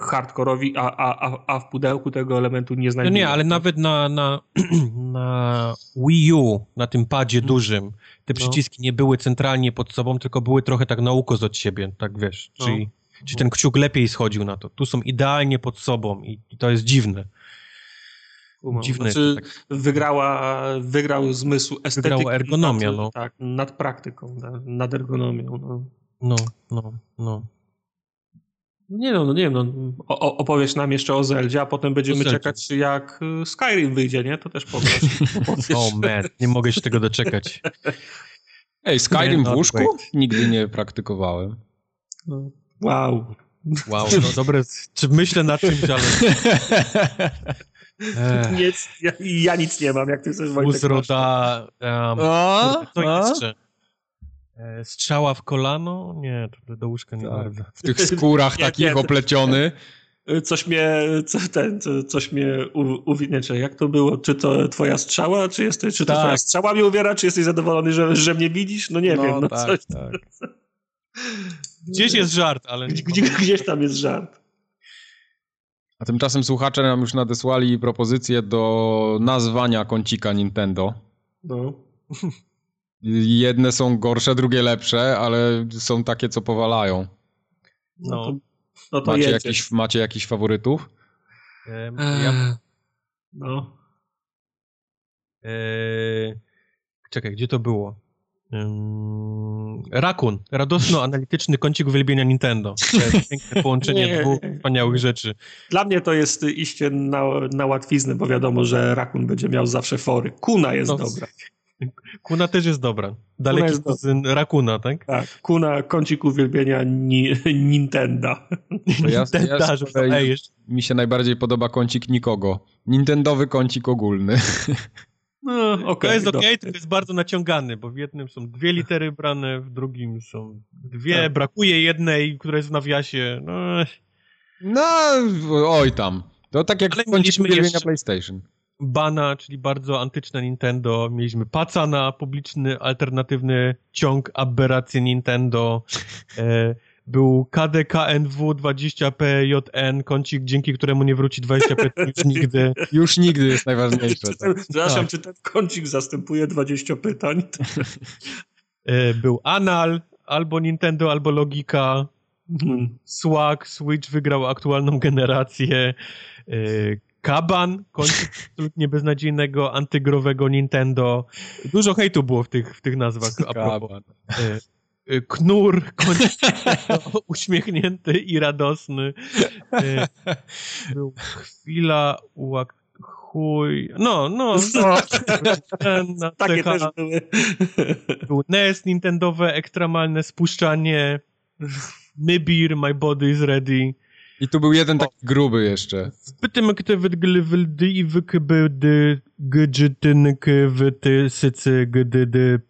hardkorowi, a, a, a w pudełku tego elementu nie znajdują. No nie, ale nawet na, na, <clears throat> na Wii U, na tym padzie hmm. dużym, te no. przyciski no. nie były centralnie pod sobą, tylko były trochę tak na ukos od siebie, tak wiesz, no. czyli, czyli ten kciuk lepiej schodził na to. Tu są idealnie pod sobą i, i to jest dziwne. Dziwne. Znaczy, tak. wygrała, wygrał zmysł estetyki. Wygrała ergonomia, nad, no. Tak, nad praktyką, nad ergonomią. No, no, no. no. Nie no, no nie wiem, no, o, opowiesz nam jeszcze o Zeldzie, a potem będziemy czekać jak y, Skyrim wyjdzie, nie? To też powiesz. <laughs> O oh man, nie mogę się tego doczekać. Ej, Skyrim w łóżku? Nigdy nie praktykowałem. No, wow. Wow, no dobre, czy myślę nad czymś, ale... <laughs> Nic, ja, ja, nic nie mam, jak ty chcesz Wojtek. Uzroda, um, a? to jeszcze. E, strzała w kolano? Nie, to do łóżka nie tak. bardzo. W tych skórach <laughs> nie, takich nie, opleciony. Coś mnie, co, ten, coś mnie uwiniecie. Jak to było? Czy to twoja strzała, czy, jesteś, czy to tak. twoja strzała mnie uwiera, czy jesteś zadowolony, że, że mnie widzisz? No nie no, wiem. No tak, coś... tak. <laughs> Gdzieś jest żart, ale... Gdzie, gdzieś tam jest żart. A tymczasem słuchacze nam już nadesłali propozycję do nazwania kącika Nintendo. No. <laughs> Jedne są gorsze, drugie lepsze, ale są takie, co powalają. No, no to, no to macie, jakiś, macie jakiś faworytów? Um, ja... No. Eee, czekaj, gdzie to było? Um, Rakun, radosno-analityczny kącik uwielbienia Nintendo. <laughs> Piękne połączenie nie, dwóch wspaniałych rzeczy. Dla mnie to jest iście na, na łatwiznę, bo wiadomo, że Rakun będzie miał zawsze fory. Kuna jest no, dobra. Kuna też jest dobra. Daleki jest kuzyn Rakuna, tak? Tak, Kuna, kącik uwielbienia ni Nintendo. Ja, ja ej, mi się najbardziej podoba kącik nikogo. Nintendowy kącik ogólny. No, okay, to jest okej, okay, to jest bardzo naciągany, bo w jednym są dwie litery brane, w drugim są dwie, tak. brakuje jednej, która jest w nawiasie. No, no oj tam. To tak jak kącik uwielbienia PlayStation. Bana, czyli bardzo antyczne Nintendo. Mieliśmy Pacana, publiczny, alternatywny ciąg aberracji Nintendo. E, <laughs> był KDKNW 20PJN, kącik, dzięki któremu nie wróci 20p już <laughs> nigdy. Już nigdy jest najważniejsze. Czy ten, tak. Przepraszam, tak. czy ten kącik zastępuje 20 pytań? <laughs> <laughs> E, był Anal, albo Nintendo, albo Logika. Hmm. Swag, Switch wygrał aktualną generację. E, Kaban, kończyk absolutnie beznadziejnego, antygrowego Nintendo. Dużo hejtu było w tych, w tych nazwach. Kaban. E, Knur, <laughs> uśmiechnięty i radosny. E, był chwila chuj... No, no. no. Takie też były. Był NES, Nintendowe, ekstremalne spuszczanie. Mybir, My Body is Ready. I tu był jeden taki gruby jeszcze. Te wydglywyldy i wykybyldy gdżytynk wyty sycy gdydy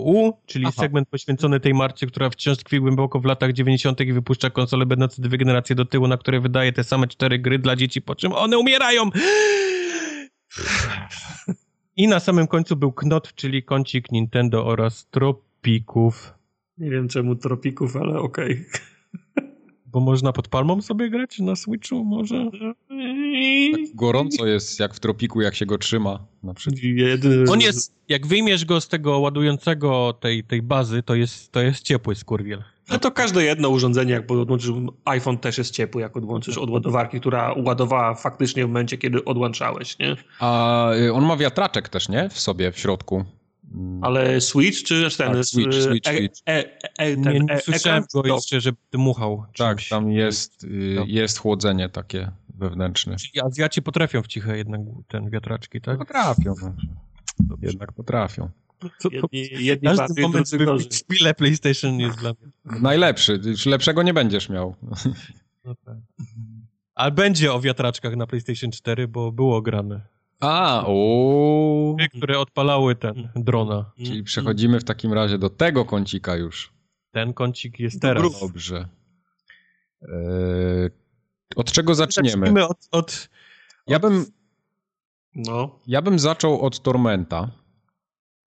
u, czyli Aha. segment poświęcony tej marce, która wciąż tkwi głęboko w latach 90. i wypuszcza konsole będące dwie generacje do tyłu, na które wydaje te same cztery gry dla dzieci, po czym one umierają! I na samym końcu był Knot, czyli kącik Nintendo oraz Tropików. Nie wiem czemu Tropików, ale okej. Okay. Bo można pod palmą sobie grać na Switchu może? Tak gorąco jest jak w tropiku, jak się go trzyma. Na przykład. On jest, jak wyjmiesz go z tego ładującego tej, tej bazy, to jest, to jest ciepły skurwiel. No to każde jedno urządzenie, jak odłączysz, iPhone też jest ciepły, jak odłączysz od ładowarki, która ładowała faktycznie w momencie, kiedy odłączałeś, nie? A y, on ma wiatraczek też, nie? W sobie, w środku. Mm. Ale Switch czy ten? Tak, Switch, e, Switch, e, Switch. E, e, ten, nie, nie słyszałem go jeszcze, żeby dmuchał. Tak, tam jest, y, no. jest chłodzenie takie wewnętrzne. Czyli Azjaci potrafią w ciche jednak ten wiatraczki, tak? Potrafią. No. Jednak potrafią. To? Jedni, jedni Każdy moment chwilę PlayStation jest dla mnie. Najlepszy. Lepszego nie będziesz miał. No tak. Ale będzie o wiatraczkach na PlayStation 4, bo było grane. A, o. Które odpalały ten drona. Czyli przechodzimy w takim razie do tego kącika już. Ten kącik jest teraz. Dobrze. Eee, od czego zaczniemy? Zacznijmy od, od, Ja bym. No. Ja bym zaczął od Tormenta.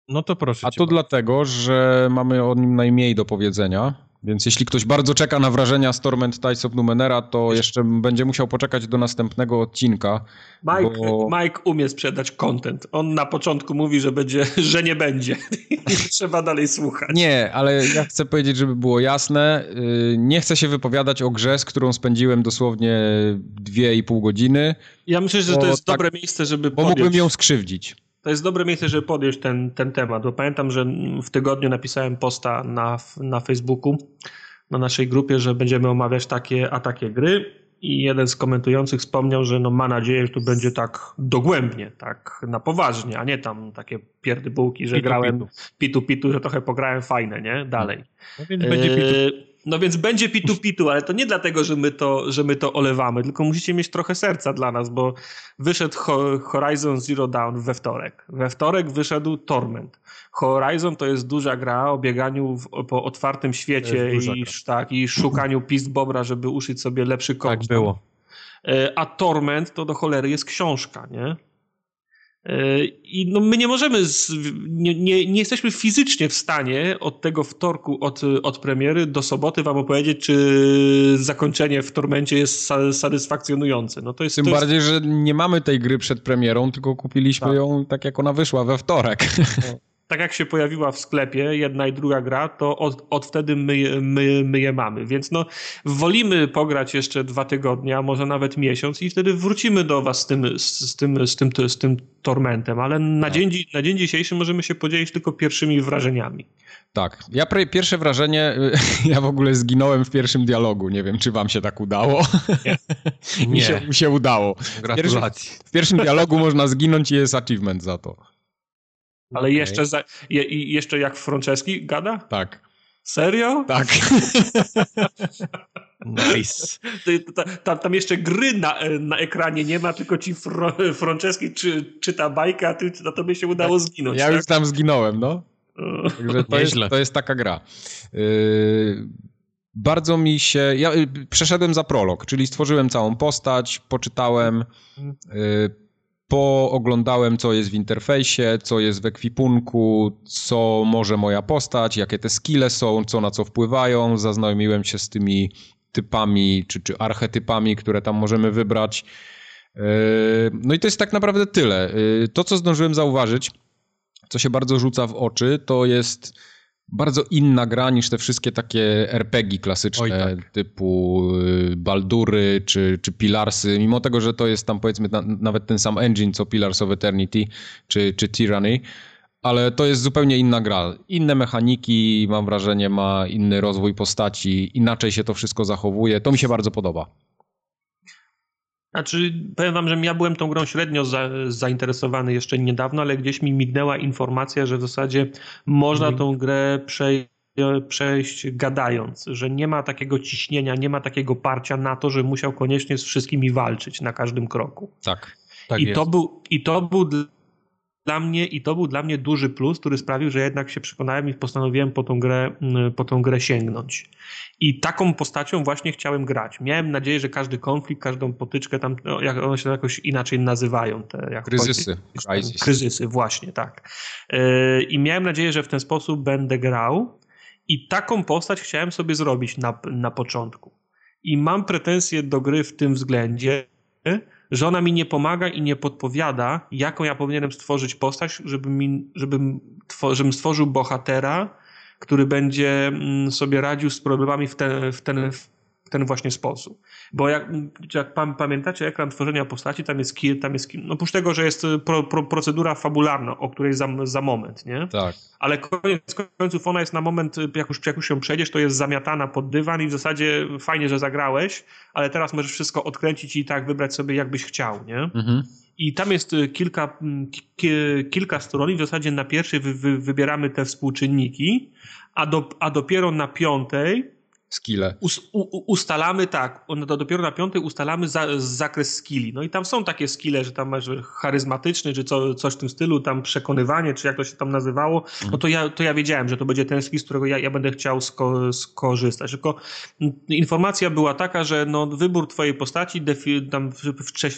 No to proszę. A to dlatego, że mamy o nim najmniej do powiedzenia. Więc jeśli ktoś bardzo czeka na wrażenia z Torment Tides of Numenera, to jeszcze będzie musiał poczekać do następnego odcinka. Mike, bo... Mike umie sprzedać content. On na początku mówi, że będzie, <laughs> że nie będzie. <laughs> Trzeba dalej słuchać. Nie, ale ja chcę powiedzieć, żeby było jasne. Y, nie chcę się wypowiadać o grze, z którą spędziłem dosłownie dwie i pół godziny. Ja myślę, że to jest tak, dobre miejsce, żeby Bo mógłbym ją skrzywdzić. To jest dobre miejsce, żeby podjąć ten, ten temat, bo pamiętam, że w tygodniu napisałem posta na, na Facebooku, na naszej grupie, że będziemy omawiać takie a takie gry i jeden z komentujących wspomniał, że no ma nadzieję, że tu będzie tak dogłębnie, tak na poważnie, a nie tam takie pierdybułki, że pitu, grałem pitu. pitu pitu, że trochę pograłem fajne, nie? Dalej. No więc będzie pitu. No więc będzie pitu pitu, ale to nie dlatego, że my to, że my to olewamy, tylko musicie mieć trochę serca dla nas, bo wyszedł Horizon Zero Dawn we wtorek. We wtorek wyszedł Torment. Horizon to jest duża gra o bieganiu w, po otwartym świecie i, tak, i szukaniu pist bobra, żeby uszyć sobie lepszy kość. Tak było. E, a Torment to do cholery jest książka, nie? E, I no my nie możemy, z, nie, nie, nie, jesteśmy fizycznie w stanie od tego wtorku, od, od premiery do soboty wam opowiedzieć, czy zakończenie w Tormencie jest satysfakcjonujące. No to jest, Tym to bardziej, jest... że nie mamy tej gry przed premierą, tylko kupiliśmy tak. ją tak jak ona wyszła we wtorek. No tak jak się pojawiła w sklepie jedna i druga gra, to od, od wtedy my, my, my je mamy. Więc no, wolimy pograć jeszcze dwa tygodnie, a może nawet miesiąc i wtedy wrócimy do was z tym, z, z tym, z tym, z tym tormentem, ale na, tak. dzień, na dzień dzisiejszy możemy się podzielić tylko pierwszymi wrażeniami. Tak. Ja pierwsze wrażenie, <laughs> ja w ogóle zginąłem w pierwszym dialogu. Nie wiem, czy wam się tak udało. Nie. <laughs> mi, się, mi się udało. Gratulacje. W, w pierwszym dialogu można zginąć i jest achievement za to. Ale okay. jeszcze, za, je, jeszcze jak Franceski gada? Tak. Serio? Tak. <laughs> nice. Tam, tam jeszcze gry na, na ekranie nie ma, tylko ci Fr Franceski czy, czyta bajkę, a ty, na tobie się udało tak. zginąć. Ja tak? już tam zginąłem, no. Także <laughs> to, jest, to jest taka gra. Yy, bardzo mi się. Ja y, przeszedłem za prolog, czyli stworzyłem całą postać, poczytałem. Yy, pooglądałem, co jest w interfejsie, co jest w ekwipunku, co może moja postać, jakie te skille są, co na co wpływają. Zaznajomiłem się z tymi typami czy, czy archetypami, które tam możemy wybrać. Yy, no i to jest tak naprawdę tyle. Yy, to, co zdążyłem zauważyć, co się bardzo rzuca w oczy, to jest bardzo inna gra niż te wszystkie takie RPG klasyczne tak. typu y, Baldury czy, czy Pilarsy, mimo tego, że to jest tam powiedzmy na, nawet ten sam engine co Pillars of Eternity czy, czy Tyranny, ale to jest zupełnie inna gra. Inne mechaniki, mam wrażenie, ma inny rozwój postaci, inaczej się to wszystko zachowuje. To mi się bardzo podoba. Znaczy, powiem wam, że ja byłem tą grą średnio za, zainteresowany jeszcze niedawno, ale gdzieś mi mignęła informacja, że w zasadzie można mhm. tą grę przejść przejść gadając, że nie ma takiego ciśnienia, nie ma takiego parcia na to, że musiał koniecznie z wszystkimi walczyć na każdym kroku. Tak. tak I, to był, I to był dla mnie i to był dla mnie duży plus, który sprawił, że jednak się przekonałem i postanowiłem po tą grę, mm, po tą grę sięgnąć. I taką postacią właśnie chciałem grać. Miałem nadzieję, że każdy konflikt, każdą potyczkę tam, no, jak one się jakoś inaczej nazywają. Te, jak kryzysy. kryzysy, właśnie, tak. Yy, I miałem nadzieję, że w ten sposób będę grał i taką postać chciałem sobie zrobić na, na początku. I mam pretensje do gry w tym względzie, że ona mi nie pomaga i nie podpowiada, jaką ja powinienem stworzyć postać, żeby mi, żebym, żebym stworzył bohatera, który będzie mm, sobie radził z problemami w ten, w ten, ten właśnie sposób. Bo jak, jak pamiętacie ekran tworzenia postaci, tam jest, tam jest no oprócz tego, że jest pro, pro, procedura fabularna, o której za, za moment, nie? Tak. Ale koniec końców ona jest na moment, jak już, jak już ją przejdziesz, to jest zamiatana pod dywan i w zasadzie fajnie, że zagrałeś, ale teraz możesz wszystko odkręcić i tak wybrać sobie, jakbyś chciał, nie? Mhm. I tam jest y, kilka, kilka stron i w zasadzie na pierwszej wy, wy, wybieramy te współczynniki, a, do, a dopiero na piątej skille. Us, u, ustalamy tak, to dopiero na piątej ustalamy za, zakres skilli. No i tam są takie skille, że tam masz charyzmatyczny, czy co, coś w tym stylu, tam przekonywanie, czy jak to się tam nazywało, no to ja, to ja wiedziałem, że to będzie ten skill, z którego ja, ja będę chciał sko, skorzystać. Tylko informacja była taka, że no, wybór twojej postaci defi, tam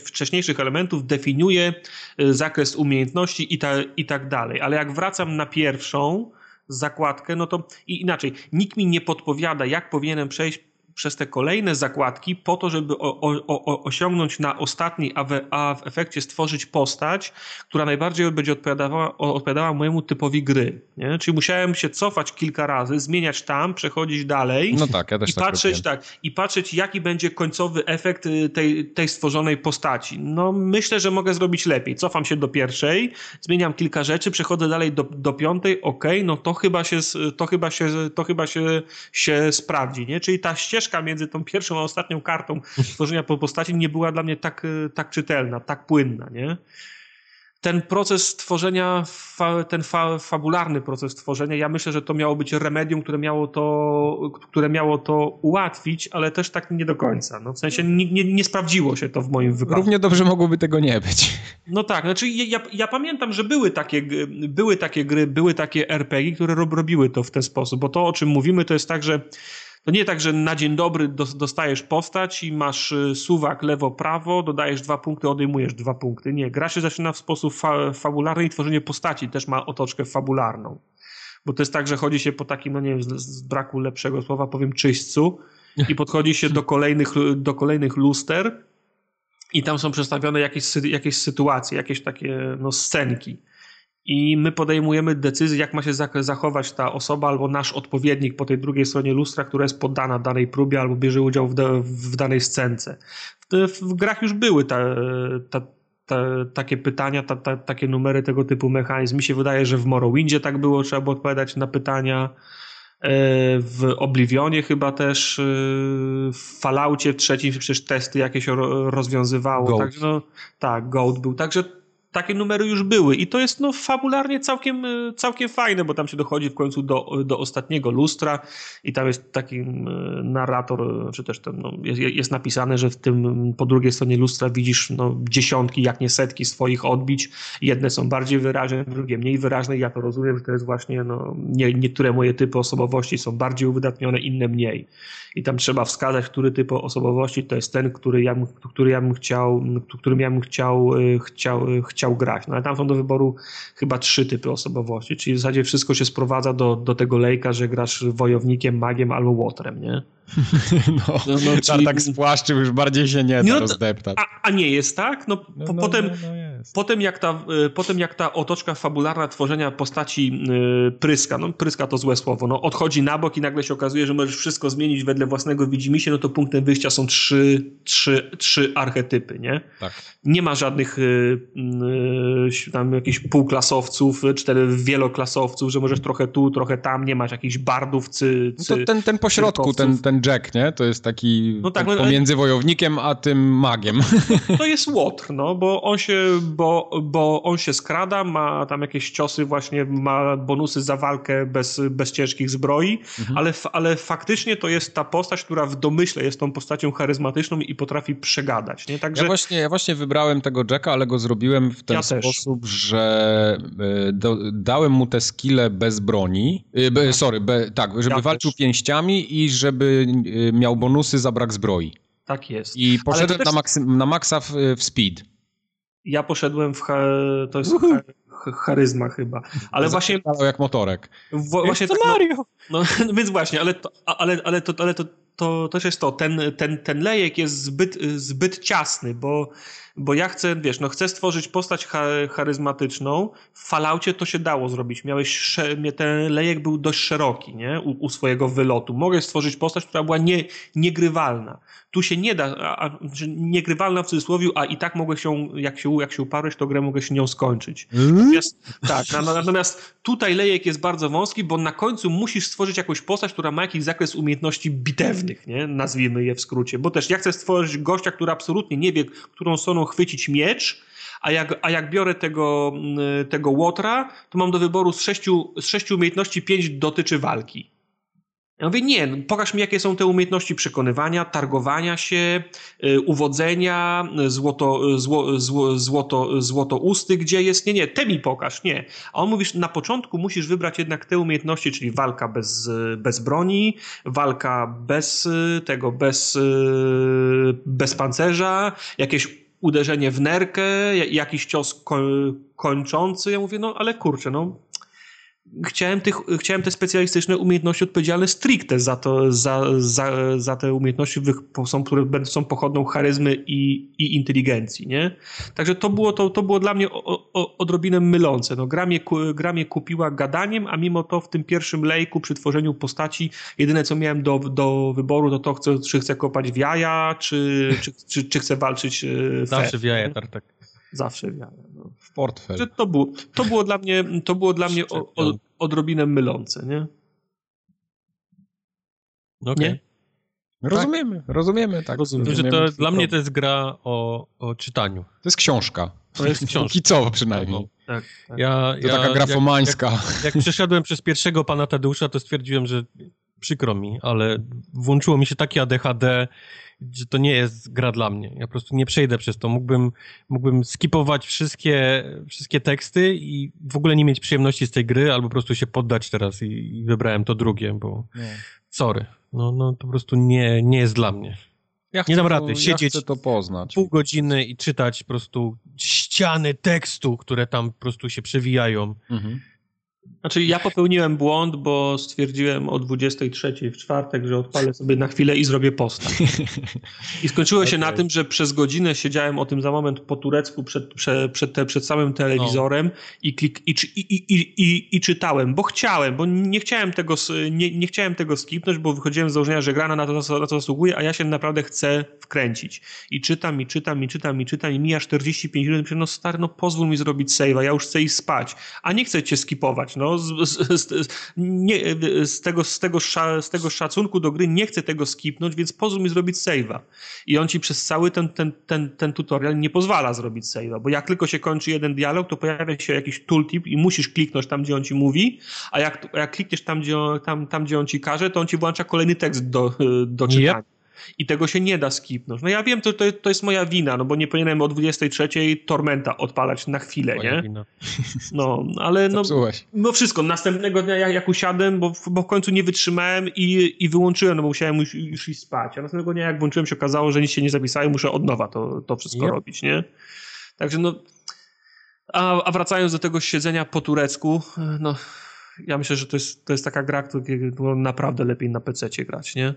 wcześniejszych elementów definiuje y, zakres umiejętności i, ta, i tak dalej. Ale jak wracam na pierwszą, zakładkę, no to i inaczej, nikt mi nie podpowiada, jak powinienem przejść przez te kolejne zakładki po to, żeby o, o, o, osiągnąć na ostatniej, a w, a w efekcie stworzyć postać, która najbardziej będzie odpowiadała, odpowiadała mojemu typowi gry. Nie? Czyli musiałem się cofać kilka razy, zmieniać tam, przechodzić dalej no tak, ja też i, tak patrzeć, tak, i patrzeć, jaki będzie końcowy efekt y, tej, tej stworzonej postaci. No myślę, że mogę zrobić lepiej. Cofam się do pierwszej, zmieniam kilka rzeczy, przechodzę dalej do, do piątej, ok, no to chyba się, to chyba się, to chyba się, się sprawdzi. Nie? Czyli ta ścieżka ścieżka między tą pierwszą a ostatnią kartą tworzenia postaci nie była dla mnie tak, e, tak czytelna, tak płynna, nie? Ten proces tworzenia, ten fa, fabularny proces tworzenia, ja myślę, że to miało być remedium, które miało to, które miało to ułatwić, ale też tak nie do końca. No, w sensie nie, nie, nie sprawdziło się to w moim wypadku. Równie dobrze mogłoby tego nie być. No tak, znaczy ja, ja pamiętam, że były takie, były takie gry, były takie RPG, które robiły to w ten sposób, bo to o czym mówimy to jest tak, że to nie tak, że na dzień dobry dostajesz postać i masz y, suwak lewo-prawo, dodajesz dwa punkty, odejmujesz dwa punkty. Nie, gra się zaczyna w sposób fa fabularny i tworzenie postaci też ma otoczkę fabularną. Bo to jest tak, że chodzi się po takim, no nie wiem, z, braku lepszego słowa powiem, czyśćcu i podchodzi się do kolejnych, do kolejnych luster i tam są przedstawione jakieś, jakieś sytuacje, jakieś takie no, scenki i my podejmujemy decyzję, jak ma się zachować ta osoba albo nasz odpowiednik po tej drugiej stronie lustra, która jest poddana danej próbie albo bierze udział w, da, w danej scence. W, w, grach już były ta, ta, ta, takie pytania, takie numery tego typu mechanizm. Mi się wydaje, że w Morrowindzie tak było, trzeba było odpowiadać na pytania. E, w Oblivionie chyba też, e, w Falloutie w trzecim przecież testy jakieś rozwiązywało. Goat. Także no, tak, Goat był. Także takie numery już były i to jest no fabularnie całkiem, e, całkiem fajne, bo tam się dochodzi w końcu do, do ostatniego lustra i tam jest taki e, narrator, czy też ten, no, jest, jest napisane, że w tym po drugiej stronie lustra widzisz no, dziesiątki, jak nie setki swoich odbić. Jedne są bardziej wyraźne, drugie mniej wyraźne. Ja to rozumiem, że to jest właśnie, no, nie, niektóre moje typy osobowości są bardziej uwydatnione, inne mniej. I tam trzeba wskazać, który typ osobowości to jest ten, który ja, który ja bym chciał, którym ja bym chciał, chciał, chciał chciał grać. No ale tam są do wyboru chyba trzy typy osobowości, czyli w zasadzie wszystko się sprowadza do, do tego lejka, że grasz wojownikiem, magiem albo łotrem, nie? <laughs> No, no, no czyli... tak spłaszczył, już bardziej się nie da no, rozdeptać. A, a, nie jest tak? No, no, po, no potem, no, potem, jak ta, y, potem jak ta otoczka fabularna tworzenia postaci yy, pryska, no pryska to złe słowo, no odchodzi na bok i nagle się okazuje, że możesz wszystko zmienić wedle własnego widzimisię, no to punktem wyjścia są trzy, trzy, trzy archetypy, nie? Tak. Nie ma żadnych yy, tam jakichś półklasowców, cztery wieloklasowców, że możesz trochę tu, trochę tam, nie masz jakichś bardów, cy, cy, no to ten, ten pośrodku, ten, ten Jack, nie? To jest taki no tak, no, pomiędzy wojownikiem a tym magiem. To jest łotr, no, bo on się, bo, bo on się skrada, ma tam jakieś ciosy właśnie, ma bonusy za walkę bez, bez ciężkich zbroi, mhm. ale, ale faktycznie to jest ta postać, która w domyśle jest tą postacią charyzmatyczną i potrafi przegadać, nie? Także... Ja, właśnie, ja właśnie wybrałem tego Jacka, ale go zrobiłem w ten ja sposób, że e, do, dałem mu te skille bez broni, e, be, sorry, be, tak, żeby ja walczył też. pięściami i żeby Y, miał bonusy za brak zbroi. Tak jest. I poszedłem też... na, maksy, na maksa w, w, speed. Ja poszedłem w. To jest charyzma chyba. Ale właśnie. Jak motorek. W, właśnie to tak, Mario. No, no, <laughs> więc właśnie, ale, to, ale, ale, to, ale to, to też jest to. Ten, ten, ten lejek jest zbyt, zbyt ciasny, bo bo ja chcę, wiesz, no chcę stworzyć postać charyzmatyczną. W Falloutie to się dało zrobić. Miałeś, ten lejek był dość szeroki, nie? U, u, swojego wylotu. Mogę stworzyć postać, która była nie, niegrywalna. Tu się nie da, a, a, niegrywalna w cudzysłowie, a i tak mogę się, jak się, jak się uparłeś, to grę mogę się nią skończyć. Mm? Natomiast, tak, natomiast tutaj lejek jest bardzo wąski, bo na końcu musisz stworzyć jakąś postać, która ma jakiś zakres umiejętności bitewnych, nie? Nazwijmy je w skrócie. Bo też ja chcę stworzyć gościa, który absolutnie nie wie, którą stroną chwycić miecz, a jak, a jak biorę tego, mm, tego łotra, to mam do wyboru z sześciu, z sześciu umiejętności pięć dotyczy walki. Ja mówię, nie, no, pokaż mi, jakie są te umiejętności przekonywania, targowania się, yy, uwodzenia, złoto, zło, zło, złoto, złoto usty, gdzie jest, nie, nie, te mi pokaż, nie. A on mówisz, na początku musisz wybrać jednak te umiejętności, czyli walka bez, bez broni, walka bez tego, bez, bez pancerza, jakieś uderzenie w nerkę, jakiś cios kończący. Ja mówię, no ale kurczę, no chciałem, tych, chciałem te specjalistyczne umiejętności odpowiedzialne stricte za, to, za, za, za te umiejętności, są, które są pochodną charyzmy i, i inteligencji, nie? Także to było, to, to było dla mnie o, o, odrobinę mylące. No, gra, mnie, gra mnie kupiła gadaniem, a mimo to w tym pierwszym lejku przy tworzeniu postaci jedyne co miałem do, do wyboru to to, chcę, czy chcę kopać w jaja, czy, czy, czy, czy chcę walczyć e, Zawsze w jaja, tak. Zawsze w jaja. No. W portfel. To było, to było dla mnie, to było dla mnie o, o, odrobinę mylące, nie? Okay. Nie? Rozumiemy, tak. rozumiemy, tak. Rozumiemy. Że to, dla mnie to jest gra o, o czytaniu. To jest książka. To jest <laughs> książka. co przynajmniej. Tak, tak. Ja, to ja, taka grafomańska. Jak, jak, jak przeszedłem przez pierwszego pana Tadeusza, to stwierdziłem, że przykro mi, ale włączyło mi się takie ADHD, że to nie jest gra dla mnie. Ja po prostu nie przejdę przez to. Mógłbym, mógłbym skipować wszystkie, wszystkie teksty i w ogóle nie mieć przyjemności z tej gry, albo po prostu się poddać teraz i, i wybrałem to drugie, bo nie. sorry. No, no to po prostu nie, nie jest dla mnie. Ja nie dam rady to, siedzieć ja to poznać. pół godziny i czytać po prostu ściany tekstu, które tam po prostu się przewijają. Mhm. Znaczy ja popełniłem błąd, bo stwierdziłem o 23 w czwartek, że odpalę sobie na chwilę i zrobię posta. I skończyło okay. się na tym, że przez godzinę siedziałem o tym za moment po turecku przed, przed, przed, przed samym telewizorem no. i, klik, i, i, i, czytałem, bo chciałem, bo nie chciałem tego, nie, nie chciałem tego skipnąć, bo wychodziłem z założenia, że gra na to, na to zasługuje, a ja się naprawdę chcę wkręcić. I czytam, i czytam, i czytam, i czytam, i mija 45 minut, no stary, no pozwól mi zrobić save'a, ja już chcę iść spać, a nie chcę cię skipować, no z, z, z, nie, z, tego, z, tego, z tego szacunku do gry nie chcę tego skipnąć, więc pozwól mi zrobić save'a. I on ci przez cały ten, ten, ten, ten tutorial nie pozwala zrobić save'a, bo jak tylko się kończy jeden dialog, to pojawia się jakiś tooltip i musisz kliknąć tam, gdzie on ci mówi, a jak, jak klikniesz tam gdzie, on, tam, tam, gdzie on ci każe, to on ci włącza kolejny tekst do, do czytania. Yep i tego się nie da skipnąć. No ja wiem, to, to, to jest moja wina, no bo nie powinienem o 23 Tormenta odpalać na chwilę, moja nie? Wina. <laughs> No, ale no, no wszystko, następnego dnia jak, jak usiadłem, bo, bo w końcu nie wytrzymałem i, i wyłączyłem, no bo musiałem już, już iść spać, a następnego dnia jak włączyłem się okazało, że nic się nie zapisałem, muszę od nowa to, to wszystko yep. robić, nie? Także no, a, a wracając do tego siedzenia po turecku, no ja myślę, że to jest, to jest taka gra, którą naprawdę lepiej na PC grać, nie?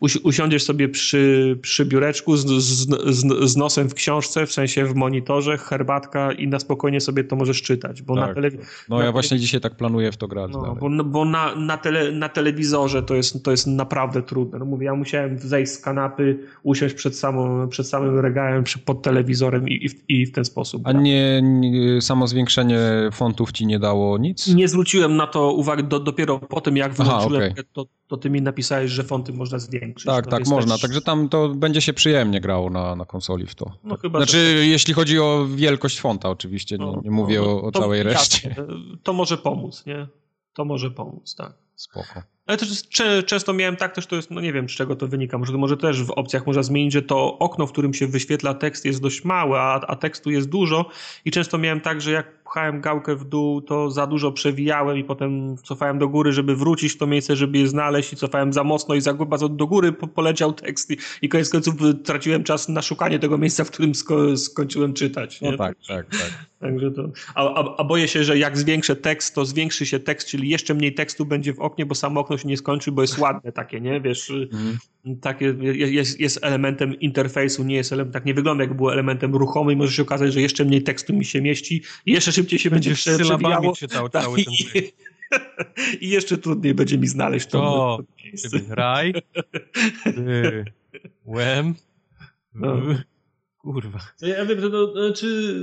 Usi usiądziesz sobie przy, przy biureczku z, z, z, z, nosem w książce, w sensie w monitorze, herbatka i na spokojnie sobie to możesz czytać, bo tak. na. No na ja właśnie dzisiaj tak planuję w to grać. No, bo, no, bo na, na, tele, na telewizorze to jest, to jest naprawdę trudne. No mówię, ja musiałem zejść z kanapy, usiąść przed, samą, przed samym regałem, pod telewizorem i, i, w, i w ten sposób. A nie, nie, samo zwiększenie fontów ci nie dało nic? Nie zwróciłem na to uwagę do, dopiero po tym, jak wyłączyłem, Aha, okay. to, to ty mi napisałeś, że fonty można zwiększyć. Tak, tak, można. Też... Także tam to będzie się przyjemnie grało na, na konsoli w to. No, chyba, znaczy, że... jeśli chodzi o wielkość fonta oczywiście, no, nie, nie mówię no, o, o całej reszcie. To może pomóc, nie? To może pomóc, tak. Spoko. Ale też często miałem tak, też to jest, no nie wiem z czego to wynika, może, może też w opcjach można zmienić, że to okno, w którym się wyświetla tekst jest dość małe, a, a tekstu jest dużo i często miałem tak, że jak pchałem gałkę w dół, to za dużo przewijałem i potem cofałem do góry, żeby wrócić w to miejsce, żeby je znaleźć i cofałem za mocno i za bardzo do góry poleciał tekst i, i koniec końców traciłem czas na szukanie tego miejsca, w którym sko skończyłem czytać. Nie? No tak, tak, tak. Także to, a, a, a, boję się, że jak zwiększę tekst, to zwiększy się tekst, czyli jeszcze mniej tekstu będzie w oknie, bo samo okno się nie skończy, bo jest ładne takie, nie? Wiesz, mm. takie jest, jest elementem interfejsu, nie jest elementem, tak nie wygląda jak było elementem ruchomym, może się okazać, że jeszcze mniej tekstu mi się mieści i jeszcze szybciej się będzie przewijało. czytał tak, cały ten i, <laughs> I jeszcze trudniej będzie mi znaleźć to. O, raj, <laughs> łem, no. Kurwa. Ja wiem, że to, znaczy,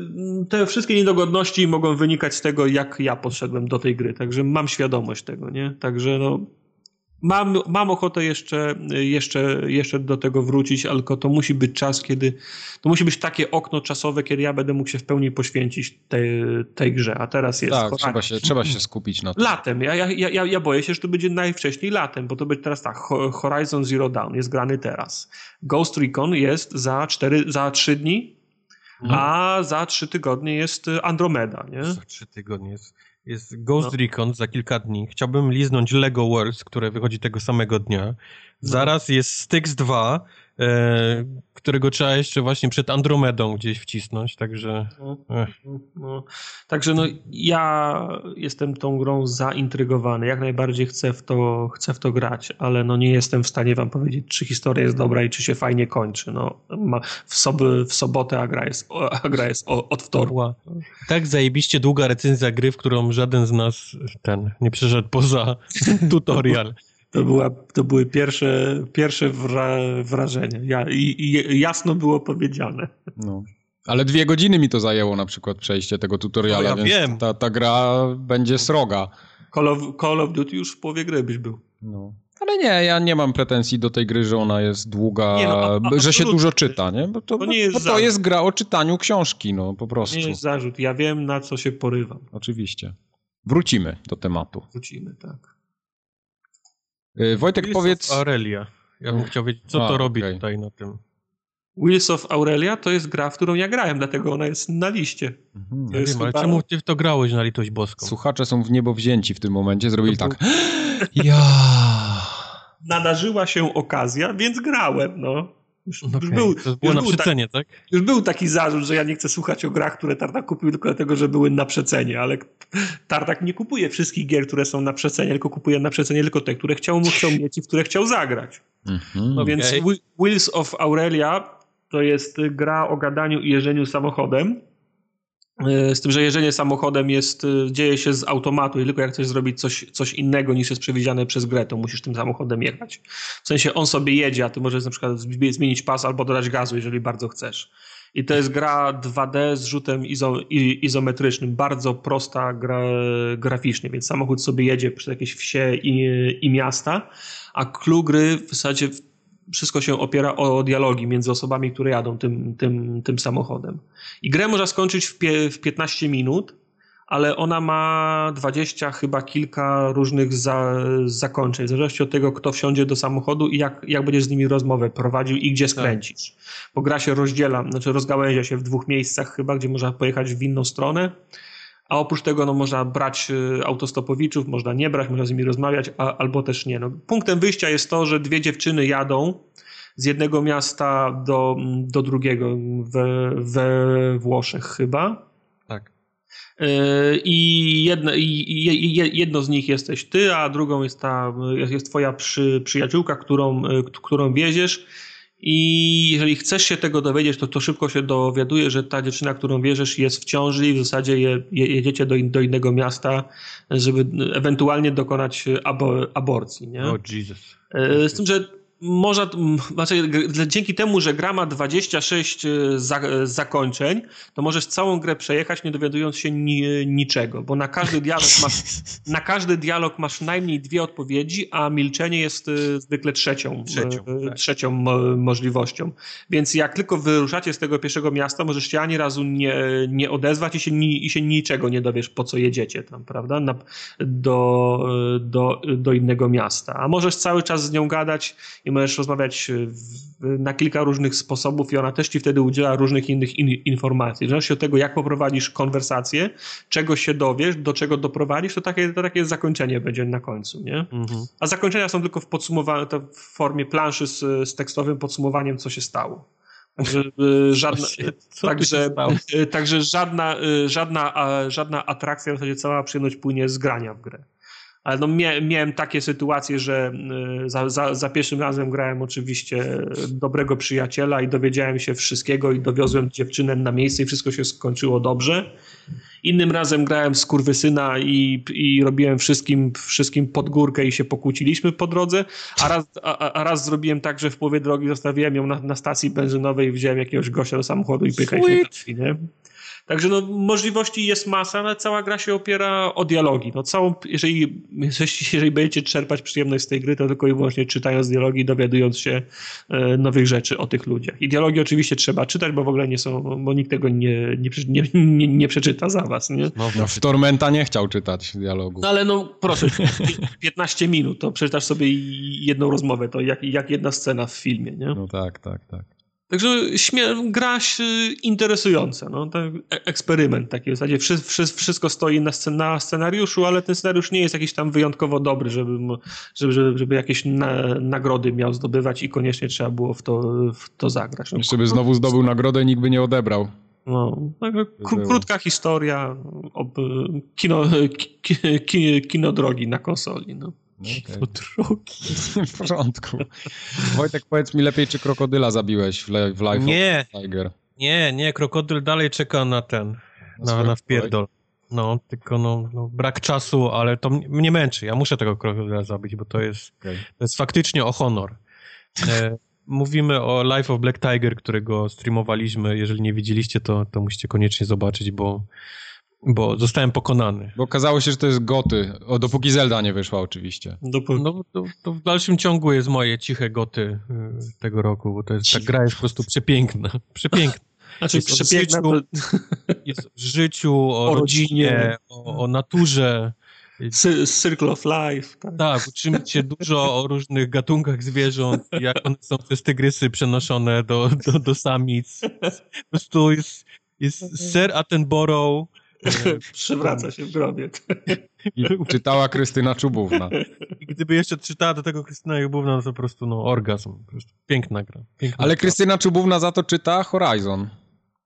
te wszystkie niedogodności mogą wynikać z tego, jak ja podszedłem do tej gry, także mam świadomość tego, nie? Także no, Mam, mam ochotę jeszcze, jeszcze, jeszcze do tego wrócić, ale to musi być czas, kiedy to musi być takie okno czasowe, kiedy ja będę mógł się w pełni poświęcić tej, tej grze, a teraz jest. Tak, trzeba się, trzeba się skupić na tym. Latem. Ja, ja, ja, ja boję się, że to będzie najwcześniej latem, bo to będzie teraz tak. Horizon Zero Dawn jest grany teraz. Ghost Recon jest za, 4, za 3 dni, mhm. a za 3 tygodnie jest Andromeda. Nie? Za 3 tygodnie jest. Jest Ghost no. Recon za kilka dni. Chciałbym liznąć Lego Worlds, które wychodzi tego samego dnia. No. Zaraz jest Styx 2, e, którego trzeba jeszcze właśnie przed Andromedą gdzieś wcisnąć, także... No, no, także no ja jestem tą grą zaintrygowany, jak najbardziej chcę w to, chcę w to grać, ale no nie jestem w stanie wam powiedzieć, czy historia jest dobra i czy się fajnie kończy. No, w, soby, w sobotę a gra jest, a gra jest od wtorku. Tak zajebiście długa recenzja gry, w którą żaden z nas ten nie przeszedł poza <laughs> tutorial. To, była, to były pierwsze, pierwsze wra, wrażenia. Ja, i, i, jasno było powiedziane. No. Ale dwie godziny mi to zajęło na przykład przejście tego tutoriala, no, ja więc wiem. Ta, ta gra będzie sroga. Call of, Call of Duty już w połowie gry byś był. No. Ale nie, ja nie mam pretensji do tej gry, że ona jest długa, nie, no, a, że się dużo czyta, nie? Bo to, to, nie jest, bo to jest gra o czytaniu książki, no po prostu. nie jest zarzut, ja wiem na co się porywam. Oczywiście. Wrócimy do tematu. Wrócimy, tak. Y, Wojtek, Wheels powiedz... Aurelia. Ja bym chciał wiedzieć, co A, to robi okay. tutaj na tym. Wheels of Aurelia to jest gra, w którą ja grałem, dlatego ona jest na liście. Mhm. Ja wiem, ale czemu ty w to grałeś na litość boską? Słuchacze są w niebo wzięci w tym momencie, zrobili to tak. <gasps> ja. Nadarzyła się okazja, więc grałem, no. Już, okay. już był, to było już na przecenie, tak, tak? Już był taki zarzut, że ja nie chcę słuchać o grach, które Tartak kupił tylko dlatego, że były na przecenie, ale Tartak nie kupuje wszystkich gier, które są na przecenie, tylko kupuje na przecenie tylko te, które chciał, chciał mieć i w które chciał zagrać. Mm -hmm, no więc okay. Wheels of Aurelia to jest gra o gadaniu i jeżdżeniu samochodem z tym, że jeżdżenie samochodem jest, e, dzieje się z automatu i tylko jak chcesz zrobić coś, coś innego niż jest przewidziane przez grę, to musisz tym samochodem jechać. W sensie on sobie jedzie, a ty możesz na przykład zmienić pas albo dodać gazu, jeżeli bardzo chcesz. I to jest gra 2D z rzutem izo, izometrycznym, bardzo prosta gra graficznie, więc samochód sobie jedzie przez jakieś wsie i, i miasta, a clue gry w zasadzie wszystko się opiera o dialogi między osobami, które jadą tym, tym, tym samochodem. I grę można skończyć w, pie, w 15 minut, ale ona ma 20 chyba kilka różnych za, zakończeń, w zależności od tego, kto wsiądzie do samochodu i jak, jak będziesz z nimi rozmowę prowadził i gdzie skręcisz. Tak. Bo gra się rozdziela, znaczy rozgałęzia się w dwóch miejscach chyba, gdzie można pojechać w inną stronę a oprócz tego no, można brać y, autostopowiczów, można nie brać, można z nimi rozmawiać, a, albo też nie. No, punktem wyjścia jest to, że dwie dziewczyny jadą z jednego miasta do, do drugiego we, we Włoszech chyba. Tak. Y, I jedno, i jedno z nich jesteś ty, a drugą jest ta jest twoja przy, przyjaciółka, którą, y, którą wieziesz i jeżeli chcesz się tego dowiedzieć, to, to szybko się dowiaduje, że ta dziewczyna, którą wierzysz, jest w ciąży i w zasadzie je, je, jedziecie do, do innego miasta, żeby ewentualnie dokonać abo, aborcji. Nie? Oh, Jesus. E, z tym, że można, znaczy, dzięki temu, że gra ma 26 e, za, e, zakończeń, to możesz całą grę przejechać, nie dowiadując się ni, niczego, bo na każdy, dialog masz, na każdy dialog masz najmniej dwie odpowiedzi, a milczenie jest e, zwykle trzecią, trzecią, tak. trzecią możliwością. Więc jak tylko wyruszacie z tego pierwszego miasta, możesz się ani razu nie, nie odezwać i się, ni, i się niczego nie dowiesz, po co jedziecie tam, prawda, na, do, do, do innego miasta. A możesz cały czas z nią gadać i możesz rozmawiać e, na kilka różnych sposobów i ona też ci wtedy udziela różnych innych in informacji. W zależności od tego, jak poprowadzisz konwersację, czego się dowiesz, do czego doprowadzisz, to takie, to takie zakończenie będzie na końcu, nie? Mhm. A zakończenia są tylko w podsumowaniu, w formie planszy z, z tekstowym podsumowaniem, co się stało. Także e, <laughs> żadna, także, e, także żadna, żadna, żadna atrakcja, w zasadzie cała przyjemność płynie z grania w grę. Ale no miałem takie sytuacje, że y, za, za, za, pierwszym razem grałem oczywiście dobrego przyjaciela i dowiedziałem się wszystkiego i dowiozłem dziewczynę na miejsce i wszystko się skończyło dobrze. Innym razem grałem z kurwysyna i, i robiłem wszystkim, wszystkim pod górkę i się pokłóciliśmy po drodze, a raz, a, a raz zrobiłem tak, że w połowie drogi zostawiłem ją na, na stacji benzynowej i wziąłem jakiegoś gościa do samochodu i pykaliśmy nie? Także no, możliwości jest masa, ale cała gra się opiera o dialogi. No, całą, jeżeli, <laughs> jeżeli będziecie czerpać przyjemność z tej gry, to tylko i wyłącznie czytając dialogi, dowiadując się e, nowych rzeczy o tych ludziach. I dialogi oczywiście trzeba czytać, bo w ogóle nie są, bo nikt tego nie, nie, nie, nie, nie przeczyta za was. Nie? No, no, w Tormenta nie chciał czytać dialogu. No ale no proszę, <laughs> 15 minut, to przeczytasz sobie jedną rozmowę, to jak, jak jedna scena w filmie. Nie? No tak, tak, tak. Także gra interesująca, no, tak, eksperyment taki w zasadzie. Wszy, wszy, wszystko stoi na, scen na, scenariuszu, ale ten scenariusz nie jest jakiś tam wyjątkowo dobry, żeby, żeby, żeby, żeby jakieś na, nagrody miał zdobywać i koniecznie trzeba było w to, w to zagrać. No, Jeszcze by znowu zdobył nagrodę, nikt by nie odebrał. No, krótka historia, ob, kino, ki, ki, kino drogi na konsoli. No. Okay. drogi. <laughs> w porządku. Wojtek, powiedz mi lepiej, czy krokodyla zabiłeś w, w Life nie. of Tiger? Nie, nie, krokodyl dalej czeka na ten, na, na, na wpierdol. No, tylko no, no, brak czasu, ale to mnie męczy. Ja muszę tego krokodyla zabić, bo to jest, okay. to jest faktycznie o honor. E, <laughs> mówimy o Life of Black Tiger, którego streamowaliśmy. Jeżeli nie widzieliście, to, to musicie koniecznie zobaczyć, bo, bo zostałem pokonany. Bo okazało się, że to jest goty, o, dopóki Zelda nie wyszła oczywiście. Dopóki... No to, to, w dalszym ciągu jest moje ciche goty y, tego roku, bo to jest, ta gra jest po prostu przepiękna. <laughs> Przepiękna. Znaczy jest przepiękna o życiu, to... jest o życiu, o, o rodzinie, o, o naturze. Circle of Life. Tak, tak uczymy się dużo o różnych gatunkach zwierząt, jak one są przez tygrysy przenoszone do, do, do samic. Po prostu jest, jest Sir Attenborough <laughs> Przywraca się w grobie. <laughs> I czytała Krystyna Czubówna. I gdyby jeszcze czytała do tego Krystyna Czubówna, to po prostu no, orgazm. Po prostu piękna gra. Piękna Ale gra. Krystyna Czubówna za to czyta Horizon.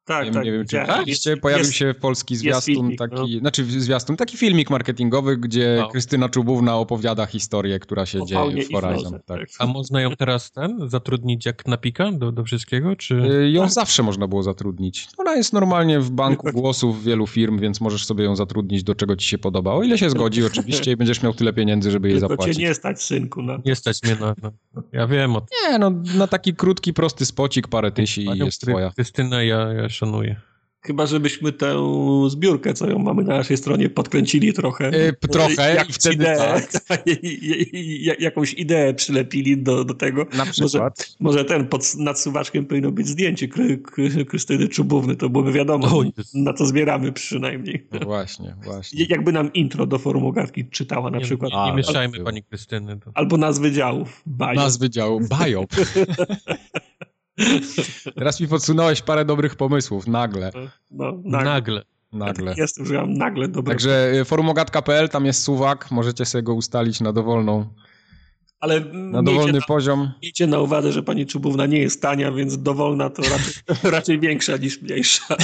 Tak, nie, tak. Nie wiem, czy widzieliście, pojawił jest, się w polski zwiastun filmik, taki, no. znaczy zwiastun, taki filmik marketingowy, gdzie no. Krystyna Czubówna opowiada historię, która się dzieje w Horizon. Tak. tak. A można ją teraz ten zatrudnić jak napika do, do wszystkiego, czy? Y, ją tak. zawsze można było zatrudnić. Ona jest normalnie w banku głosów wielu firm, więc możesz sobie ją zatrudnić do czego ci się podoba. O ile się zgodzi oczywiście i będziesz miał tyle pieniędzy, żeby jej zapłacić. To cię nie stać, synku. No. Nie stać mnie na... No. Ja wiem o tym. Nie, no na taki krótki, prosty spocik, parę tysi i jest twoja. Krystynę ja, ja szanuję. Chyba, żebyśmy tę zbiórkę, co ją mamy na naszej stronie, podkręcili trochę. Yy, trochę Jak <laughs> i wtedy ideę, tak. jakąś ideę przylepili do, do tego. Na przykład. Może, może ten, pod, nad suwaczkiem powinno być zdjęcie Kry, Kry, Krystyny Czubówny, to byłoby wiadomo, na co zbieramy przynajmniej. No właśnie, właśnie. <laughs> Jakby nam intro do forum ogarki czytała na nie, przykład. Nie, nie mieszajmy pani Krystyny. To... Albo nazwy działów. Biop. Nazwy działów. Biop. <laughs> Teraz mi podsunąłeś parę dobrych pomysłów, nagle. No, nagle. nagle. Nagle. Jest, używam nagle dobre. Także y, forumogatka.pl, tam jest suwak, możecie sobie go ustalić na dowolną ale na dowolny na, poziom. Miejcie na uwadze, że pani Czubówna nie jest tania, więc dowolna to raczej, <laughs> raczej większa niż mniejsza.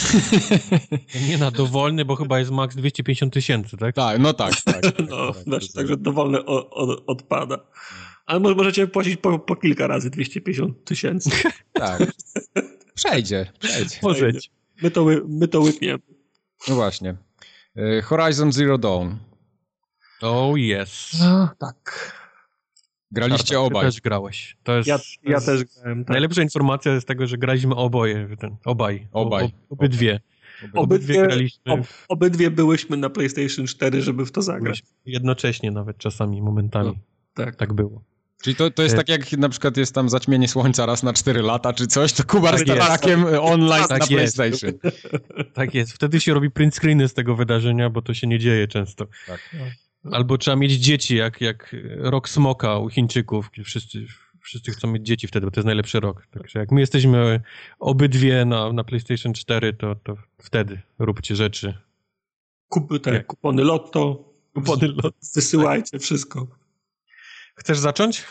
<laughs> Nie na dowolny, bo chyba jest maks 250 tysięcy, tak? Tak, no tak. tak, tak <laughs> no, tak, znaczy, także dowolne o, o, odpada. Ale możecie płacić po, po kilka razy 250 tysięcy. <laughs> Tak. Przejdzie, przejdzie. Możeć. My to, my to łypniemy. No właśnie. E, Horizon Zero Dawn. Oh yes. No, tak. Graliście Karta, obaj. Ty też grałeś. To jest, ja, ja jest też grałem. Tak. Najlepsza informacja jest tego, że graliśmy oboje. Ten, obaj. Obaj. O, obydwie. Obydwie, obydwie graliśmy. Ob, obydwie byłyśmy na PlayStation 4, żeby w to zagrać. Jednocześnie nawet czasami, momentami. No, tak. Tak było. Czyli to, to jest tak jak na przykład jest tam zaćmienie słońca raz na 4 lata czy coś, to Kubar tak z takiem online tak na jest. PlayStation. Tak jest. Wtedy się robi print screeny z tego wydarzenia, bo to się nie dzieje często. Tak. Albo trzeba mieć dzieci, jak, jak rok smoka u Chińczyków. Wszyscy, wszyscy chcą mieć dzieci wtedy, bo to jest najlepszy rok. Także jak my jesteśmy obydwie na, na PlayStation 4, to, to wtedy róbcie rzeczy. Kup, te, kupony lotto. Kupony lotto. Wysyłajcie wszystko. Chcesz zacząć?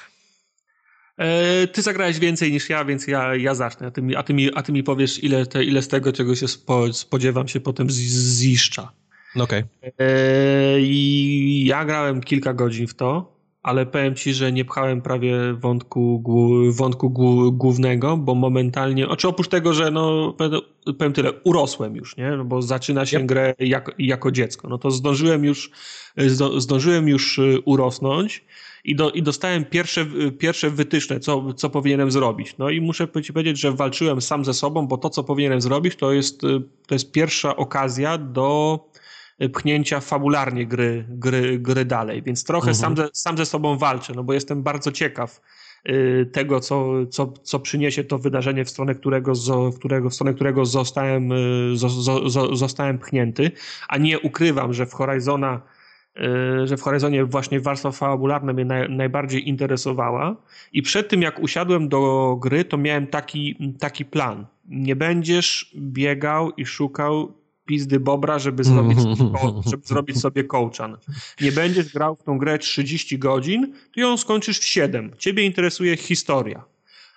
E, ty zagrałeś więcej niż ja, więc ja, ja zacznę. A ty, mi, a, ty mi, a ty mi powiesz, ile, te, ile z tego, czego się spo, spodziewam się potem ziszcza. Okej. Okay. E, I ja grałem kilka godzin w to, ale powiem ci, że nie pchałem prawie wątku, wątku głównego, bo momentalnie, oczy oprócz tego, że no, powiem tyle, urosłem już, nie? No bo zaczyna się yep. grę jak, jako dziecko. No to zdążyłem już, zdążyłem już urosnąć i, do, i dostałem pierwsze, pierwsze wytyczne, co, co powinienem zrobić. No i muszę ci powiedzieć, że walczyłem sam ze sobą, bo to, co powinienem zrobić, to jest, to jest pierwsza okazja do pchnięcia fabularnie gry, gry, gry dalej, więc trochę mhm. sam, ze, sam ze sobą walczę, no bo jestem bardzo ciekaw y, tego, co, co, co przyniesie to wydarzenie, w stronę którego, w którego, w stronę którego zostałem, y, zostałem pchnięty, a nie ukrywam, że w Horizona że w Horizonie właśnie warstwa fabularna mnie naj, najbardziej interesowała i przed tym jak usiadłem do gry, to miałem taki, taki plan. Nie będziesz biegał i szukał pizdy bobra, żeby zrobić, <laughs> żeby zrobić sobie kołczan. Nie będziesz grał w tą grę 30 godzin, to ją skończysz w 7. Ciebie interesuje historia.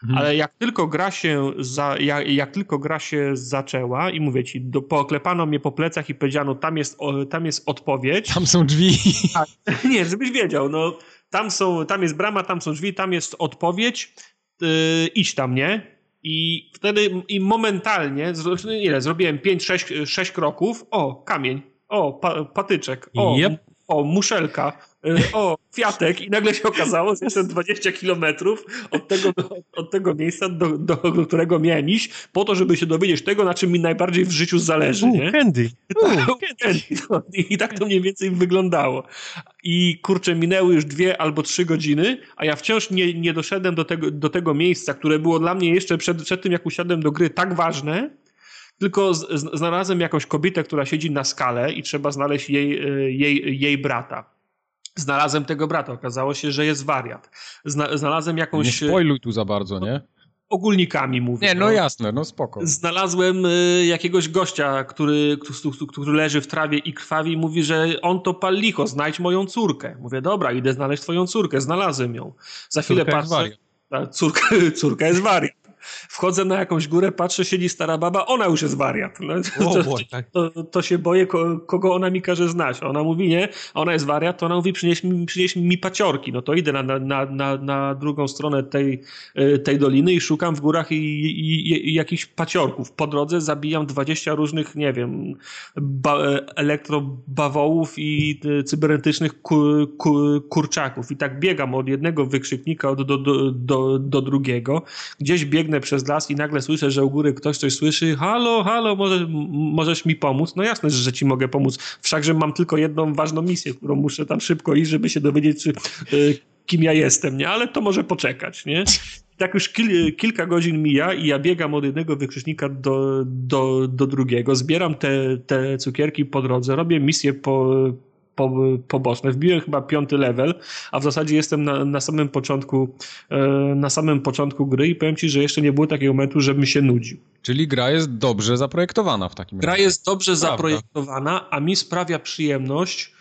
Mhm. Ale jak tylko gra się za, jak, jak, tylko gra się zaczęła i mówię ci, do, pooklepano mnie po plecach i powiedziano, tam jest, o, tam jest odpowiedź. Tam są drzwi. <laughs> Tak, nie, żebyś wiedział, no tam, są, tam jest brama, tam są drzwi, tam jest odpowiedź, yy, idź tam, nie? I wtedy i momentalnie, ile, zrobiłem 5-6 kroków, o, kamień, o, pa, patyczek, o, yep. O, muszelka, y, o, kwiatek i nagle się okazało, że jestem 20 kilometrów od tego, od tego miejsca, do, do, którego miałem iść, po to, żeby się dowiedzieć tego, na czym mi najbardziej w życiu zależy. nie? <laughs> Candy. candy. No, I tak to mniej więcej wyglądało. I kurczę, minęły już dwie albo trzy godziny, a ja wciąż nie, nie doszedłem do tego, do tego miejsca, które było dla mnie jeszcze przed, przed tym, jak usiadłem do gry, tak ważne, tylko znalazłem jakąś kobietę, która siedzi na skale i trzeba znaleźć jej, e, jej, jej brata. Znalazłem tego brata, okazało się, że jest wariat. Zna, znalazłem jakąś... Nie spoiluj tu za bardzo, nie? Ogólnikami mówię. Nie, no, no jasne, no spoko. Znalazłem y, jakiegoś gościa, który, który, który leży w trawie i krwawi i mówi, że on to pal licho, znajdź moją córkę. Mówię, dobra, idę znaleźć twoją córkę. Znalazłem ją. Za chwilę córka patrzę... Jest wariat. Córka, <laughs> córka jest wariat. Wchodzę na jakąś górę, patrzę, siedzi stara baba, ona już jest wariat. No, <laughs> to, tak. to, to, się boję, kogo ona mi każe znać. Ona mówi nie, ona jest wariat, to ona mówi przynieś mi, przynieś mi paciorki. No to idę na, na, na, na drugą stronę tej, e, tej doliny i szukam w górach i, i, i jakichś paciorków. Po drodze zabijam 20 różnych, nie wiem, ba, elektrobawołów i e, cybernetycznych ku, ku, kurczaków. I tak biegam od jednego wykrzyknika do, do, do, do, drugiego. Gdzieś biegnę biegnę przez las i nagle słyszę, że u góry ktoś coś słyszy, halo, halo, może, możesz mi pomóc? No jasne, że ci mogę pomóc. Wszakże mam tylko jedną ważną misję, którą muszę tam szybko iść, żeby się dowiedzieć, czy, y, kim ja jestem, nie? Ale to może poczekać, nie? tak już kil, kilka godzin mija i ja biegam od jednego wykrzycznika do, do, do drugiego, zbieram te, te cukierki po drodze, robię misję po, po, poboczne. Wbiłem chyba piąty level, a w zasadzie jestem na, na samym początku e, na samym początku gry i powiem ci, że jeszcze nie było takiego momentu, żebym się nudził. Czyli gra jest dobrze zaprojektowana w takim razie. Gra jest dobrze Prawda. zaprojektowana, a mi sprawia przyjemność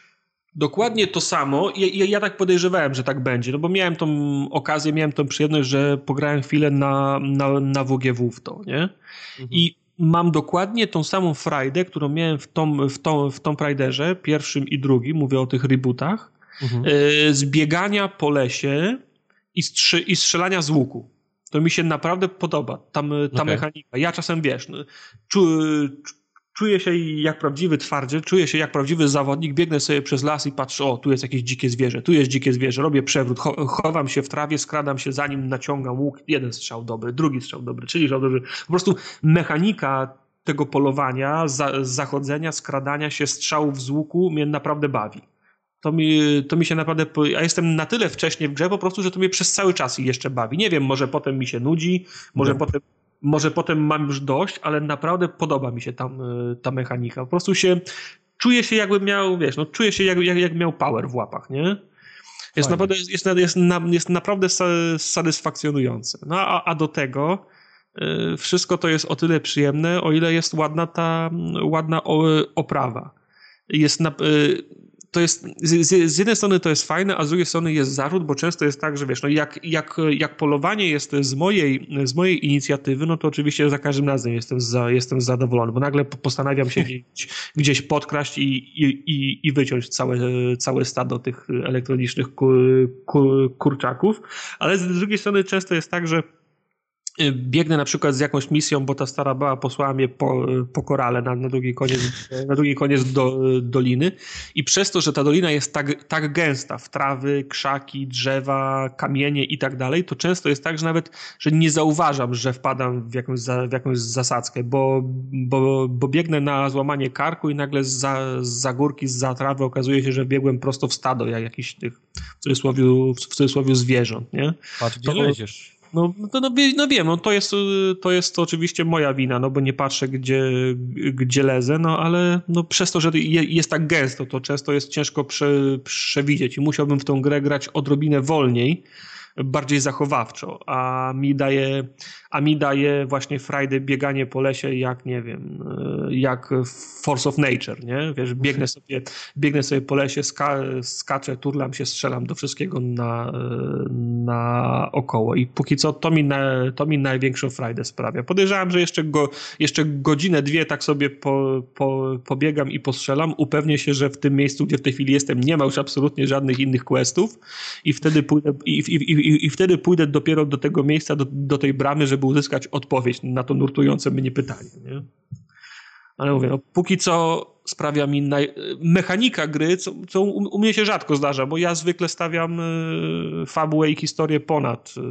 dokładnie to samo. Ja, ja, tak podejrzewałem, że tak będzie, no bo miałem tą okazję, miałem tą przyjemność, że pograłem chwilę na, na, na WGW w to, nie? Mhm. I mam dokładnie tą samą frajdę, którą miałem w Tom, w Tom, w Tomb Raiderze, pierwszym i drugim, mówię o tych rebootach, mhm. E, zbiegania po lesie i, strzy, i strzelania z łuku. To mi się naprawdę podoba, tam, ta okay. mechanika. Ja czasem, wiesz, no, czu, czuję się jak prawdziwy twardziel, czuję się jak prawdziwy zawodnik, biegnę sobie przez las i patrzę, o, tu jest jakieś dzikie zwierzę, tu jest dzikie zwierzę, robię przewrót, chowam się w trawie, skradam się za nim, naciągam łuk, jeden strzał dobry, drugi strzał dobry, trzeci strzał dobry. Po prostu mechanika tego polowania, za, zachodzenia, skradania się, strzałów z łuku mnie naprawdę bawi. To mi, to mi się naprawdę. Ja jestem na tyle wcześnie w grze po prostu, że to mnie przez cały czas jeszcze bawi. Nie wiem, może potem mi się nudzi, może no. potem może potem mam już dość, ale naprawdę podoba mi się tam e, ta mechanika. Po prostu się czuję się jakby miał, wiesz, no czuję się jak, jak, jak miał power w łapach, nie? Jest naprawdę, jest, jest, jest, jest naprawdę satysfakcjonujące. No a, a do tego y, wszystko to jest o tyle przyjemne, o ile jest ładna ta ładna oprawa. Jest na, y, to jest, z, z, jednej strony to jest fajne, a z drugiej strony jest zarzut, bo często jest tak, że wiesz, no jak, jak, jak polowanie jest z mojej, z mojej inicjatywy, no to oczywiście za każdym razem jestem, za, jestem zadowolony, bo nagle postanawiam się <laughs> gdzieś, gdzieś podkraść i, i, i, wyciąć całe, całe stado tych elektronicznych kur, kur, kurczaków, ale z drugiej strony często jest tak, że biegnę na przykład z jakąś misją, bo ta stara baba posłała mnie po, po korale na, na drugi koniec, <laughs> na drugi koniec do, doliny i przez to, że ta dolina jest tak, tak gęsta w trawy, krzaki, drzewa, kamienie i tak dalej, to często jest tak, że nawet że nie zauważam, że wpadam w jakąś, za, w jakąś zasadzkę, bo, bo, bo biegnę na złamanie karku i nagle za, za górki, za trawy okazuje się, że biegłem prosto w stado, jak jakiś tych w cudzysłowie, w cudzysłowie zwierząt, nie? Patrz, gdzie to, leziesz No, no, no, no wiem, no to jest, to jest oczywiście moja wina, no bo nie patrzę gdzie, gdzie lezę, no ale no przez to, że jest tak gęsto, to często jest ciężko prze, przewidzieć i musiałbym w tą grę grać odrobinę wolniej, bardziej zachowawczo, a mi daje, a mi daje właśnie Friday bieganie po lesie jak, nie wiem, e, jak Force of Nature, nie? Wiesz, biegnę sobie, biegnę sobie po lesie, ska, skaczę, turlam się, strzelam do wszystkiego na, na około i póki co to mi, na, to mi największą Friday sprawia. Podejrzewam, że jeszcze, go, jeszcze godzinę, dwie tak sobie po, po, pobiegam i postrzelam, upewnię się, że w tym miejscu, gdzie w tej chwili jestem, nie ma już absolutnie żadnych innych questów i wtedy pójdę, i, i, i, i, i wtedy pójdę dopiero do tego miejsca, do, do tej bramy, żeby uzyskać odpowiedź na to nurtujące mnie pytanie. Nie? Ale mówię, no, póki co sprawia mi naj... mechanika gry, co, co u, u, mnie się rzadko zdarza, bo ja zwykle stawiam y, fabułę i historię ponad, y,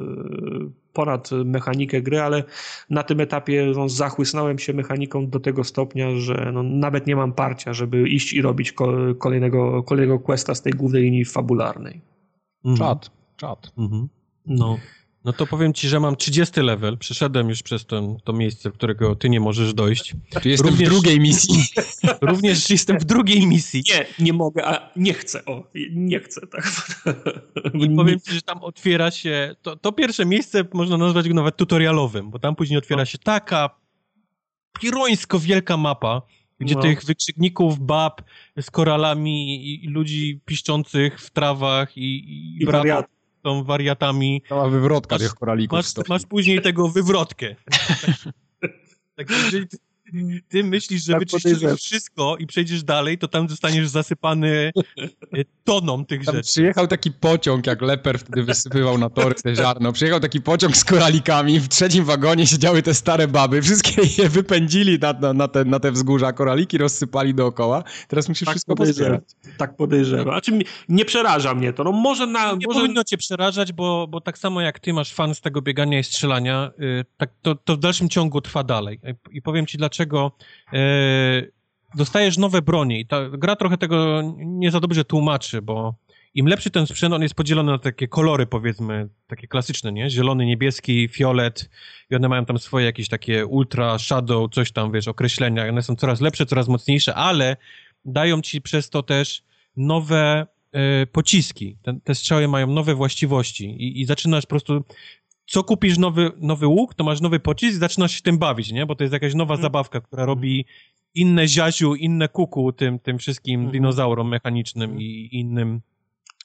ponad mechanikę gry, ale na tym etapie no, zachłysnąłem się mechaniką do tego stopnia, że no, nawet nie mam parcia, żeby iść i robić ko kolejnego, kolejnego questa z tej głównej linii fabularnej. Mhm. Czad, czad. Mhm. No. No to powiem ci, że mam 30 level, przeszedłem już przez ten, to miejsce, w którego ty nie możesz dojść. Czy jestem również, w drugiej misji. <laughs> Również jestem w drugiej misji. Nie, nie mogę, a nie chcę, o, nie chcę, tak. <laughs> I powiem ci, że tam otwiera się, to, to pierwsze miejsce można nazwać go nawet tutorialowym, bo tam później otwiera się taka pirońsko wielka mapa, gdzie no. tych wykrzykników, bab z koralami i, i ludzi piszczących w trawach i, i, I wariatów są wariatami. Cała wywrotka masz, tych koralików. Masz, masz później tego wywrotkę. <laughs> tak, jeżeli ty, ty myślisz, że tak wyczyścisz wszystko i przejdziesz dalej, to tam zostaniesz zasypany e, toną tych tam rzeczy. Przyjechał taki pociąg, jak Leper wtedy wysypywał na tory te <laughs> ziarno. Przyjechał taki pociąg z koralikami, w trzecim wagonie siedziały te stare baby, wszystkie je wypędzili na, na, na, te, na te wzgórza, koraliki rozsypali dookoła. Teraz musisz tak wszystko pozbierać. Tak podejrzewam. A czym nie przeraża mnie to. No może na... Nie może... powinno cię przerażać, bo, bo tak samo jak ty masz fan z tego biegania i strzelania, yy, tak to, to w dalszym ciągu trwa dalej. I powiem ci dlaczego. Yy, dostajesz nowe bronie i ta gra trochę tego nie za dobrze tłumaczy, bo im lepszy ten sprzęt, on jest podzielony na takie kolory, powiedzmy, takie klasyczne, nie? Zielony, niebieski, fiolet i one mają tam swoje jakieś takie ultra, shadow, coś tam, wiesz, określenia. One są coraz lepsze, coraz mocniejsze, ale dają ci przez to też nowe e, pociski. Te, te strzały mają nowe właściwości i, i zaczynasz po prostu co kupisz nowy, nowy łuk, to masz nowy pocisk i zaczynasz się tym bawić, nie? Bo to jest jakaś nowa mm. zabawka, która robi inne ziaziu, inne kuku tym, tym wszystkim mm. dinozaurom mechanicznym mm. i innym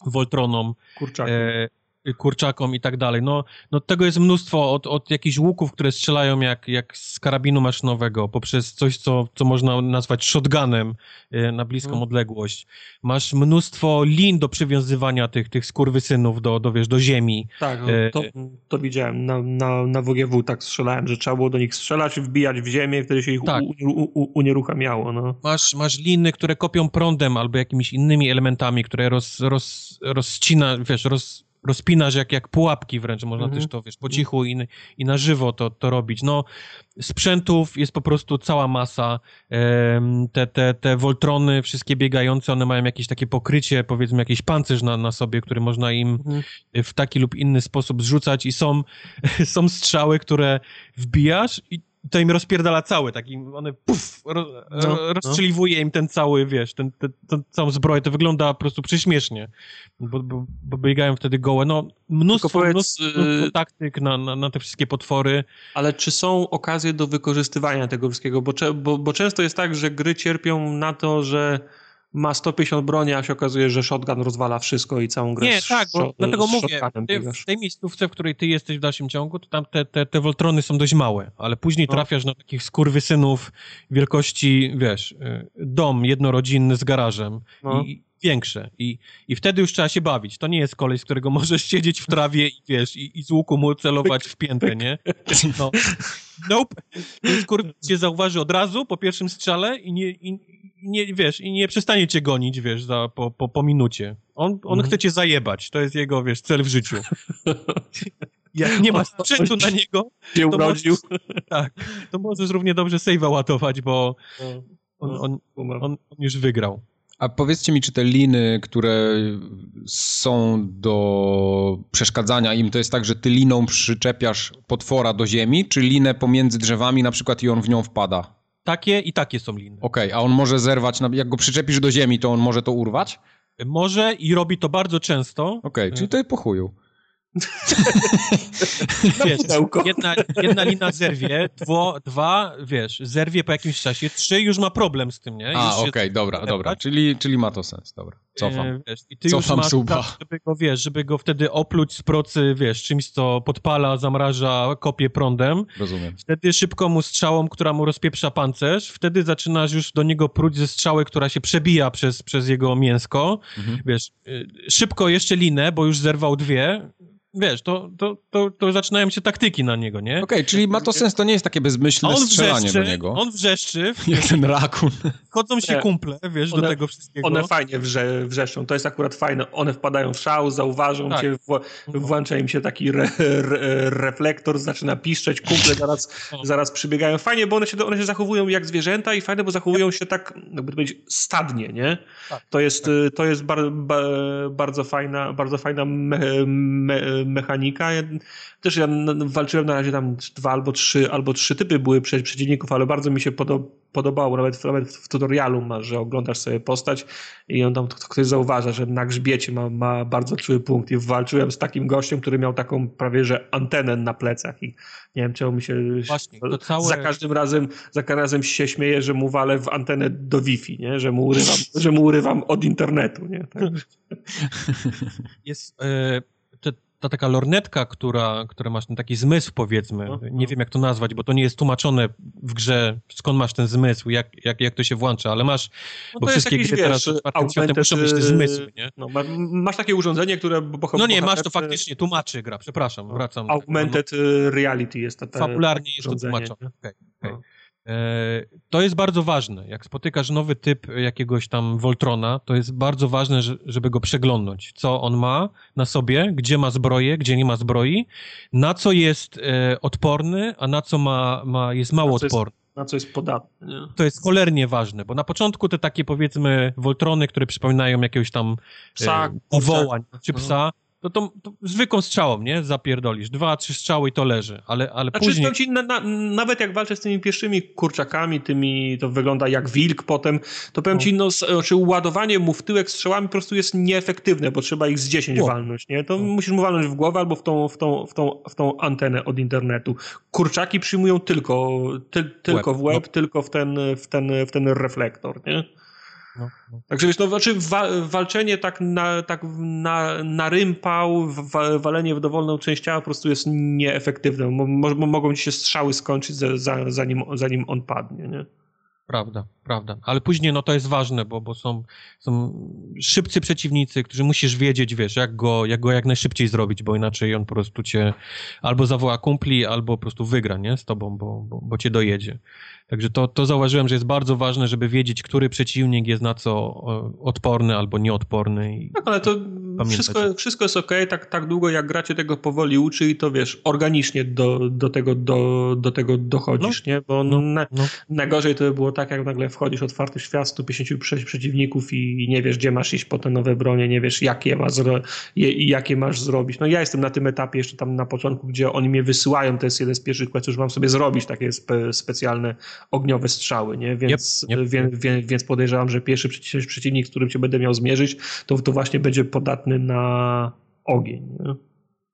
Voltronom. Kurczakom. E, kurczakom i tak dalej. No, no tego jest mnóstwo od, od jakichś łuków, które strzelają jak, jak z karabinu maszynowego, poprzez coś, co, co można nazwać shotgunem e, na bliską hmm. odległość. Masz mnóstwo lin do przywiązywania tych, tych skurwysynów do, do, wiesz, do ziemi. Tak, no, to, to widziałem na, na, na WGW, tak strzelałem, że trzeba było do nich strzelać, wbijać w ziemię, wtedy się ich tak. unieruchamiało. No. Masz, masz liny, które kopią prądem albo jakimiś innymi elementami, które roz, roz, rozcina, wiesz, roz, rozpinasz jak, jak pułapki wręcz, można -hmm. też to, wiesz, po cichu i, i na żywo to, to robić. No, sprzętów jest po prostu cała masa. Te, te, te Voltrony, wszystkie biegające, one mają jakieś takie pokrycie, powiedzmy jakiś pancerz na, na sobie, który można im -hmm. w taki lub inny sposób zrzucać i są, <laughs> są strzały, które wbijasz i to im rozpierdala cały, taki, one puf, ro, no, no. rozstrzeliwuje no. im ten cały, wiesz, ten, ten, ten, całą zbroję, to wygląda po prostu prześmiesznie, bo, bo, bo biegają wtedy gołe, no mnóstwo, powiedz, mnóstwo, mnóstwo y, taktyk na, na, na, te wszystkie potwory. Ale czy są okazje do wykorzystywania tego wszystkiego, bo, bo, bo często jest tak, że gry cierpią na to, że ma 150 broni, a się okazuje, że shotgun rozwala wszystko i całą grę. Nie, tak, bo dlatego mówię, ty, w tej miejscówce, w której ty jesteś w dalszym ciągu, to tam te, te, te Voltrony są dość małe, ale później no. trafiasz na takich skurwysynów wielkości, wiesz, y, dom jednorodzinny z garażem no. i większe I, i wtedy już trzeba się bawić. To nie jest kolej, z którego <laughs> możesz siedzieć w trawie i wiesz, i, i z łuku mu celować w piętę, nie? No. Nope. Ten skurwys cię zauważy od razu po pierwszym strzale i nie, i, nie, wiesz, i nie przestanie cię gonić, wiesz, za, po, po, po minucie. On, on mhm. chce cię zajebać. To jest jego, wiesz, cel w życiu. Jak nie ma sprzętu na niego, to możesz, tak, to możesz równie dobrze save'a łatować, bo no, on, on, on, on już wygrał. A powiedzcie mi, czy te liny, które są do przeszkadzania im, to jest tak, że ty liną przyczepiasz potwora do ziemi, czy linę pomiędzy drzewami na przykład i on w nią wpada? Takie i takie są liny. Okej, okay, a on może zerwać, jak go przyczepisz do ziemi, to on może to urwać? Może i robi to bardzo często. Okej, okay, czyli to jest po chuju. Wiesz, jedna, jedna lina zerwie, dwo, dwa, wiesz, zerwie po jakimś czasie, trzy już ma problem z tym, nie? A, okej, okay, dobra, dobra, czyli, czyli ma to sens, dobra, cofam. E, wiesz, I ty cofam już suba. Tak, żeby go, wiesz, żeby go wtedy opluć z procy, wiesz, czymś, co podpala, zamraża, kopie prądem. Rozumiem. Wtedy szybko mu strzałą, która mu rozpieprza pancerz, wtedy zaczynasz już do niego pruć ze strzały, która się przebija przez, przez jego mięsko, mhm. wiesz, y, szybko jeszcze linę, bo już zerwał dwie, wiesz, to, to, to, to zaczynają się taktyki na niego, nie? Okej, okay, czyli ma to sens, to nie jest takie bezmyślne on strzelanie wrzeszczy, do niego. On wrzeszczy. <laughs> Jak ten rakun. Chodzą się kumple, wiesz, one, do tego wszystkiego. One fajnie wrze, wrzeszczą, to jest akurat fajne. One wpadają w szał, zauważą tak. cię, w, włącza im się taki re, re, reflektor, zaczyna piszczeć, kumple zaraz, zaraz przybiegają. Fajnie, bo one się, one się zachowują jak zwierzęta i fajne, bo zachowują się tak, jakby to powiedzieć, stadnie, nie? Tak, to jest, tak. to jest bar, bar, bardzo fajna, bardzo fajna me, me, mechanika. Ja, też ja walczyłem na razie tam dwa albo trzy, albo trzy typy były przeciwników, ale bardzo mi się podobało, nawet, nawet w tutorialu masz, że oglądasz sobie postać i on tam ktoś zauważa, że na grzbiecie ma, ma bardzo czuły punkt i walczyłem z takim gościem, który miał taką prawie, że antenę na plecach i nie wiem, czemu mi się Właśnie, całe... za każdym razem za każdym razem się śmieje, że mu walę w antenę do Wi-Fi, nie? Że mu urywam, że mu urywam od internetu, nie? Tak. <laughs> Jest, e, ta taka lornetka, która, która masz ten taki zmysł, powiedzmy, no, nie no. wiem jak to nazwać, bo to nie jest tłumaczone w grze, skąd masz ten zmysł, jak, jak, jak to się włącza, ale masz, no bo wszystkie gry teraz augmented, muszą mieć te zmysły, nie? No, masz takie urządzenie, które... No nie, masz to faktycznie, tłumaczy gra, przepraszam, wracam. Augmented no, reality jest to Fabularnie jest to tłumaczone, okay, okay. No. E, to jest bardzo ważne. Jak spotykasz nowy typ jakiegoś tam Voltrona, to jest bardzo ważne, żeby go przeglądnąć. Co on ma na sobie, gdzie ma zbroję, gdzie nie ma zbroi, na co jest e, odporny, a na co ma, ma jest mało odporny. na co jest podatny. Nie? To jest cholernie ważne, bo na początku te takie powiedzmy Voltrony, które przypominają jakiegoś tam psa, e, wołań, czy psa, to, to, to zwykłą strzałą, nie? Zapierdolisz. Dwa, trzy strzały i to leży, ale, ale znaczy, później... Ci, na, na, nawet jak walczę z tymi pierwszymi kurczakami, tymi, to wygląda jak wilk potem, to powiem no. ci, no, znaczy ładowanie mu w tyłek strzałami po prostu jest nieefektywne, bo trzeba ich z 10 o. walnąć, nie? To no. musisz mu walnąć w głowę albo w tą, w tą, w tą, w tą antenę od internetu. Kurczaki przyjmują tylko, ty, tylko w łeb, no. tylko w ten, w, ten, w ten reflektor, nie? No, no. Także wiesz, no, znaczy wa walczenie tak na, tak na, na rympał, wa walenie w dowolną część ciała po prostu jest nieefektywne. Mo mogą ci się strzały skończyć za, za, zanim, zanim on padnie, nie? Prawda, prawda. Ale później no to jest ważne, bo, bo są, są szybcy przeciwnicy, którzy musisz wiedzieć, wiesz, jak go, jak go jak najszybciej zrobić, bo inaczej on po prostu cię albo zawoła kumpli, albo po prostu wygra, nie, z tobą, bo, bo, bo cię dojedzie. Także to, to zauważyłem, że jest bardzo ważne, żeby wiedzieć, który przeciwnik jest na co odporny albo nieodporny. I tak, ale to wszystko, wszystko jest ok, tak, tak długo jak gracie tego powoli uczy i to wiesz, organicznie do, do, tego, do, do tego dochodzisz, no, nie? Bo no, na, no. najgorzej to by było tak, jak nagle wchodzisz otwarty świat, 150 przeciwników i nie wiesz, gdzie masz iść po te nowe bronie, nie wiesz, jakie, ma zro, jakie masz zrobić. No ja jestem na tym etapie jeszcze tam na początku, gdzie oni mnie wysyłają, to jest jeden z pierwszych questów, że mam sobie zrobić takie spe, specjalne ogniowe strzały, nie? Więc, yep, yep, wie, wie, więc podejrzewam, że pierwszy przeciwnik, z którym się będę miał zmierzyć, to, to właśnie będzie podatny na ogień. Nie?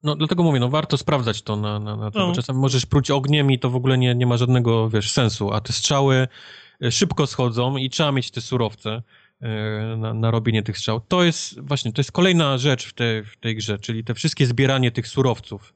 No dlatego mówię, no warto sprawdzać to na, na, na to, no. czasem możesz pruć ogniem i to w ogóle nie, nie ma żadnego, wiesz, sensu, a te strzały e, szybko schodzą i trzeba mieć te surowce e, na, na robienie tych strzał. To jest właśnie, to jest kolejna rzecz w, te, w tej grze, czyli te wszystkie zbieranie tych surowców.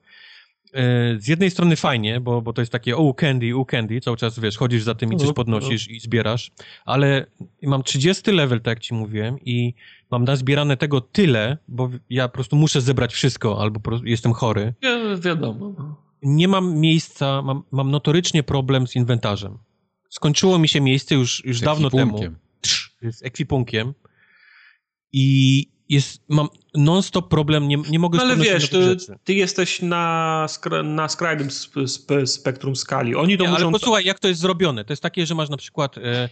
E, z jednej strony fajnie, bo, bo to jest takie oh candy, oh candy, cały czas wiesz, chodzisz za tym i coś no, podnosisz no. i zbierasz, ale mam 30 level, tak jak ci mówiłem i mam nazbierane tego tyle, bo ja po prostu muszę zebrać wszystko, albo jestem chory. Ja, wiadomo. No. Nie mam miejsca, mam, mam notorycznie problem z inwentarzem. Skończyło mi się miejsce już, już dawno temu. Z ekwipunkiem. I jest, mam non-stop problem, nie, nie mogę no, Ale wiesz, ty, ty, jesteś na, na skrajnym sp, sp, spektrum skali. Oni to nie, muszą... Ale posłuchaj, jak to jest zrobione. To jest takie, że masz na przykład e,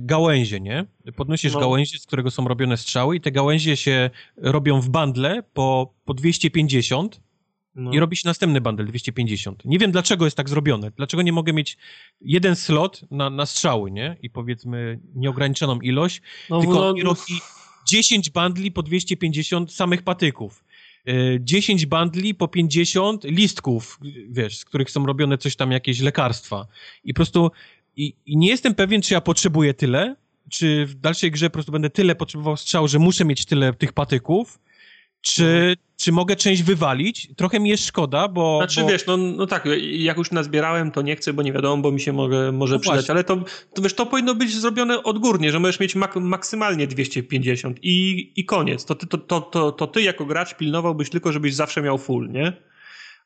gałęzie, nie? Podnosisz no. gałęzie, z którego są robione strzały i te gałęzie się robią w bandle po, po 250 no. i robi się następny bundle 250. Nie wiem, dlaczego jest tak zrobione. Dlaczego nie mogę mieć jeden slot na, na strzały, nie? I powiedzmy nieograniczoną ilość, no, tylko no, no. robi 10 bundli po 250 samych patyków. 10 e, bundli po 50 listków, wiesz, z których są robione coś tam, jakieś lekarstwa. I po prostu i, i nie jestem pewien, czy ja potrzebuję tyle, czy w dalszej grze po prostu będę tyle potrzebował strzał, że muszę mieć tyle tych patyków, czy, czy mogę część wywalić? Trochę mi jest szkoda, bo... Znaczy bo... wiesz, no, no tak, jak już nazbierałem, to nie chcę, bo nie wiadomo, bo mi się może, może no przydać, właśnie. ale to, to wiesz, to powinno być zrobione odgórnie, że możesz mieć mak maksymalnie 250 i, i koniec. To ty, to, to, to, to ty jako gracz pilnowałbyś tylko, żebyś zawsze miał full, nie?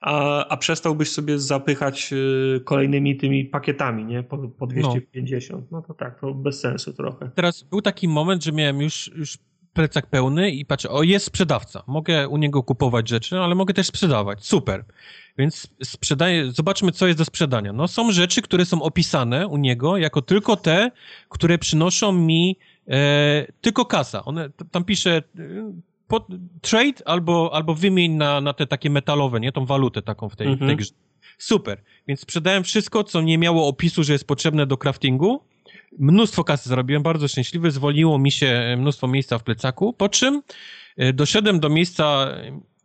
A, a przestałbyś sobie zapychać y, kolejnymi tymi pakietami, nie? Po, po 250. No. no to tak, to bez sensu trochę. Teraz był taki moment, że miałem już, już plecak pełny i patrzę, o jest sprzedawca, mogę u niego kupować rzeczy, ale mogę też sprzedawać, super. Więc sprzedaję, zobaczmy co jest do sprzedania. No są rzeczy, które są opisane u niego jako tylko te, które przynoszą mi e, tylko kasa. One, tam pisze e, pod, trade albo, albo wymień na, na te takie metalowe, nie? Tą walutę taką w tej, mhm. w tej mhm. grze. Super. Więc sprzedałem wszystko, co nie miało opisu, że jest potrzebne do craftingu mnóstwo kasy zarobiłem, bardzo szczęśliwy, zwolniło mi się mnóstwo miejsca w plecaku, po czym e, doszedłem do miejsca,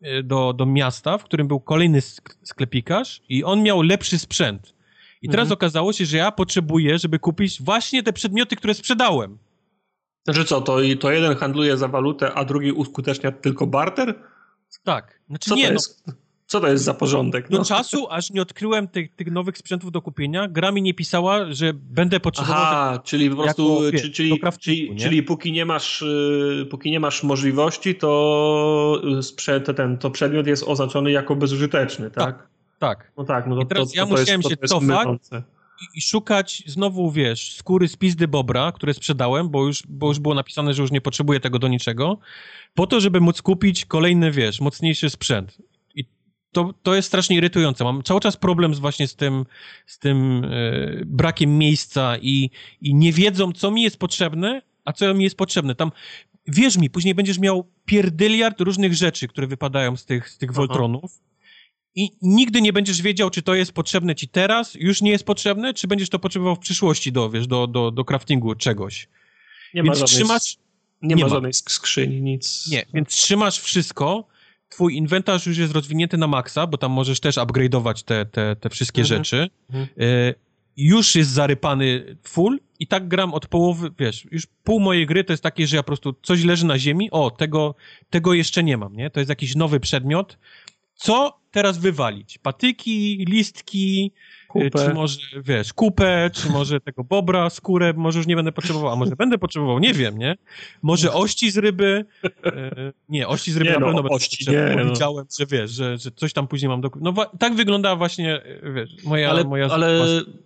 e, do, do miasta, w którym był kolejny sklepikarz i on miał lepszy sprzęt. I teraz mhm. okazało się, że ja potrzebuję, żeby kupić właśnie te przedmioty, które sprzedałem. Znaczy co, to, to jeden handluje za walutę, a drugi uskutecznia tylko barter? Tak. Znaczy co nie, to jest? No, co to jest za porządek? No. Do czasu, aż nie odkryłem tych, tych nowych sprzętów do kupienia, gra mi nie pisała, że będę potrzebował... Aha, czyli po prostu, jako, czyli, czyli, czyli, czyli, póki nie masz, y, póki nie masz możliwości, to, sprzęt, ten, to przedmiot jest oznaczony jako bezużyteczny, tak? Tak, tak. No tak, no to, I teraz to, ja musiałem się cofać i, i, szukać znowu, wiesz, skóry z pizdy bobra, które sprzedałem, bo już, bo już było napisane, że już nie potrzebuję tego do niczego, po to, żeby móc kupić kolejny, wiesz, mocniejszy sprzęt to, to jest strasznie irytujące. Mam cały czas problem z właśnie z tym, z tym e, brakiem miejsca i, i nie wiedzą, co mi jest potrzebne, a co mi jest potrzebne. Tam, wierz mi, później będziesz miał pierdyliard różnych rzeczy, które wypadają z tych, z tych Voltronów i nigdy nie będziesz wiedział, czy to jest potrzebne ci teraz, już nie jest potrzebne, czy będziesz to potrzebował w przyszłości do, wiesz, do, do, do craftingu czegoś. Nie więc ma żadnej, trzymasz... Nie, nie ma żadnej skrzyni, nic. Nie, więc trzymasz wszystko, twój inwentarz już jest rozwinięty na maksa, bo tam możesz też upgrade'ować te, te, te wszystkie mhm. rzeczy. Mhm. E, już jest zarypany full i tak gram od połowy, wiesz, już pół mojej gry to jest takie, że ja po prostu coś leży na ziemi, o, tego, tego jeszcze nie mam, nie? To jest jakiś nowy przedmiot. Co teraz wywalić? Patyki, listki, Kupę. Czy może, wiesz, kupę, czy może tego bobra, skórę, może już nie będę potrzebował, a może będę potrzebował, nie wiem, nie? Może ości z ryby, e, nie, ości z ryby nie, na no, pewno będę ości, nie, no. Widziałem, że wiesz, że, że coś tam później mam do... No tak wygląda właśnie, e, wiesz, moja... Ale, moja ale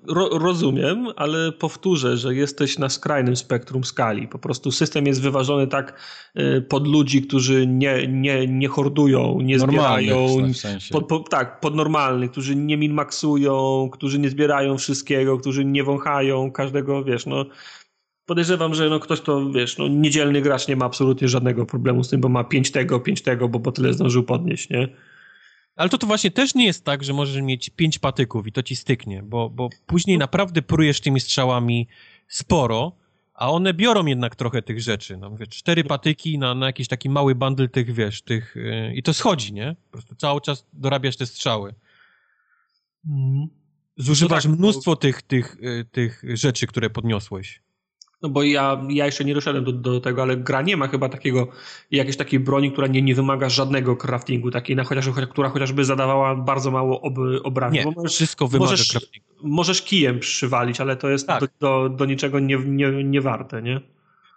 ro, rozumiem, ale powtórzę, że jesteś na skrajnym spektrum skali. Po prostu system jest wyważony tak y, pod ludzi, którzy nie, nie, nie hordują, nie zbierają. W sensie. pod, po, tak, pod normalnych, którzy nie minmaksują, którzy nie zbierają wszystkiego, którzy nie wąchają każdego, wiesz, no podejrzewam, że no ktoś to, wiesz, no niedzielny gracz nie ma absolutnie żadnego problemu z tym, bo ma pięć tego, pięć tego, bo po tyle zdążył podnieść, nie? Ale to to właśnie też nie jest tak, że możesz mieć pięć patyków i to ci styknie, bo, bo później naprawdę prujesz tymi strzałami sporo, a one biorą jednak trochę tych rzeczy. No mówię, cztery patyki na, na jakiś taki mały bundle tych, wiesz, tych... Yy, I to schodzi, nie? Po prostu cały czas dorabiasz te strzały. Mhm zużywasz no tak, mnóstwo bo... tych, tych, y, tych rzeczy, które podniosłeś. No bo ja, ja jeszcze nie doszedłem do, do tego, ale gra nie ma chyba takiego, jakiejś takiej broni, która nie, nie wymaga żadnego craftingu, takiej, na chociaż, która chociażby zadawała bardzo mało ob, obrażeń. Nie, możesz, wszystko wymaga możesz, craftingu. Możesz kijem przywalić, ale to jest tak. do, do, do, niczego nie, nie, nie warte, nie?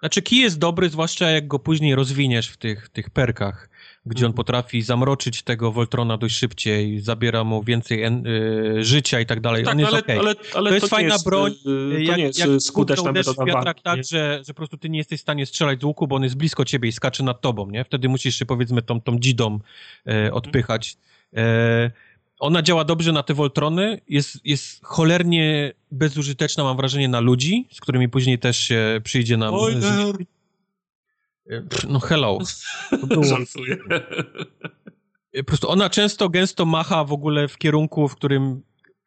Znaczy kij jest dobry, zwłaszcza jak go później rozwiniesz w tych, tych perkach gdzie on mhm. potrafi zamroczyć tego Voltrona dość szybciej, zabiera mu więcej en, y, życia i tak dalej. Tak, on jest ale, okay. ale, ale to jest fajna jest, broń. Y, jak, to jest jak skuteczna metoda wiatrak tak, że, że po prostu ty nie jesteś w stanie strzelać z łuku, bo on jest blisko ciebie i skacze nad tobą, nie? Wtedy musisz się powiedzmy tą, tą dzidą e, odpychać. E, ona działa dobrze na te Voltrony, jest, jest cholernie bezużyteczna, mam wrażenie, na ludzi, z którymi później też się przyjdzie nam... Oj, no hello. To było... Żartuję. Po prostu ona często, gęsto macha w ogóle w kierunku, w którym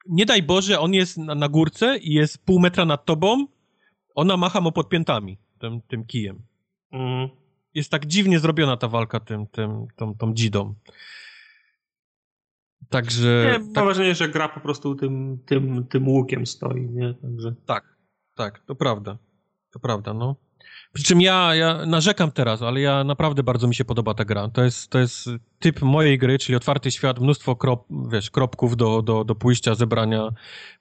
nie daj Boże, on jest na, na górce i jest pół metra nad tobą, ona macha mu podpiętami, tym, tym kijem. Mm. Jest tak dziwnie zrobiona ta walka tym, tym, tą, tą dzidą. Także... Nie, tak... Mam wrażenie, że gra po prostu tym, tym, tym łukiem stoi, nie? Także... Tak, tak, to prawda. To prawda, no. Przy czym ja, ja narzekam teraz, ale ja naprawdę bardzo mi się podoba ta gra. To jest, to jest typ mojej gry, czyli otwarty świat, mnóstwo krop, wiesz, kropków do, do, do pójścia, zebrania,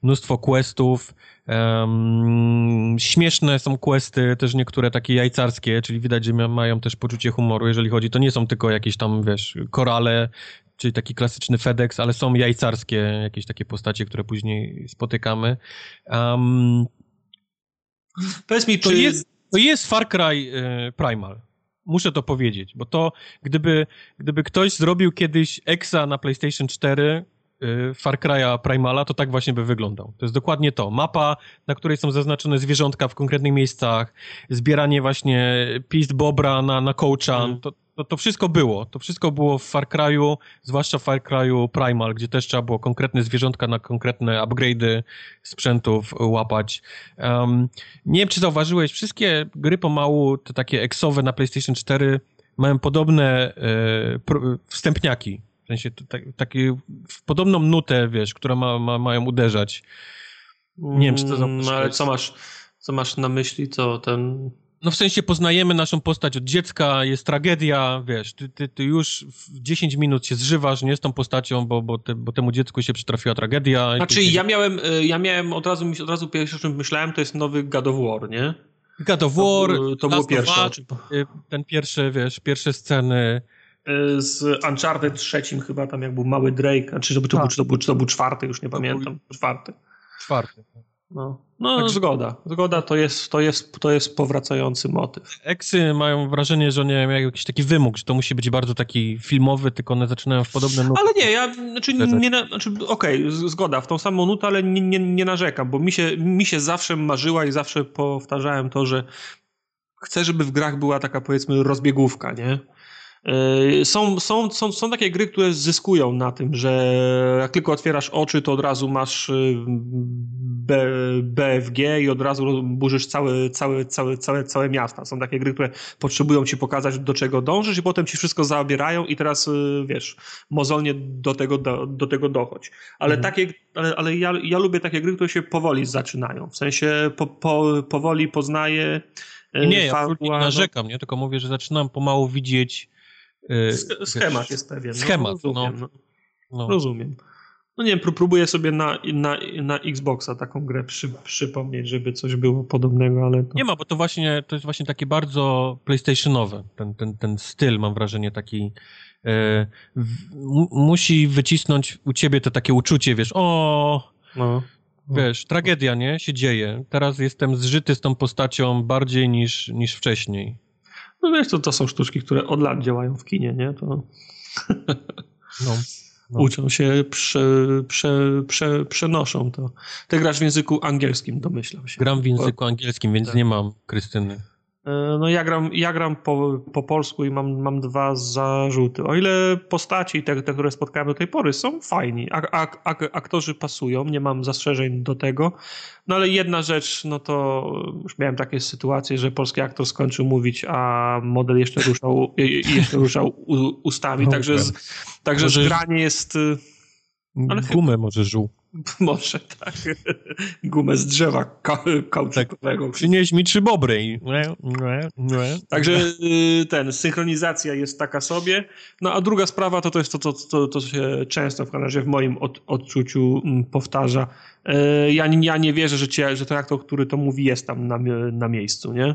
mnóstwo questów. Um, śmieszne są questy, też niektóre takie jajcarskie, czyli widać, że mają też poczucie humoru, jeżeli chodzi. To nie są tylko jakieś tam, wiesz, korale, czyli taki klasyczny FedEx, ale są jajcarskie jakieś takie postacie, które później spotykamy. Um, Powiedz mi, to czy... Jest, to jest Far Cry y, Primal. Muszę to powiedzieć, bo to gdyby, gdyby ktoś zrobił kiedyś Exa na PlayStation 4 y, Far Cry'a Primala, to tak właśnie by wyglądał. To jest dokładnie to. Mapa, na której są zaznaczone zwierzątka w konkretnych miejscach, zbieranie właśnie pist bobra na, na coacha, mm. to, to, to wszystko było. To wszystko było w Far Cry'u, zwłaszcza w Far Cry'u Primal, gdzie też trzeba było konkretne zwierzątka na konkretne upgrade'y sprzętów łapać. Um, nie wiem, czy zauważyłeś, wszystkie gry pomału, te takie eksowe na PlayStation 4 mają podobne e, wstępniaki. W sensie tak, takie w podobną nutę, wiesz, które ma, ma, mają uderzać. Nie wiem, czy to zauważyłeś. No ale co masz, co masz na myśli, co ten no w sensie poznajemy naszą postać od dziecka, jest tragedia, wiesz, ty, ty, ty już w 10 minut się zżywasz, nie z tą postacią, bo, bo, te, bo temu dziecku się przytrafiła tragedia. Znaczy ja miałem, y, ja miałem od razu, od razu pierwsze, o czym myślałem, to jest nowy God of War, nie? God of War, to, to było pierwsze. Y, ten pierwszy, wiesz, pierwsze sceny. Y, z Uncharted trzecim chyba, tam jak był mały Drake, czy to, był, czy, to był, czy, to był, czy to był czwarty, już nie to pamiętam, był... czwarty. Czwarty. No, no tak. zgoda. Zgoda to jest, to, jest, to jest powracający motyw. Eksy mają wrażenie, że nie mają jakiś taki wymóg, że to musi być bardzo taki filmowy, tylko one zaczynają w podobne nuty. Ale nie, ja, znaczy, nie, znaczy okej, okay, zgoda, w tą samą nutę, ale nie, nie, nie narzekam, bo mi się, mi się zawsze marzyła i zawsze powtarzałem to, że chcę, żeby w grach była taka powiedzmy rozbiegówka, nie? Yy, są, są, są, są takie gry, które zyskują na tym, że jak tylko otwierasz oczy, to od razu masz yy, B, BFG i od razu burzysz całe, całe, całe, całe, całe miasta. Są takie gry, które potrzebują ci pokazać, do czego dążysz i potem ci wszystko zabierają i teraz, yy, wiesz, mozolnie do tego, do, do tego dochodź. Ale mhm. takie, ale, ale ja, ja lubię takie gry, które się powoli zaczynają. W sensie po, po, powoli poznaję nie, ja nie narzekam, nie? tylko mówię, że zaczynam pomału widzieć Y, schemat jest pewien. No, schemat, no, rozumiem. No. no. Rozumiem. No nie wiem, próbuję sobie na, na, na Xboxa taką grę przy, przypomnieć, żeby coś było podobnego, ale... To... Nie ma, bo to właśnie, to jest właśnie takie bardzo PlayStationowe, ten, ten, ten styl, mam wrażenie, taki... E, w, musi wycisnąć u ciebie to takie uczucie, wiesz, o... No. Wiesz, tragedia, nie? Się dzieje. Teraz jestem zżyty z tą postacią bardziej niż, niż wcześniej. No wiesz, to, to są sztuczki, które od lat działają w kinie, nie? To... <laughs> No. No. Uczą się, prze, prze, prze, przenoszą to. Ty grasz w języku angielskim, domyślam się. Gram w języku angielskim, więc tak. nie mam Krystyny. E, no ja gram, ja gram po, po polsku i mam, mam dwa zarzuty. O ile postaci, te, te które spotkałem do tej pory, są fajni, a, a, a, aktorzy pasują, nie mam zastrzeżeń do tego. No ale jedna rzecz, no to już miałem takie sytuacje, że polski aktor skończył mówić, a model jeszcze ruszał, jeszcze ruszał ustami, także, z, także zgranie jest... Ale Gumę może żuł. <laughs> Może tak. <laughs> Gumę z drzewa kauczukowego. Tak. Przynieś mi trzy bobry. Także y, ten, synchronizacja jest taka sobie. No a druga sprawa to, to jest to, to, to, to się często w razie w moim od, odczuciu mm, powtarza. Y, ja, ja nie wierzę, że, cię, że ten aktor, który to mówi, jest tam na, na miejscu, nie?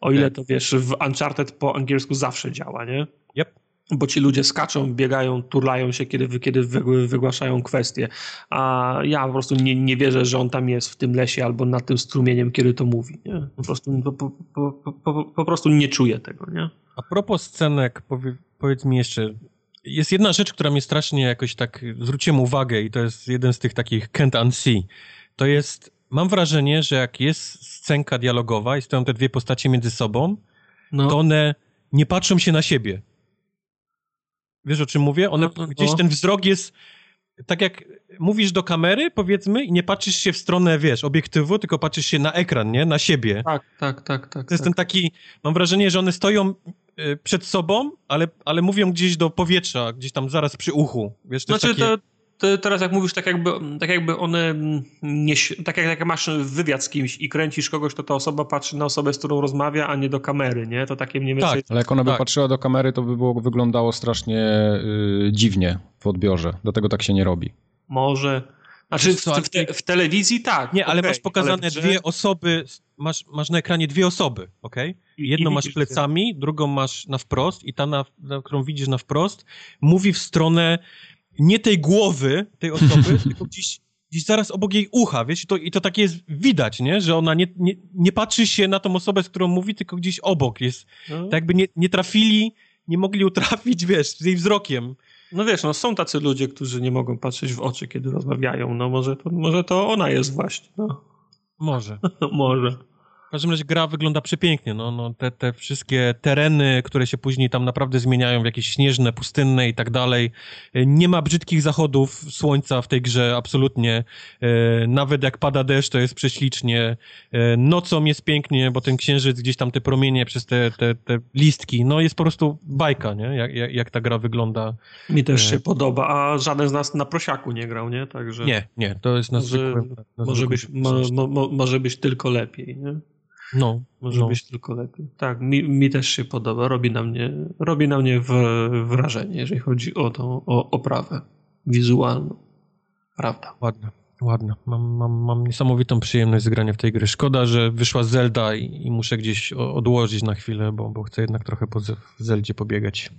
O ile to wiesz, w Uncharted po angielsku zawsze działa, nie? Yep bo ci ludzie skaczą, biegają, turlają się, kiedy, kiedy wygłaszają kwestie. A ja po prostu nie, nie wierzę, że on tam jest w tym lesie albo nad tym strumieniem, kiedy to mówi. Nie? Po, prostu, po, po, po, po prostu nie czuję tego. Nie? A propos scenek, powie, powiedz mi jeszcze, jest jedna rzecz, która mnie strasznie jakoś tak zwróciłem uwagę i to jest jeden z tych takich can't unsee. To jest, mam wrażenie, że jak jest scenka dialogowa i stoją te dwie postacie między sobą, no. to one nie patrzą się na siebie. Wiesz o czym mówię? One, no, no, gdzieś no. ten wzrok jest tak jak mówisz do kamery, powiedzmy, i nie patrzysz się w stronę, wiesz, obiektywu, tylko patrzysz się na ekran, nie? Na siebie. Tak, tak, tak, tak. To jest tak. ten taki, mam wrażenie, że one stoją y, przed sobą, ale, ale mówią gdzieś do powietrza, gdzieś tam zaraz przy uchu. Wiesz, to znaczy, takie... to teraz jak mówisz, tak jakby, tak jakby one, nie, tak jak, jak masz wywiad z kimś i kręcisz kogoś, to ta osoba patrzy na osobę, z którą rozmawia, a nie do kamery, nie? To takie mniej więcej... Tak, ale jak ona by tak. patrzyła do kamery, to by było, wyglądało strasznie y, dziwnie w odbiorze. Dlatego tak się nie robi. Może... Znaczy w, w, te, w telewizji tak. Nie, ale okay, masz pokazane dwie osoby, masz, masz na ekranie dwie osoby, ok? Jedną masz plecami, drugą masz na wprost i ta, na, na, którą widzisz na wprost, mówi w stronę nie tej głowy tej osoby, <laughs> tylko gdzieś, gdzieś zaraz obok jej ucha, wiesz, i to, i to tak jest widać, nie, że ona nie, nie, nie patrzy się na tą osobę, z którą mówi, tylko gdzieś obok jest, no. tak jakby nie, nie trafili, nie mogli utrafić, <laughs> wiesz, z jej wzrokiem. No wiesz, no są tacy ludzie, którzy nie mogą patrzeć w oczy, kiedy rozmawiają, no może to, może to ona jest właśnie, no. Może. <laughs> może każdym razie gra wygląda przepięknie. No, no, te, te wszystkie tereny, które się później tam naprawdę zmieniają w jakieś śnieżne, pustynne i tak dalej. Nie ma brzydkich zachodów słońca w tej grze, absolutnie. E, nawet jak pada deszcz, to jest prześlicznie. E, nocą jest pięknie, bo ten księżyc, gdzieś tam te promienie przez te, te, te listki, no jest po prostu bajka, nie? Jak, jak, jak ta gra wygląda. Mi też e, się podoba, a żaden z nas na prosiaku nie grał, nie? Także... Nie, nie, to jest na może, zwykłym, na może, być, mo, mo, może być tylko lepiej, nie? No, może no. być tylko lepiej. Tak, mi, mi też się podoba. Robi na mnie, robi na mnie w, wrażenie, jeżeli chodzi o tą o oprawę wizualną. Prawda. Ładne, ładne. Mam, mam, mam niesamowitą przyjemność z grania w tej gry. Szkoda, że wyszła Zelda i, i muszę gdzieś odłożyć na chwilę, bo, bo chcę jednak trochę po Zeldzie pobiegać.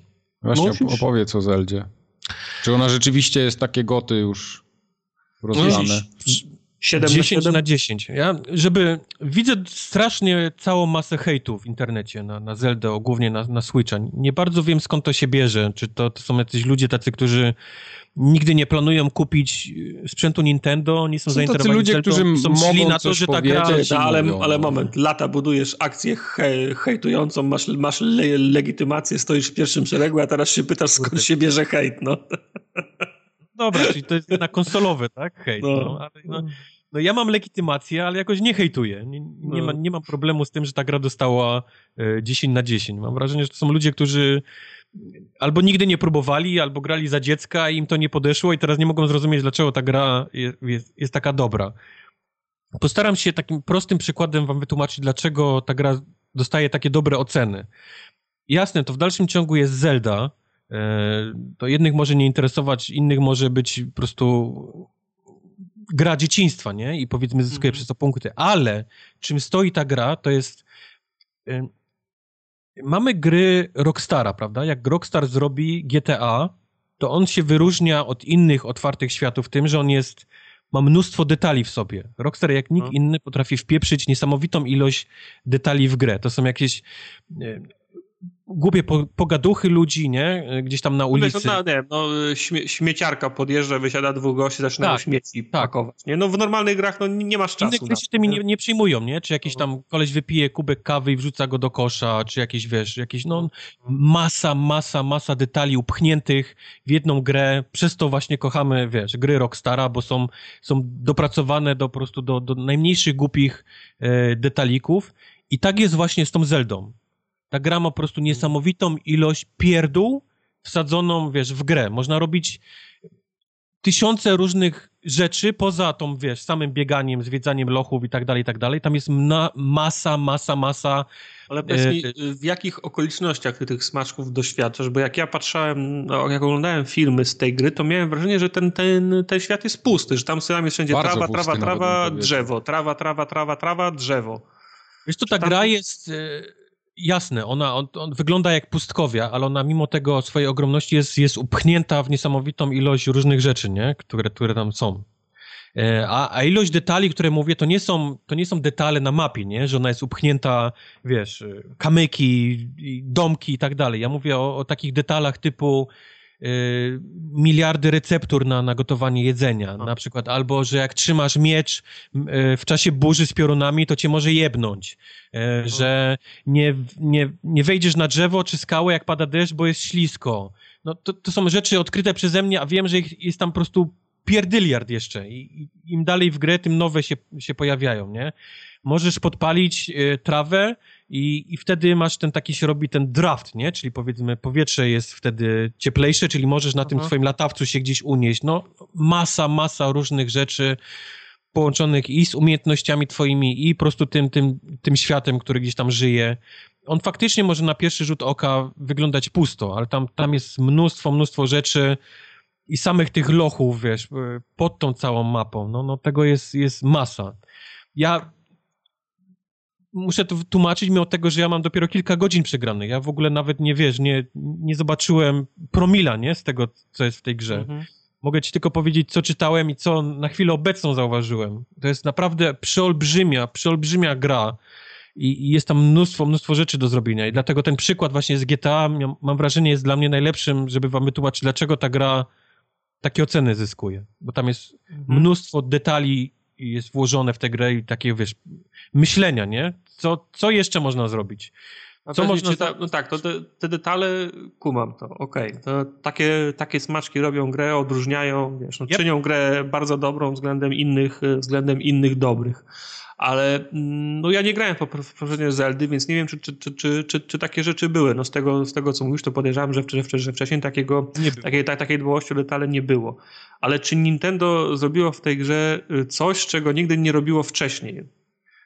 Właśnie Musisz. opowiedz o Zeldzie. Czy ona rzeczywiście jest takie goty już rozlane? 7 10 na, 7? na 10. Ja, żeby... Widzę strasznie całą masę hejtu w internecie na, na Zelda, głównie na, na Switcha. Nie bardzo wiem skąd to się bierze. Czy to, to są jacyś ludzie tacy, którzy nigdy nie planują kupić y, sprzętu Nintendo, nie są, są zainteresowani ludzie, Zeldą, którzy są mogą na to, że ta gra... No, ale, ale moment, lata budujesz akcję he, hejtującą, masz, masz le, legitymację, stoisz w pierwszym szeregu, a teraz się pytasz skąd się bierze hejt, no. Dobra, czyli to jest na konsolowy, tak? Hejt, no. no, ale, no no ja mam legitymację, ale jakoś nie hejtuję. Nie, nie, no. ma, nie mam problemu z tym, że ta gra dostała 10 e, na 10. Mam wrażenie, że to są ludzie, którzy albo nigdy nie próbowali, albo grali za dziecka i im to nie podeszło i teraz nie mogą zrozumieć, dlaczego ta gra jest, jest, jest taka dobra. Postaram się takim prostym przykładem wam wytłumaczyć, dlaczego ta gra dostaje takie dobre oceny. Jasne, to w dalszym ciągu jest Zelda, e, to jednych może nie interesować, innych może być po prostu gra dzieciństwa, nie? I powiedzmy zyskuje mm. przez to punkty. Ale czym stoi ta gra, to jest... Y, mamy gry Rockstara, prawda? Jak Rockstar zrobi GTA, to on się wyróżnia od innych otwartych światów tym, że on jest ma mnóstwo detali w sobie. Rockstar jak nikt no. inny potrafi wpieprzyć niesamowitą ilość detali w grę. To są jakieś y, głupie po, pogaduchy ludzi, nie? Gdzieś tam na no ulicy. No, no, nie, no śmie śmieciarka podjeżdża, wysiada dwóch gości, zaczynają tak, śmieci tak. pakować, nie? No w normalnych grach no, nie masz czasu. Inne gry się tymi nie, nie przyjmują, nie? Czy jakiś tam koleś wypije kubek kawy i wrzuca go do kosza, czy jakieś, wiesz, jakieś, no masa, masa, masa detali upchniętych w jedną grę. Przez to właśnie kochamy, wiesz, gry Rockstara, bo są, są dopracowane do po prostu do, do najmniejszych głupich e, detalików. I tak jest właśnie z tą Zeldą ta gra ma po prostu niesamowitą ilość pierdół wsadzoną, wiesz, w grę. Można robić tysiące różnych rzeczy poza tą, wiesz, samym bieganiem, zwiedzaniem lochów i tak dalej, i tak dalej. Tam jest masa, masa, masa. Ale powiedz mi, w jakich okolicznościach ty tych smaczków doświadczasz? Bo jak ja patrzałem, no, jak oglądałem filmy z tej gry, to miałem wrażenie, że ten, ten, ten świat jest pusty, że tam sobie jest wszędzie Bardzo trawa, trawa, trawa, drzewo, trawa, trawa, trawa, trawa, drzewo. Wiesz, to ta tam... gra jest e, jasne, ona on, on, wygląda jak pustkowia, ale ona mimo tego swojej ogromności jest, jest upchnięta w niesamowitą ilość różnych rzeczy, nie? Które, które tam są. E, a, a ilość detali, które mówię, to nie, są, to nie są detale na mapie, nie? Że ona jest upchnięta, wiesz, kamyki, domki i tak dalej. Ja mówię o, o takich detalach typu miliardy receptur na, na gotowanie jedzenia, na przykład, albo że jak trzymasz miecz y, w czasie burzy z piorunami, to cię może jebnąć, y, że nie, nie, nie wejdziesz na drzewo czy skałę, jak pada deszcz, bo jest ślisko. No to, to są rzeczy odkryte przeze mnie, a wiem, że ich jest tam po prostu pierdyliard jeszcze i, i im dalej w grę, tym nowe się, się pojawiają, nie? Możesz podpalić y, trawę, i, i wtedy masz ten taki się robi ten draft, nie? Czyli powiedzmy powietrze jest wtedy cieplejsze, czyli możesz na Aha. tym swoim latawcu się gdzieś unieść. No masa, masa różnych rzeczy połączonych i z umiejętnościami twoimi i po prostu tym, tym, tym światem, który gdzieś tam żyje. On faktycznie może na pierwszy rzut oka wyglądać pusto, ale tam, tam jest mnóstwo, mnóstwo rzeczy i samych tych lochów, wiesz, pod tą całą mapą. No, no tego jest, jest masa. Ja muszę to tłumaczyć mimo tego, że ja mam dopiero kilka godzin przegranych. Ja w ogóle nawet nie wiesz, nie, nie zobaczyłem promila, nie, z tego, co jest w tej grze. Mhm. Mogę ci tylko powiedzieć, co czytałem i co na chwilę obecną zauważyłem. To jest naprawdę przeolbrzymia, przeolbrzymia gra i, i jest tam mnóstwo, mnóstwo rzeczy do zrobienia i dlatego ten przykład właśnie z GTA, mam wrażenie, jest dla mnie najlepszym, żeby wam wytłumaczyć, dlaczego ta gra takie oceny zyskuje. Bo tam jest mhm. mnóstwo detali jest włożone w tę grę i takie, wiesz, myślenia, nie? Co, co jeszcze można zrobić? Co można... No tak, to te, te, detale kumam to, okej. Okay. To takie, takie smaczki robią grę, odróżniają, wiesz, no, yep. czynią grę bardzo dobrą względem innych, względem innych dobrych. Ale mm, no ja nie grałem w poprzednie Zeldy, więc nie wiem, czy, czy, czy, czy, czy, takie rzeczy były. No z tego, z tego co mówisz, to podejrzewam, że, że, że wcześniej takiego, takiej, takiej dbałości o detale nie było. Ale czy Nintendo zrobiło w tej grze y, coś, czego nigdy nie robiło wcześniej?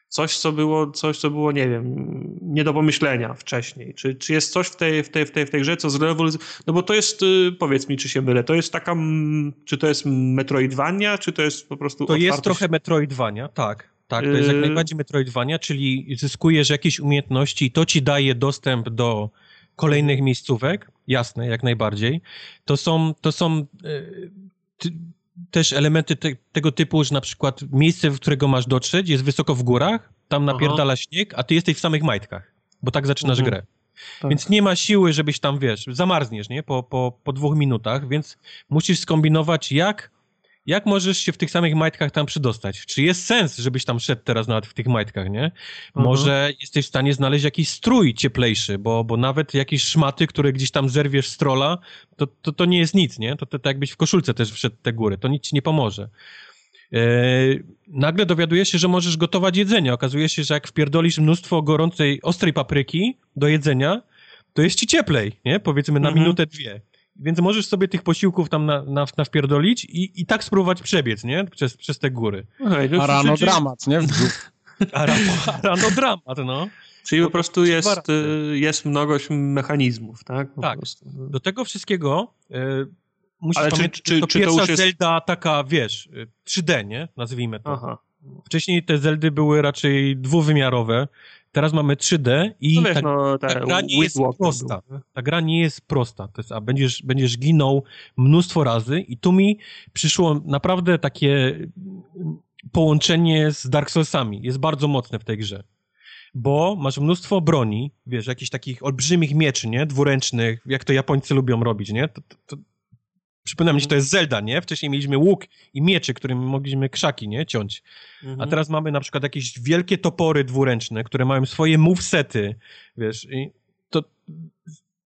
coś, co było, coś, co było, nie wiem, nie do pomyślenia wcześniej. Czy, czy jest coś w tej, w tej, w tej, w tej grze, co zrewolucjonuje? No bo to jest, y, powiedz mi, czy się mylę, to jest taka, czy to jest Metroidvania, czy to jest po prostu To otwartość? jest trochę Metroidvania, tak. Tak, to jest jak y- najbardziej Metroidvania, czyli zyskujesz jakieś umiejętności i to ci daje dostęp do kolejnych miejscówek, jasne, jak najbardziej. To są, to są y, też elementy te, tego typu, że na przykład miejsce, w którego masz dotrzeć, jest wysoko w górach, tam napierdala Aha. śnieg, a ty jesteś w samych majtkach, bo tak zaczynasz mhm. grę. Tak. Więc nie ma siły, żebyś tam, wiesz, zamarzniesz, nie? Po, po, po dwóch minutach, więc musisz skombinować, jak jak możesz się w tych samych majtkach tam przydostać? Czy jest sens, żebyś tam szedł teraz nawet w tych majtkach, nie? Mhm. Może jesteś w stanie znaleźć jakiś strój cieplejszy, bo, bo nawet jakieś szmaty, które gdzieś tam zerwiesz z trola, to, to, to nie jest nic, nie? To, to, to jakbyś w koszulce też wszedł te góry, to nic ci nie pomoże. Eee, nagle dowiadujesz się, że możesz gotować jedzenie. Okazuje się, że jak wpierdolisz mnóstwo gorącej, ostrej papryki do jedzenia, to jest ci cieplej, nie? Powiedzmy na mhm. minutę, dwie. Więc możesz sobie tych posiłków tam na, na, nawpierdolić i, i tak spróbować przebiec, nie? Przez, przez te góry. Hej, a rano przecież... dramat, nie? <laughs> a, rano, a rano dramat, no. Czyli po prostu jest, y, jest mnogość mechanizmów, tak? Po tak. Prostu. Do tego wszystkiego y, musisz Ale pamiętać, czy, czy, to czy pierwsza to jest... Zelda taka, wiesz, 3D, y, nie? Nazwijmy to. Aha. Wcześniej te Zeldy były raczej dwuwymiarowe, Teraz mamy 3D i no wiesz, ta, no, ta, ta, gra nie jest prosta. Ta gra nie jest prosta. To jest, a będziesz, będziesz ginął mnóstwo razy i tu mi przyszło naprawdę takie połączenie z Dark Soulsami. Jest bardzo mocne w tej grze. Bo masz mnóstwo broni, wiesz, jakichś takich olbrzymich mieczy, nie? Dwuręcznych, jak to Japońcy lubią robić, nie? To, to, mi, że to jest Zelda, nie? Wcześniej mieliśmy łuk i mieczy, którymi mogliśmy krzaki, nie? Ciąć. Mhm. A teraz mamy na przykład jakieś wielkie topory dwuręczne, które mają swoje movesety, wiesz, i to,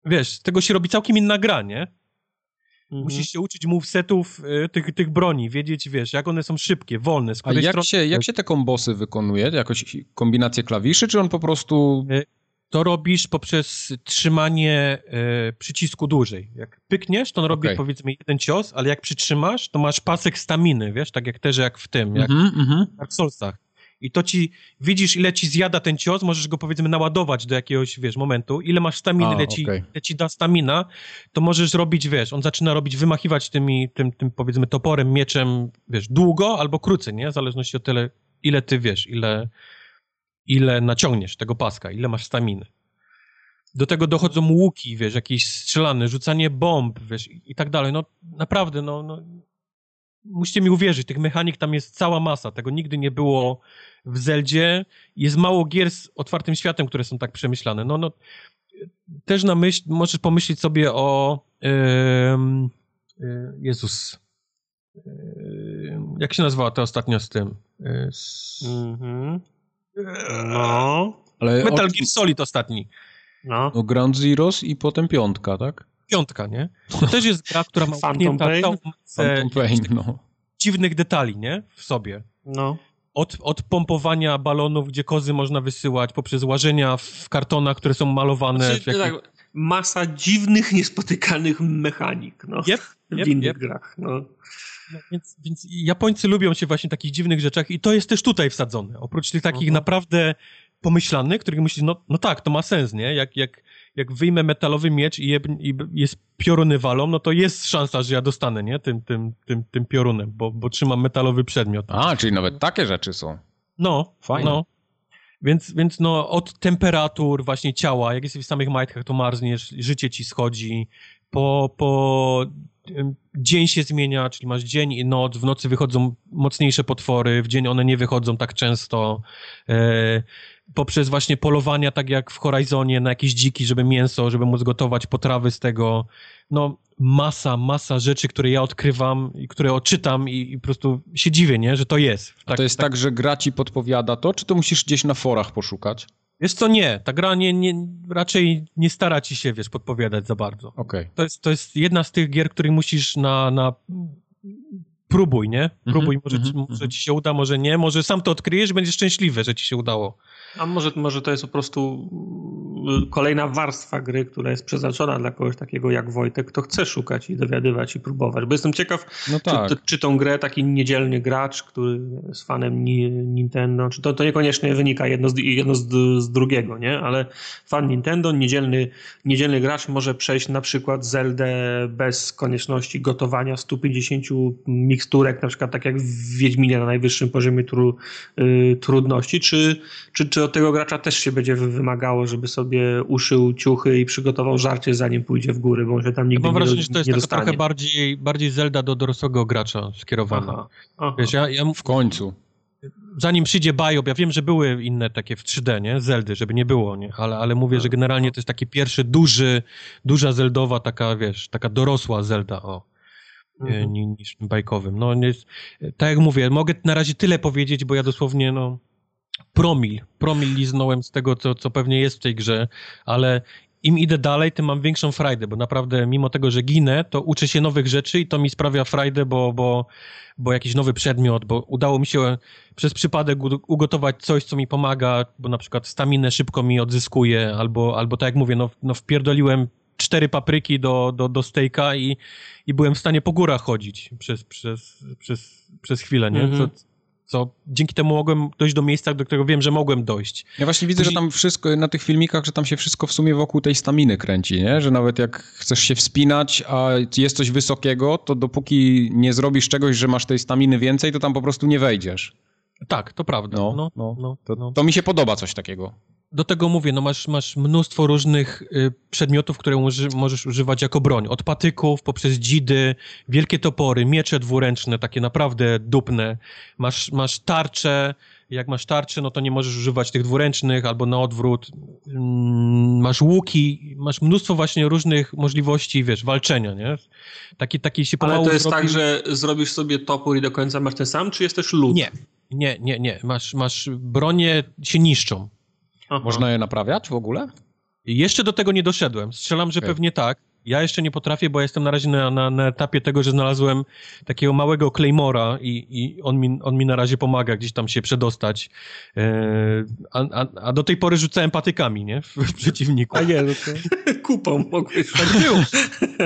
wiesz, z tego się robi całkiem inna gra, nie? Mhm. Musisz się uczyć movesetów y, tych, tych broni, wiedzieć, wiesz, jak one są szybkie, wolne. Z A jak, strony... się, jak się te kombosy wykonuje? Jakoś kombinację klawiszy, czy on po prostu... Y, to robisz poprzez trzymanie e, przycisku dłużej. Jak pykniesz, to on robi okay. powiedzmy jeden cios, ale jak przytrzymasz, to masz pasek staminy, wiesz, tak jak też jak w tym, jak mm -hmm. w Dark Soulsach. I to ci, widzisz ile ci zjada ten cios, możesz go powiedzmy naładować do jakiegoś, wiesz, momentu. Ile masz staminy, ile, ci, okay. ile ci da stamina, to możesz robić, wiesz, on zaczyna robić, wymachiwać tymi, tym, tym powiedzmy toporem, mieczem, wiesz, długo albo krócej, nie? W zależności od tyle, ile ty, wiesz, ile ile naciągniesz tego paska, ile masz staminy. Do tego dochodzą łuki, wiesz, jakieś strzelane, rzucanie bomb, wiesz, i, tak dalej. No naprawdę, no, no, musicie mi uwierzyć, tych mechanik tam jest cała masa, tego nigdy nie było w Zeldzie. Jest mało gier z otwartym światem, które są tak przemyślane. No, no, też na myśl, możesz pomyśleć sobie o Jezus. Jak się nazywała ta ostatnia z tym? Z... Mhm. No. Ale Metal od... Gear Solid ostatni. No. no Ground Zeroes i potem piątka, tak? Piątka, nie? To też jest gra, która ma Phantom Pain? Phantom Pain, no. dziwnych detali, nie? W sobie. No. Od, od pompowania balonów, gdzie kozy można wysyłać, poprzez łażenia w kartonach, które są malowane. Znaczy, w jakich... tak, masa dziwnych, niespotykanych mechanik no, yep, yep, w innych yep. grach. No. Więc, więc Japońcy lubią się właśnie takich dziwnych rzeczach i to jest też tutaj wsadzone. Oprócz tych takich mhm. naprawdę pomyślanych, których myślisz, no, no tak, to ma sens, nie? Jak, jak, jak wyjmę metalowy miecz i, je, i jest pioruny walą, no to jest szansa, że ja dostanę, nie? Tym, tym, tym, tym piorunem, bo, bo trzymam metalowy przedmiot. A, czyli nawet takie rzeczy są. No, Fajne. no. Więc, więc no, od temperatur właśnie ciała, jak jesteś w samych majtkach, to marzniesz, życie ci schodzi, po, po dzień się zmienia, czyli masz dzień i noc, w nocy wychodzą mocniejsze potwory, w dzień one nie wychodzą tak często. E, poprzez właśnie polowania, tak jak w Horizonie, na jakieś dziki, żeby mięso, żeby móc gotować potrawy z tego. No, masa, masa rzeczy, które ja odkrywam i które odczytam i, i po prostu się dziwię, nie, że to jest. Tak, to jest tak, tak, że gra ci podpowiada to, czy to musisz gdzieś na forach poszukać? Wiesz co, nie. Ta gra nie, nie, raczej nie stara ci się, wiesz, podpowiadać za bardzo. Okay. To, jest, to jest jedna z tych gier, których musisz na, na próbuj, nie? Próbuj, mm -hmm, może, mm -hmm, może mhm. ci się uda, może nie. Może sam to odkryjesz, będziesz szczęśliwy, że ci się udało. A może, może to jest po prostu y, kolejna warstwa gry, która jest przeznaczona dla kogoś takiego jak Wojtek, kto chce szukać i dowiadywać i próbować. Bo jestem ciekaw, no tak. czy, czy tą grę taki niedzielny gracz, który jest fanem Nintendo, czy to, to niekoniecznie wynika jedno, z, jedno z, z drugiego, nie? Ale fan Nintendo, niedzielny, niedzielny gracz może przejść na przykład Zeldę bez konieczności gotowania 150 miksturek, na przykład tak jak w Wiedźminie na najwyższym poziomie tru, y, trudności, czy, czy, czy od tego gracza też się będzie wymagało, żeby sobie uszył ciuchy i przygotował żarcie zanim pójdzie w góry, bo on się tam nigdy ja mam wrażenie, nie, że to jest taka trochę bardziej, bardziej Zelda do dorosłego gracza skierowana. Aha, aha. Wiesz, ja, ja... W końcu zanim przyjdzie Biop, ja wiem, że były inne takie w 3D, nie? Zeldy, żeby nie było, nie? Ale, ale mówię, że generalnie to jest taki pierwszy duży, duża Zeldowa, taka, wiesz, taka dorosła Zelda, o. Mhm. niż bajkowym. No, jest, tak jak mówię, mogę na razie tyle powiedzieć, bo ja dosłownie, no, promil, promil liznąłem z tego, co, co pewnie jest w tej grze, ale im idę dalej, tym mam większą frajdę, bo naprawdę mimo tego, że ginę, to uczę się nowych rzeczy i to mi sprawia frajdę, bo, bo, bo jakiś nowy przedmiot, bo udało mi się przez przypadek ugotować coś, co mi pomaga, bo na przykład staminę szybko mi odzyskuje, albo, albo tak jak mówię, no, no wpierdoliłem cztery papryki do, do, do stejka i, i byłem w stanie po górach chodzić przez, przez, przez, przez chwilę, nie? -hmm. co, co dzięki temu mogłem dojść do miejsca, do którego wiem, że mogłem dojść. Ja właśnie widzę, Później... że tam wszystko, na tych filmikach, że tam się wszystko w sumie wokół tej staminy kręci, nie? Że nawet jak chcesz się wspinać, a jest coś wysokiego, to dopóki nie zrobisz czegoś, że masz tej staminy więcej, to tam po prostu nie wejdziesz. Tak, to prawda. No, no, no, no to, no. to mi się podoba coś takiego do tego mówię, no masz, masz mnóstwo różnych y, przedmiotów, które uży, możesz używać jako broń. Od patyków, poprzez dzidy, wielkie topory, miecze dwuręczne, takie naprawdę dupne. Masz, masz tarcze, jak masz tarcze, no to nie możesz używać tych dwuręcznych, albo na odwrót. Mm, masz łuki, masz mnóstwo właśnie różnych możliwości, wiesz, walczenia, nie? Taki, taki się Ale to jest zrobi... tak, że zrobisz sobie topór i do końca masz ten sam, czy jest też lód? Nie, nie, nie, nie. Masz, masz bronie się niszczą. Aha. Można je naprawiać w ogóle? Jeszcze do tego nie doszedłem. Strzelam, że okay. pewnie tak. Ja jeszcze nie potrafię, bo jestem na razie na, na, na etapie tego, że znalazłem takiego małego Claymora i, i on, mi, on mi na razie pomaga gdzieś tam się przedostać. E, a, a, a, do tej pory rzucałem patykami, nie? W, w przeciwniku. A nie, no to <laughs> kupą mogłeś. Tak było.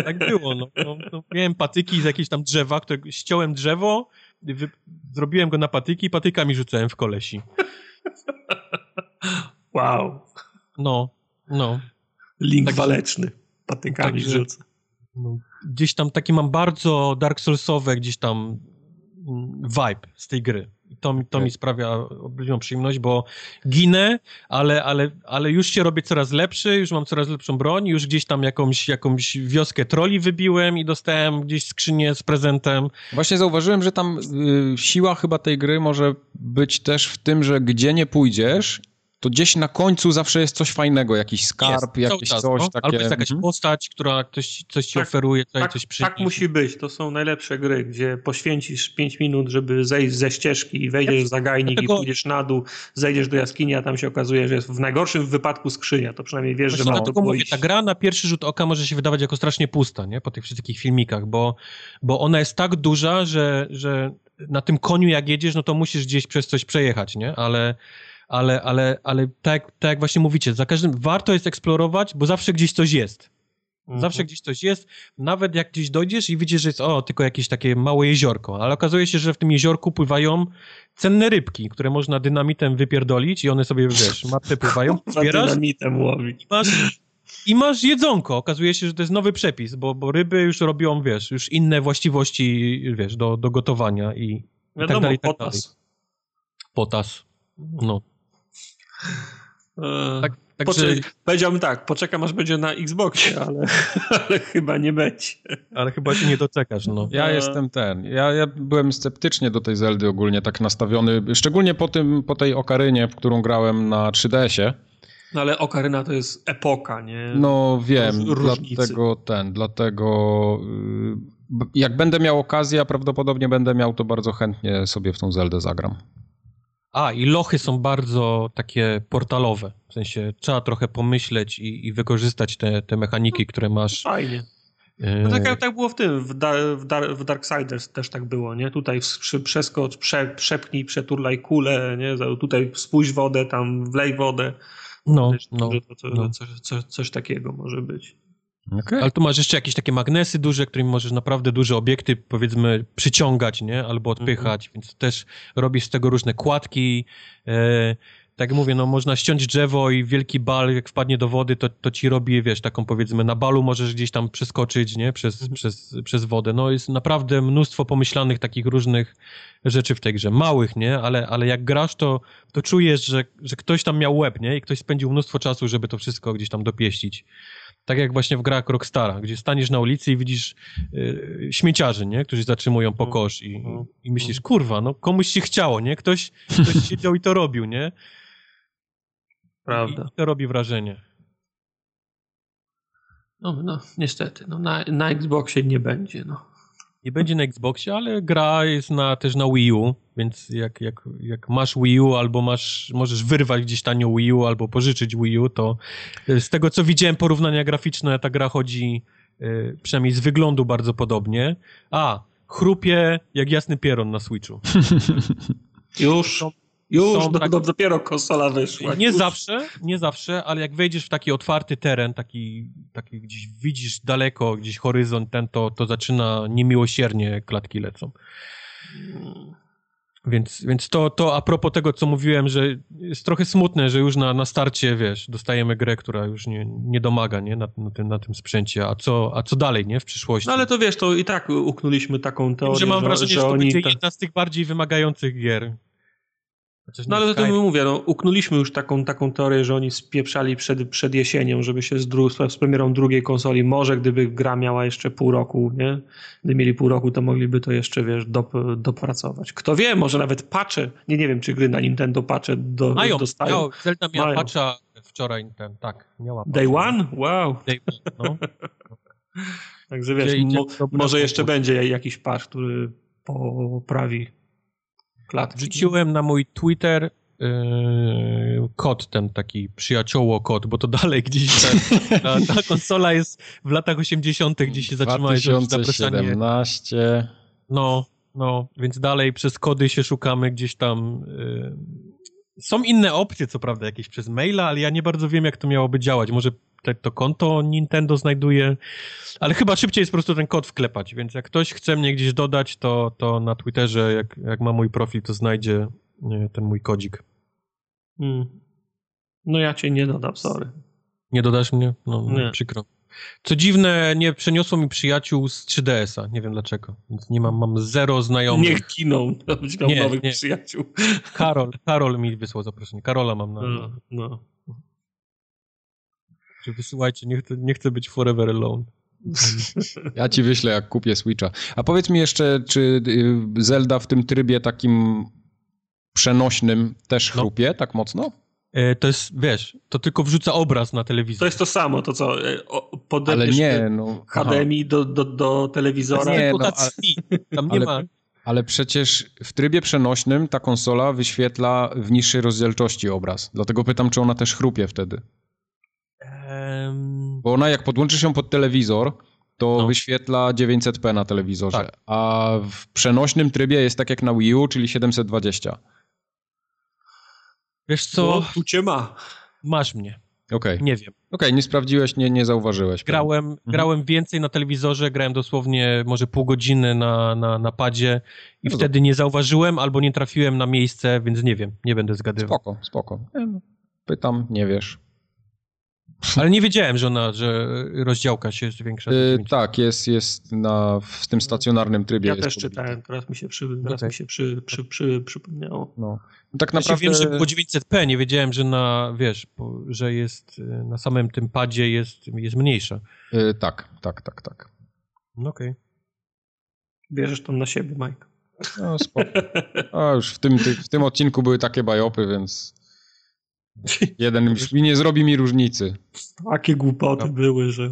Tak było. No, no, no, miałem patyki z jakieś tam drzewa, które ściąłem drzewo, wy, zrobiłem go na patyki i patykami rzucałem w kolesi. <laughs> Wow. No, no. Link tak, waleczny. Patykami tak, rzuca. No, gdzieś tam taki mam bardzo Dark Soulsowe gdzieś tam mm, vibe z tej gry. I to, to mi sprawia olbrzymią przyjemność, bo ginę, ale, ale, ale już się robię coraz lepszy, już mam coraz lepszą broń, już gdzieś tam jakąś, jakąś wioskę troli wybiłem i dostałem gdzieś skrzynię z prezentem. Właśnie zauważyłem, że tam y, siła chyba tej gry może być też w tym, że gdzie nie pójdziesz to gdzieś na końcu zawsze jest coś fajnego, jakiś skarb, jest, jakieś czas, coś no? takie. Albo jest jakaś mhm. postać, która ktoś, coś ci tak, oferuje, tutaj tak, coś przyniesie. Tak musi być, to są najlepsze gry, gdzie poświęcisz 5 minut, żeby zejść ze ścieżki i wejdziesz w zagajnik Dlatego... i pójdziesz na dół, zejdziesz do jaskini, a tam się okazuje, że jest w najgorszym wypadku skrzynia, to przynajmniej wiesz, Właśnie że ma to mówię, Ta gra na pierwszy rzut oka może się wydawać jako strasznie pusta, nie? Po tych wszystkich filmikach, bo, bo ona jest tak duża, że, że na tym koniu jak jedziesz, no to musisz gdzieś przez coś przejechać, nie? Ale ale, ale, ale tak, tak jak właśnie mówicie, za każdym warto jest eksplorować, bo zawsze gdzieś coś jest. Mhm. Zawsze gdzieś coś jest, nawet jak gdzieś dojdziesz i widzisz, że jest o, tylko jakieś takie małe jeziorko, ale okazuje się, że w tym jeziorku pływają cenne rybki, które można dynamitem wypierdolić i one sobie, wiesz, matce pływają, <laughs> zbierasz dynamitem łowić. I masz, i masz jedzonko. Okazuje się, że to jest nowy przepis, bo, bo ryby już robią, wiesz, już inne właściwości, wiesz, do, do gotowania i, Wiadomo, i tak dalej, i tak potas. dalej. Potas. No. E, tak, także... Powiedziałbym tak, poczekam aż będzie na Xboxie, <laughs> ale, ale chyba nie będzie. Ale chyba się nie doczekasz, no. Ja e... jestem ten, ja, ja byłem sceptycznie do tej Zeldy ogólnie tak nastawiony, szczególnie po, tym, po tej okarynie, w którą grałem na 3DS-ie. No ale Okaryna to jest epoka, nie? No wiem, dlatego ten, dlatego y, jak będę miał okazję, a prawdopodobnie będę miał, to bardzo chętnie sobie w tą Zeldę zagram. A, i lochy są bardzo takie portalowe. W sensie trzeba trochę pomyśleć i, i wykorzystać te, te mechaniki, które masz. Fajnie. No tak tak było w tym, w, Dar, w, Dar, w Darksiders też tak było, nie? Tutaj przeskocz, prze, przepchnij, przeturlaj kulę, nie? Tutaj spójrz wodę, tam wlej wodę. No, no, to, no. Coś, coś, coś takiego może być. Okay. Ale tu masz jeszcze jakieś takie magnesy duże, którymi możesz naprawdę duże obiekty, powiedzmy, przyciągać, nie? Albo odpychać, mm -hmm. więc też robisz z tego różne kładki. E, tak jak mówię, no można ściąć drzewo i wielki bal, jak wpadnie do wody, to, to ci robi, wiesz, taką powiedzmy, na balu możesz gdzieś tam przeskoczyć, nie? Przez, mm -hmm. przez, przez wodę. No jest naprawdę mnóstwo pomyślanych takich różnych rzeczy w tej grze. Małych, nie? Ale, ale jak grasz, to, to czujesz, że, że ktoś tam miał łeb, nie? I ktoś spędził mnóstwo czasu, żeby to wszystko gdzieś tam dopieścić. Tak jak właśnie w grach Rockstara, gdzie staniesz na ulicy i widzisz y, śmieciarzy, nie? którzy zatrzymują po kosz i, i, i myślisz, kurwa, no komuś się chciało, nie? Ktoś, ktoś <laughs> siedział i to robił, nie? Prawda. I to robi wrażenie. No, no niestety, no, na, na Xboxie nie będzie, no. Nie będzie na Xboxie, ale gra jest na, też na Wii U, więc jak, jak, jak masz Wii U albo masz, możesz wyrwać gdzieś tanio Wii U albo pożyczyć Wii U, to e, z tego co widziałem porównania graficzne, ta gra chodzi y, przynajmniej z wyglądu bardzo podobnie. A, chrupie jak jasny pieron na Switchu. <laughs> Już? Już, do, tak... do, dopiero konsola wyszła. Nie Już. zawsze, nie zawsze, ale jak wejdziesz w taki otwarty teren, taki, taki gdzieś widzisz daleko, gdzieś horyzont ten, to, to zaczyna niemiłosiernie klatki lecą. Więc, więc to, to a propos tego, co mówiłem, że jest trochę smutne, że już na, na starcie, wiesz, dostajemy grę, która już nie, nie domaga, nie, na, na, tym, na tym sprzęcie, a co, a co dalej, nie, w przyszłości. No ale to wiesz, to i tak uknęliśmy taką teorię, że mam wrażenie, że, że, że to będzie ta... jedna z tych bardziej wymagających gier. No ale to mówię, no, uknuliśmy już taką, taką teorię, że oni spieprzali przed, przed jesienią, żeby się z, dru- z premierą drugiej konsoli, może gdyby gra miała jeszcze pół roku, nie? Gdy mieli pół roku, to mogliby to jeszcze, wiesz, dop- dopracować. Kto wie, może nawet patche, nie, nie wiem, czy gry na Nintendo patche do, Mają, dostają. Miał, Zelda miała Mają. patcha wczoraj, ten, tak, miała patcha. Day one? Wow. Day one, no. <laughs> Także wiesz, mo- może jeszcze będzie jakiś patch, który poprawi klatki. Wrzuciłem na mój Twitter Yy, kod, ten taki przyjacioło kod, bo to dalej gdzieś ta, ta, ta konsola jest w latach 80., gdzie się zatrzymałeś 2017. No, no, więc dalej przez kody się szukamy gdzieś tam. Yy. Są inne opcje, co prawda, jakieś przez maila, ale ja nie bardzo wiem, jak to miałoby działać. Może te, to konto Nintendo znajduje, ale chyba szybciej jest po prostu ten kod wklepać, więc jak ktoś chce mnie gdzieś dodać, to, to na Twitterze, jak, jak ma mój profil, to znajdzie nie, ten mój kodzik. Hmm. No ja cię nie dodam, sorry. Nie dodasz mnie? No, nie. przykro. Co dziwne, nie przeniosło mi przyjaciół z 3DS-a. Nie wiem dlaczego. Więc nie mam, mam zero znajomych. Niech kiną, miał nie, nowych nie. przyjaciół. Karol, Karol mi wysłał zaproszenie. Karola mam na. No, no. Wysyłajcie, nie chcę, nie chcę być forever alone. <laughs> Ja ci wyślę, jak kupię Switcha. A powiedz mi jeszcze, czy y, Zelda w tym trybie takim przenośnym też no. chrupie no. tak mocno? e, to jest, wiesz, to tylko wrzuca obraz na telewizor. To jest to samo, to co, e, Ale nie, no. HDMI do, do, do telewizora. Nie, no, ale, tam nie ale, ma. Ale przecież w trybie przenośnym ta konsola wyświetla w niższej rozdzielczości obraz. Dlatego pytam, czy ona też chrupie wtedy. Bo ona jak podłączy się pod telewizor, to no. wyświetla 900p na telewizorze, tak. a w przenośnym trybie jest tak jak na Wii U, czyli 720. Wiesz co? No, tu cię ma. Masz mnie. Okej. Okay. Nie wiem. Okej, okay, nie sprawdziłeś, nie, nie zauważyłeś. Grałem, mhm. grałem więcej na telewizorze, grałem dosłownie może pół godziny na, na, na padzie i no wtedy nie zauważyłem albo nie trafiłem na miejsce, więc nie wiem, nie będę zgadywał. Spoko, spoko. Pytam, nie wiesz. Ale nie wiedziałem, że ona, że rozdziałka się zwiększa. Yy, tak, jest, jest na, w tym stacjonarnym trybie. Ja też czytałem, teraz mi się, przy, teraz okay. mi się przy, przy, przy, przypomniało. No. Tak naprawdę... Ja wiem, że było 900p, nie wiedziałem, że na, wiesz, że jest y, na samym tym padzie jest, jest mniejsza. Yy, tak, tak, tak, tak. No okej. Okay. Bierzesz to na siebie, Mike. No spoko. A już w tym, w tym odcinku były takie bajopy, więc Jeden mi nie zrobi mi różnicy. Takie głupoty no. były, że...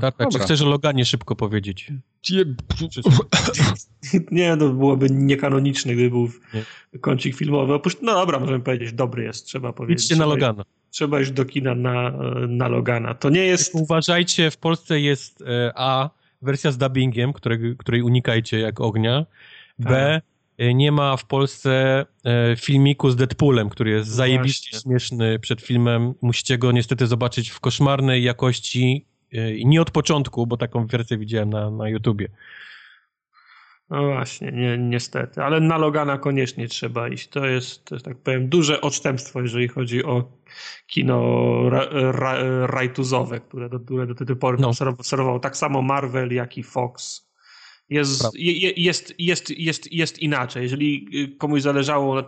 Karpek, czy chcesz o Loganie szybko powiedzieć? Nie, to byłoby niekanoniczne, gdyby był nie. kącik filmowy. Opuść... No dobra, możemy powiedzieć, dobry jest, trzeba powiedzieć. Idźcie na Logana. Trzeba iść do kina na, na Logana. To nie jest... Uważajcie, w Polsce jest e, A, wersja z dubbingiem, której, której unikajcie jak ognia. B, tak nie ma w Polsce e, filmiku z Deadpoolem, który jest no zajebiście śmieszny przed filmem. Musicie go niestety zobaczyć w koszmarnej jakości e, i nie od początku, bo taką wersję widziałem na, na YouTubie. No właśnie, nie, niestety. Ale na Logana koniecznie trzeba iść. To jest, to jest tak powiem, duże odstępstwo, jeżeli chodzi o kino ra, ra, rajtuzowe, które do, które do tej pory no. obserwował tak samo Marvel, jak i Fox. Jest, jest, jest, jest, jest inaczej. Jeżeli y, komuś zależało,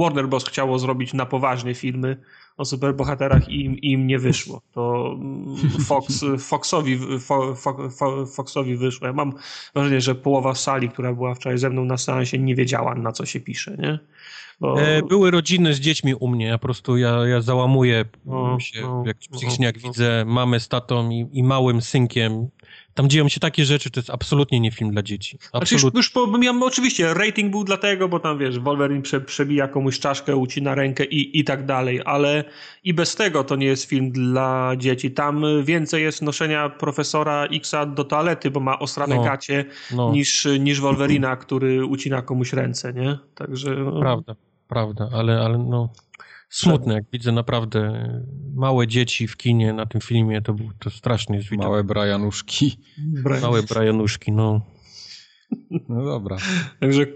Warner Bros. chciało zrobić na poważnie filmy o superbohaterach i im, im nie wyszło. To mm, Fox, <laughs> Foxowi, Fo, Fo, Foxowi wyszło. Ja mam wrażenie, że połowa sali, która była wczoraj ze mną na seansie, nie wiedziała, na co się pisze. Nie? Bo... E, były rodziny z dziećmi u mnie, ja po prostu ja, ja załamuję no, się, no, jak no, widzę mamę z tatą i, i małym synkiem tam dzieją się takie rzeczy, to jest absolutnie nie film dla dzieci. Absolutnie. Znaczy już, już po, miałem, oczywiście, rating był dlatego, bo tam wiesz, Wolverine prze, przebija komuś czaszkę, ucina rękę i, i tak dalej, ale i bez tego to nie jest film dla dzieci. Tam więcej jest noszenia profesora Xa do toalety, bo ma ostrane no, gacie, no. Niż, niż Wolverina, który ucina komuś ręce, nie? Także... No. Prawda, prawda, ale, ale no... Smutne, jak widzę naprawdę małe dzieci w kinie na tym filmie, to, to strasznie jest widok. Małe Brianuszki. Brian. Małe Brianuszki, no. No dobra. Także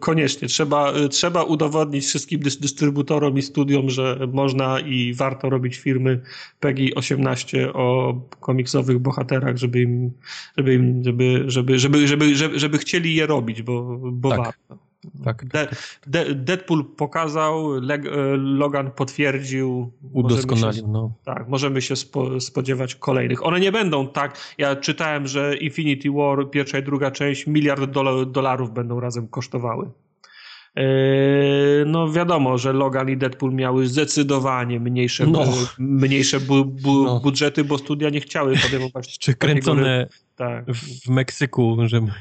koniecznie trzeba, trzeba udowodnić wszystkim dystrybutorom i studiom, że można i warto robić firmy PEGI 18 o komiksowych bohaterach, żeby im, żeby, im, żeby, żeby, żeby, żeby, żeby, żeby chcieli je robić, bo, bo tak. warto. Tak. De, de, Deadpool pokazał, Leg, e, Logan potwierdził. Udoskonalił, no. Tak, możemy się spo, spodziewać kolejnych. One nie będą tak. Ja czytałem, że Infinity War, pierwsza i druga część, miliard dolarów będą razem kosztowały. E, no wiadomo, że Logan i Deadpool miały zdecydowanie mniejsze, no. mniejsze bu, bu, no. budżety, bo studia nie chciały podejmować. Czy kręcone tak. w Meksyku, żeby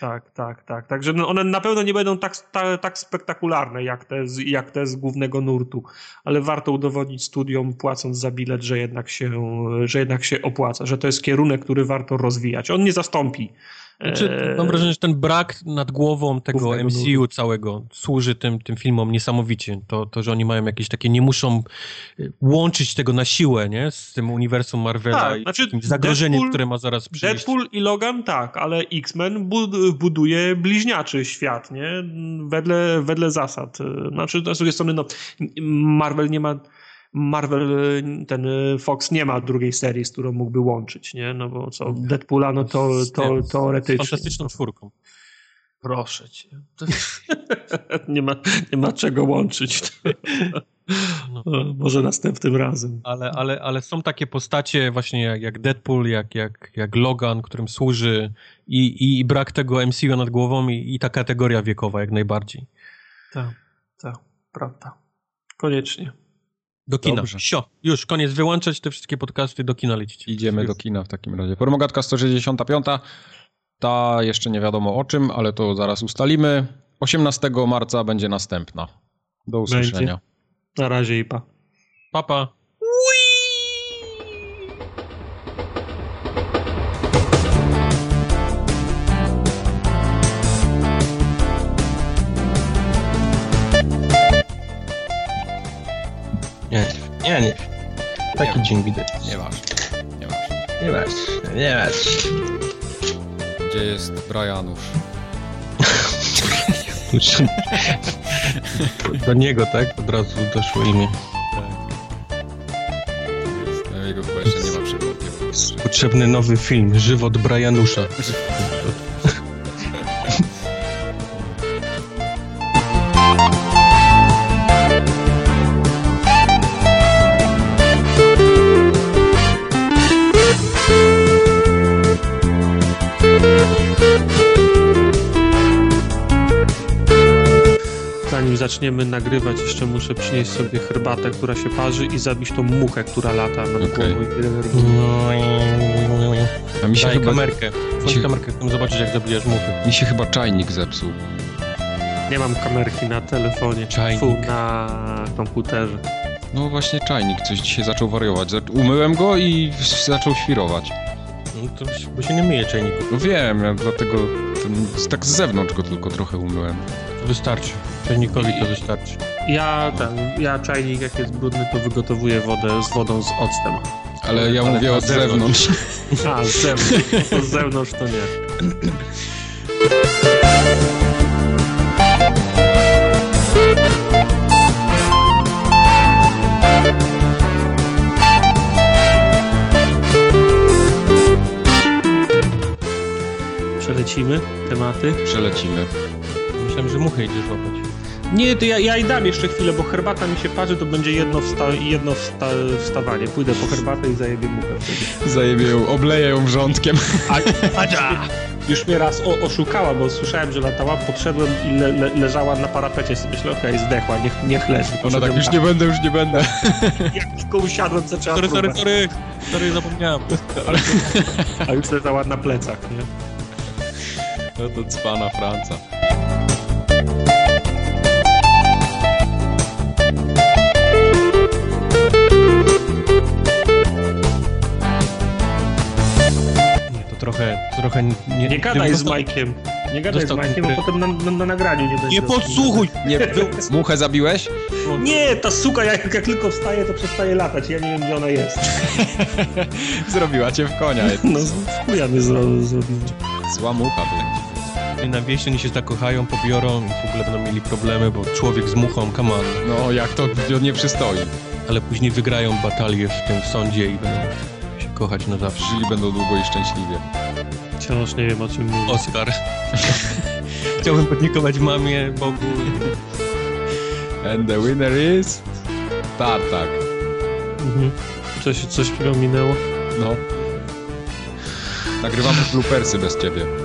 tak, tak, tak. Także no one na pewno nie będą tak, tak, tak spektakularne jak te, z, jak te z głównego nurtu, ale warto udowodnić studiom, płacąc za bilet, że jednak się, że jednak się opłaca, że to jest kierunek, który warto rozwijać. On nie zastąpi znaczy, mam wrażenie, że ten brak nad głową tego MCU całego służy tym, tym filmom niesamowicie. To, to, że oni mają jakieś takie, nie muszą y, łączyć tego na siłę, nie? Z tym uniwersum Marvela tak, i znaczy zagrożeniem, Deadpool, które ma zaraz przyjść. Deadpool i Logan tak, ale X-Men buduje bliźniaczy świat, nie? Wedle, wedle zasad. Znaczy, z drugiej strony, no, Marvel nie ma Marvel, ten y, Fox nie ma drugiej serii, z którą mógłby łączyć, nie? No bo co, Deadpoola, no to, to, to teoretycznie. Z fantastyczną czwórką. Proszę cię. <laughs> nie, ma, nie ma czego łączyć. No. <laughs> Może następnym razem. Ale, ale, ale są takie postacie właśnie jak, jak Deadpool, jak, jak, jak Logan, którym służy i, i brak tego MCU nad głową i, i ta kategoria wiekowa jak najbardziej. Tak, tak. prawda. Koniecznie. Do kina. Dobrze. Sio, już, koniec. Wyłączać te wszystkie podcasty, do kina lecieć. Idziemy do kina w takim razie. Formogatka 165. Ta jeszcze nie wiadomo o czym, ale to zaraz ustalimy. 18 marca będzie następna. Do usłyszenia. Będzie. Na razie i pa. Papa. Nie, nie, nie. Taki Nie. dzień widać. Nieważne. Nieważne. Nie masz, nie masz. Gdzie jest Brianusz? <laughs> Do niego, tak? Od razu doszło imię. No, Jego chyba jeszcze nie ma przy boku. Potrzebny nowy film, Żywot Brianusza. Zaczniemy nagrywać, jeszcze muszę przynieść sobie herbatę, która się parzy i zabić tą muchę, która lata nad Okej. głową i. A mi się, Daj chyba, kamerkę. Się- kamerkę, chcę zobaczyć jak zabijasz muchy. mi się chyba czajnik zepsuł. Nie mam kamerki na telefonie. Czajnik. Fu, na komputerze. No właśnie czajnik coś dzisiaj zaczął wariować. Umyłem go i zaczął świrować. No to bo się nie myje czajników. No wiem, ja dlatego ten, tak z zewnątrz go tylko trochę umyłem. Wystarczy. Czajnikowi to wystarczy. Ja ten, ja czajnik jak jest brudny, to wygotowuję wodę z wodą z octem. Ale ja Ale mówię od zewnątrz. A, z zewnątrz. Z zewnątrz to nie. <laughs> Przelecimy tematy. Przelecimy. Myślałem, że muchę idziesz łapać. Nie, to ja, ja i dam jeszcze chwilę, bo herbata mi się parzy, to będzie jedno, wsta jedno wsta wstawanie. Pójdę po herbatę i zajebię muchę wtedy. Zajebię ją, obleję ją wrzątkiem. A, <laughs> już mnie raz o, oszukała, bo słyszałem, że latała, podszedłem i le, le, leżała na parapecie. Sobie myślę, okej, zdechła, niech, niech leży. Ona tak, już nie będę, już nie będę. <laughs> Jak tylko usiadłem, zaczęła Sorry, sorry, próbę, sorry. Sorry, zapomniałem. <laughs> a już leżała na plecach, nie? No to cwana Franca. Nie, to trochę, trochę nie... Nie gadaj z Majkiem. Nie gadaj z dostał Majkiem, bo potem na, na, na nagraniu nie będzie. Nie podsłuchuj! Nie, muchę zabiłeś? Nie, ta suka jak, jak tylko wstaje, to przestaje latać. Ja nie wiem, gdzie ona jest. <laughs> Zrobiła cię w konia. No, w chuja mnie zro, zrobił. Zła mucha będzie. I na wieś oni się zakochają, pobiorą i w ogóle będą mieli problemy, bo człowiek z muchą, come on. No, jak to nie przystoi. Ale później wygrają batalię w tym sądzie i będą się kochać na zawsze. Żyli będą długo i szczęśliwie. Wciąż nie wiem, o czym mówisz. Oskar. <laughs> Chciałbym podziękować mamie, Bogu. And the winner is... Tartak. Mhm. Coś, coś mi ominęło. No. Nagrywamy <laughs> bloopersy bez ciebie.